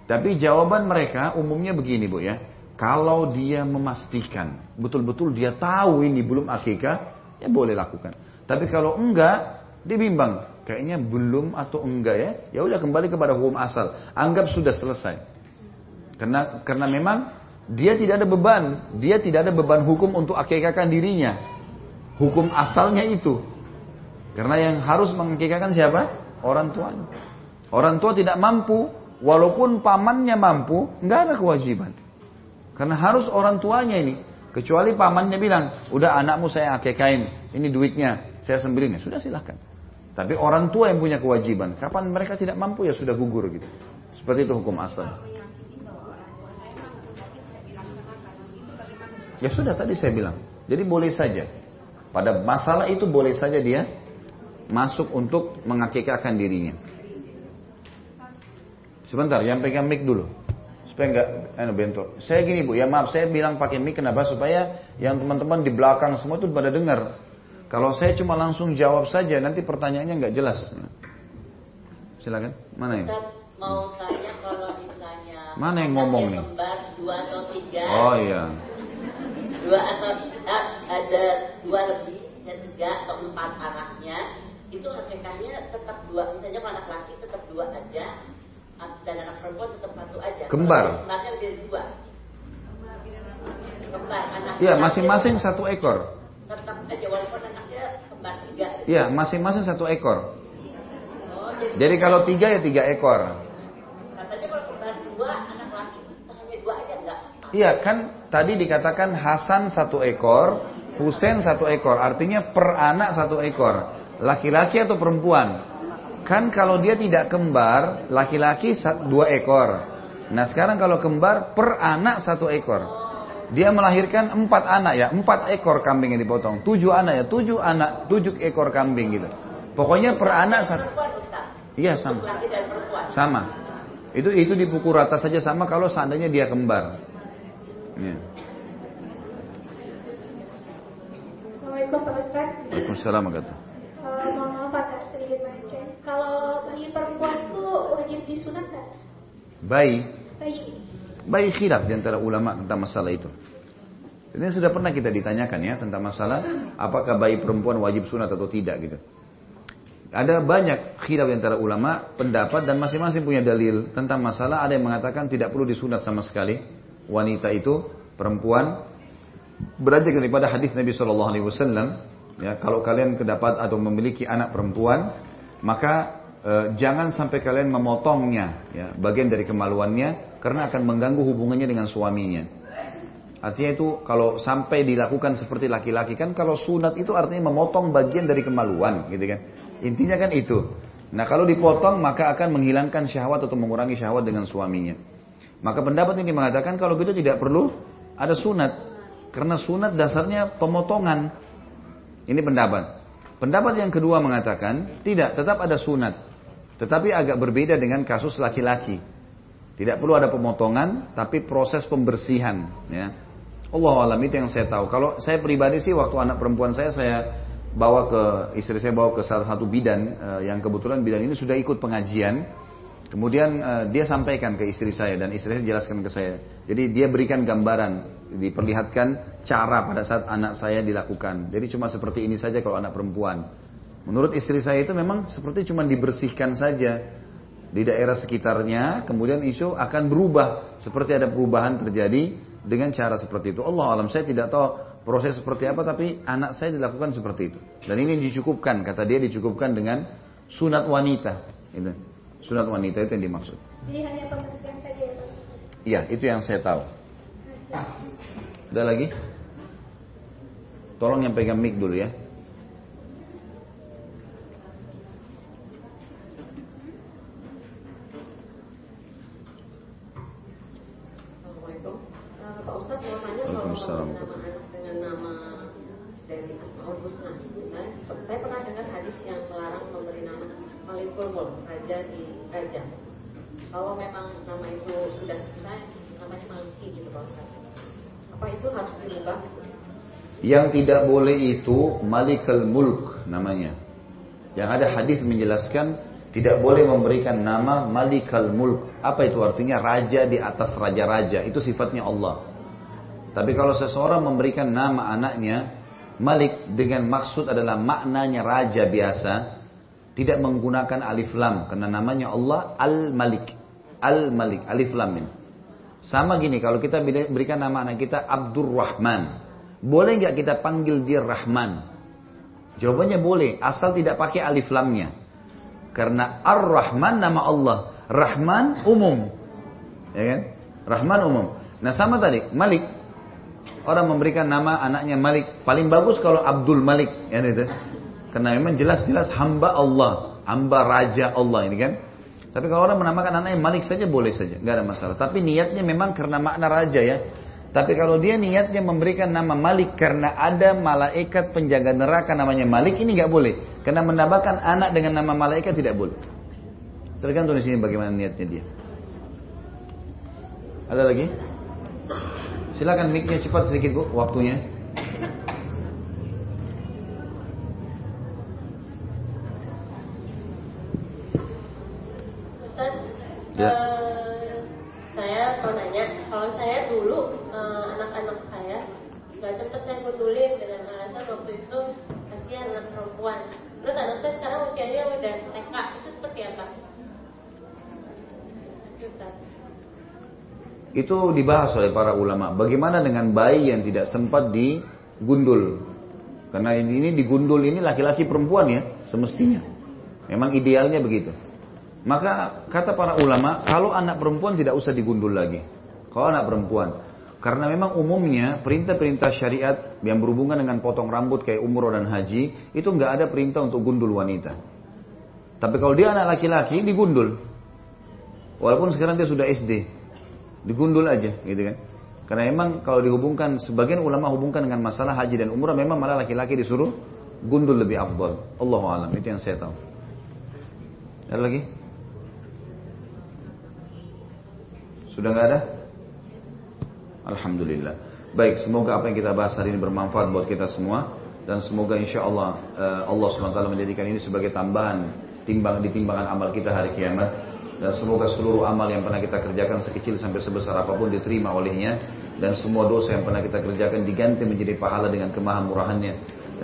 Tapi jawaban mereka umumnya begini bu ya. Kalau dia memastikan, betul-betul dia tahu ini belum akikah, ya boleh lakukan. Tapi kalau enggak, dia bimbang. Kayaknya belum atau enggak ya, ya udah kembali kepada hukum asal. Anggap sudah selesai. Karena karena memang dia tidak ada beban, dia tidak ada beban hukum untuk akikahkan dirinya. Hukum asalnya itu. Karena yang harus mengakikahkan siapa? Orang tuanya. Orang tua tidak mampu, walaupun pamannya mampu, nggak ada kewajiban. Karena harus orang tuanya ini. Kecuali pamannya bilang, udah anakmu saya akikahin, ini duitnya, saya sembilan, ya sudah silahkan. Tapi orang tua yang punya kewajiban. Kapan mereka tidak mampu ya sudah gugur gitu. Seperti itu hukum asal. Ya sudah tadi saya bilang. Jadi boleh saja. Pada masalah itu boleh saja dia masuk untuk mengakikahkan dirinya. Sebentar, yang pegang mic dulu. Supaya enggak enak bentrok. Saya gini Bu, ya maaf saya bilang pakai mic kenapa? Supaya yang teman-teman di belakang semua itu pada dengar. Kalau saya cuma langsung jawab saja, nanti pertanyaannya nggak jelas. Silakan. Mana? Ustaz mau tanya kalau misalnya Mana yang ngomong nih? dua atau tiga Oh iya. dua atau ah, ada dua lebih dan tiga atau empat anaknya itu akikahnya tetap dua misalnya kalau anak laki tetap dua aja dan anak perempuan tetap satu aja Kembar. Kembarnya lebih dari dua kembar anak Iya, masing-masing satu ekor. tetap aja walaupun anaknya kembar tiga Iya, masing-masing satu ekor. oh jadi Jadi kalau tiga ya tiga ekor. katanya kalau kembar dua anak laki hanya dua aja enggak Iya kan tadi dikatakan Hasan satu ekor, Husain satu ekor. Artinya per anak satu ekor. Laki-laki atau perempuan? Kan kalau dia tidak kembar, laki-laki dua ekor. Nah sekarang kalau kembar per anak satu ekor. Dia melahirkan empat anak ya, empat ekor kambing yang dipotong. Tujuh anak ya, tujuh anak, tujuh ekor kambing gitu. Pokoknya per anak satu. Iya sama. Sama. Itu itu dipukul rata saja sama kalau seandainya dia kembar. Ya. Assalamualaikum Pak Ustaz. Waalaikumsalam warahmatullahi Eh, mohon maaf agak sedikit melenceng. Kalau bayi perempuan itu wajib disunat nggak? Bayi, Bayi. bayi khilaf di antara ulama tentang masalah itu. Ini sudah pernah kita ditanyakan ya tentang masalah apakah bayi perempuan wajib sunat atau tidak gitu. Ada banyak khilaf di antara ulama pendapat dan masing-masing punya dalil tentang masalah. Ada yang mengatakan tidak perlu disunat sama sekali wanita itu perempuan beranjak daripada hadis Nabi Shallallahu Alaihi Wasallam. Ya, kalau kalian kedapat atau memiliki anak perempuan, maka eh, jangan sampai kalian memotongnya, ya, bagian dari kemaluannya, karena akan mengganggu hubungannya dengan suaminya. Artinya itu kalau sampai dilakukan seperti laki-laki kan kalau sunat itu artinya memotong bagian dari kemaluan, gitu kan? Intinya kan itu. Nah kalau dipotong maka akan menghilangkan syahwat atau mengurangi syahwat dengan suaminya. Maka pendapat ini mengatakan kalau gitu tidak perlu ada sunat. Karena sunat dasarnya pemotongan. Ini pendapat. Pendapat yang kedua mengatakan tidak, tetap ada sunat. Tetapi agak berbeda dengan kasus laki-laki. Tidak perlu ada pemotongan, tapi proses pembersihan. Ya. Allah alam itu yang saya tahu. Kalau saya pribadi sih waktu anak perempuan saya saya bawa ke istri saya bawa ke salah satu bidan eh, yang kebetulan bidan ini sudah ikut pengajian. Kemudian eh, dia sampaikan ke istri saya dan istri saya jelaskan ke saya. Jadi dia berikan gambaran, diperlihatkan cara pada saat anak saya dilakukan. Jadi cuma seperti ini saja kalau anak perempuan. Menurut istri saya itu memang seperti cuma dibersihkan saja di daerah sekitarnya, kemudian isu akan berubah seperti ada perubahan terjadi dengan cara seperti itu. Allah alam saya tidak tahu proses seperti apa, tapi anak saya dilakukan seperti itu. Dan ini dicukupkan, kata dia dicukupkan dengan sunat wanita. Itu. Sunat wanita itu yang dimaksud. Jadi hanya pembersihan saja ya? Iya, itu yang saya tahu. Udah lagi? Tolong yang pegang mic dulu ya. Kalau Waalaikumsalam. nama anak dengan nama dari Asmaul Husna. Saya, saya pernah dengar hadis yang melarang memberi nama Malikul Mulk, raja di raja. Kalau memang nama itu sudah selesai, namanya Maliki gitu Pak Ustadz. Apa itu harus dirubah? Yang tidak boleh itu Malikul Mulk namanya. Yang ada hadis menjelaskan Tidak boleh memberikan nama Malikal Mulk. Apa itu artinya? Raja di atas raja-raja. Itu sifatnya Allah. Tapi kalau seseorang memberikan nama anaknya Malik dengan maksud adalah maknanya raja biasa, tidak menggunakan alif lam karena namanya Allah Al-Malik. Al-Malik, alif lam ini. Sama gini kalau kita berikan nama anak kita Abdurrahman. Boleh nggak kita panggil dia Rahman? Jawabannya boleh, asal tidak pakai alif lamnya. Karena Ar-Rahman nama Allah. Rahman umum. Ya kan? Rahman umum. Nah sama tadi, Malik. Orang memberikan nama anaknya Malik. Paling bagus kalau Abdul Malik. Ya, itu. Karena memang jelas-jelas hamba Allah. Hamba Raja Allah ini kan. Tapi kalau orang menamakan anaknya Malik saja boleh saja. nggak ada masalah. Tapi niatnya memang karena makna Raja ya. Tapi kalau dia niatnya memberikan nama Malik karena ada malaikat penjaga neraka namanya Malik ini nggak boleh. Karena menambahkan anak dengan nama malaikat tidak boleh. Tergantung di sini bagaimana niatnya dia. Ada lagi? Silakan mic cepat sedikit bu, waktunya. Ustaz, Ya. eh, saya mau nanya, kalau saya dulu eh, anak-anak saya nggak cepet saya pedulin dengan alasan waktu itu kasihan anak perempuan. Terus anak saya sekarang usianya udah TK, itu seperti apa? Itu dibahas oleh para ulama. Bagaimana dengan bayi yang tidak sempat digundul? Karena ini, ini digundul ini laki-laki perempuan ya, semestinya. Memang idealnya begitu. Maka kata para ulama, kalau anak perempuan tidak usah digundul lagi. Kalau anak perempuan, karena memang umumnya perintah-perintah syariat yang berhubungan dengan potong rambut kayak umroh dan haji itu nggak ada perintah untuk gundul wanita. Tapi kalau dia anak laki-laki digundul, walaupun sekarang dia sudah SD, digundul aja, gitu kan? Karena memang kalau dihubungkan sebagian ulama hubungkan dengan masalah haji dan umrah memang malah laki-laki disuruh gundul lebih afdal. Allah alam itu yang saya tahu. Ada lagi? Sudah nggak ada? Alhamdulillah. Baik, semoga apa yang kita bahas hari ini bermanfaat buat kita semua dan semoga insya Allah eh, Allah swt menjadikan ini sebagai tambahan timbang di timbangan amal kita hari kiamat dan semoga seluruh amal yang pernah kita kerjakan sekecil sampai sebesar apa pun diterima olehnya dan semua dosa yang pernah kita kerjakan diganti menjadi pahala dengan kemahamurahannya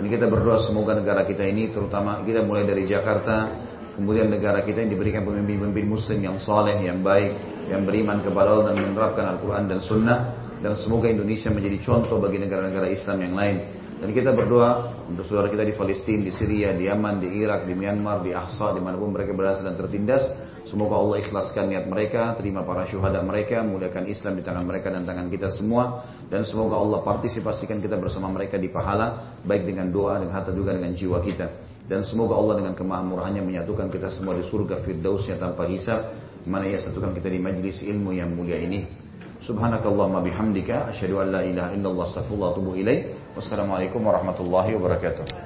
dan kita berdoa semoga negara kita ini terutama kita mulai dari Jakarta kemudian negara kita yang diberikan pemimpin-pemimpin muslim yang soleh, yang baik, yang beriman kepada Allah dan menerapkan Al-Quran dan Sunnah dan semoga Indonesia menjadi contoh bagi negara-negara Islam yang lain dan kita berdoa untuk saudara kita di Palestina, di Syria, di Yaman, di Irak, di Myanmar, di Ahsa, di mana pun mereka berada dan tertindas. Semoga Allah ikhlaskan niat mereka, terima para syuhada mereka, mudahkan Islam di tangan mereka dan tangan kita semua. Dan semoga Allah partisipasikan kita bersama mereka di pahala, baik dengan doa, dengan harta juga dengan jiwa kita. Dan semoga Allah dengan kemahamurahannya menyatukan kita semua di surga firdausnya tanpa hisab. Mana ia satukan kita di majlis ilmu yang mulia ini. Subhanakallahumma bihamdika asyhadu an la ilaha illallah astaghfirullah wa atubu ilaik. Wassalamualaikum warahmatullahi wabarakatuh.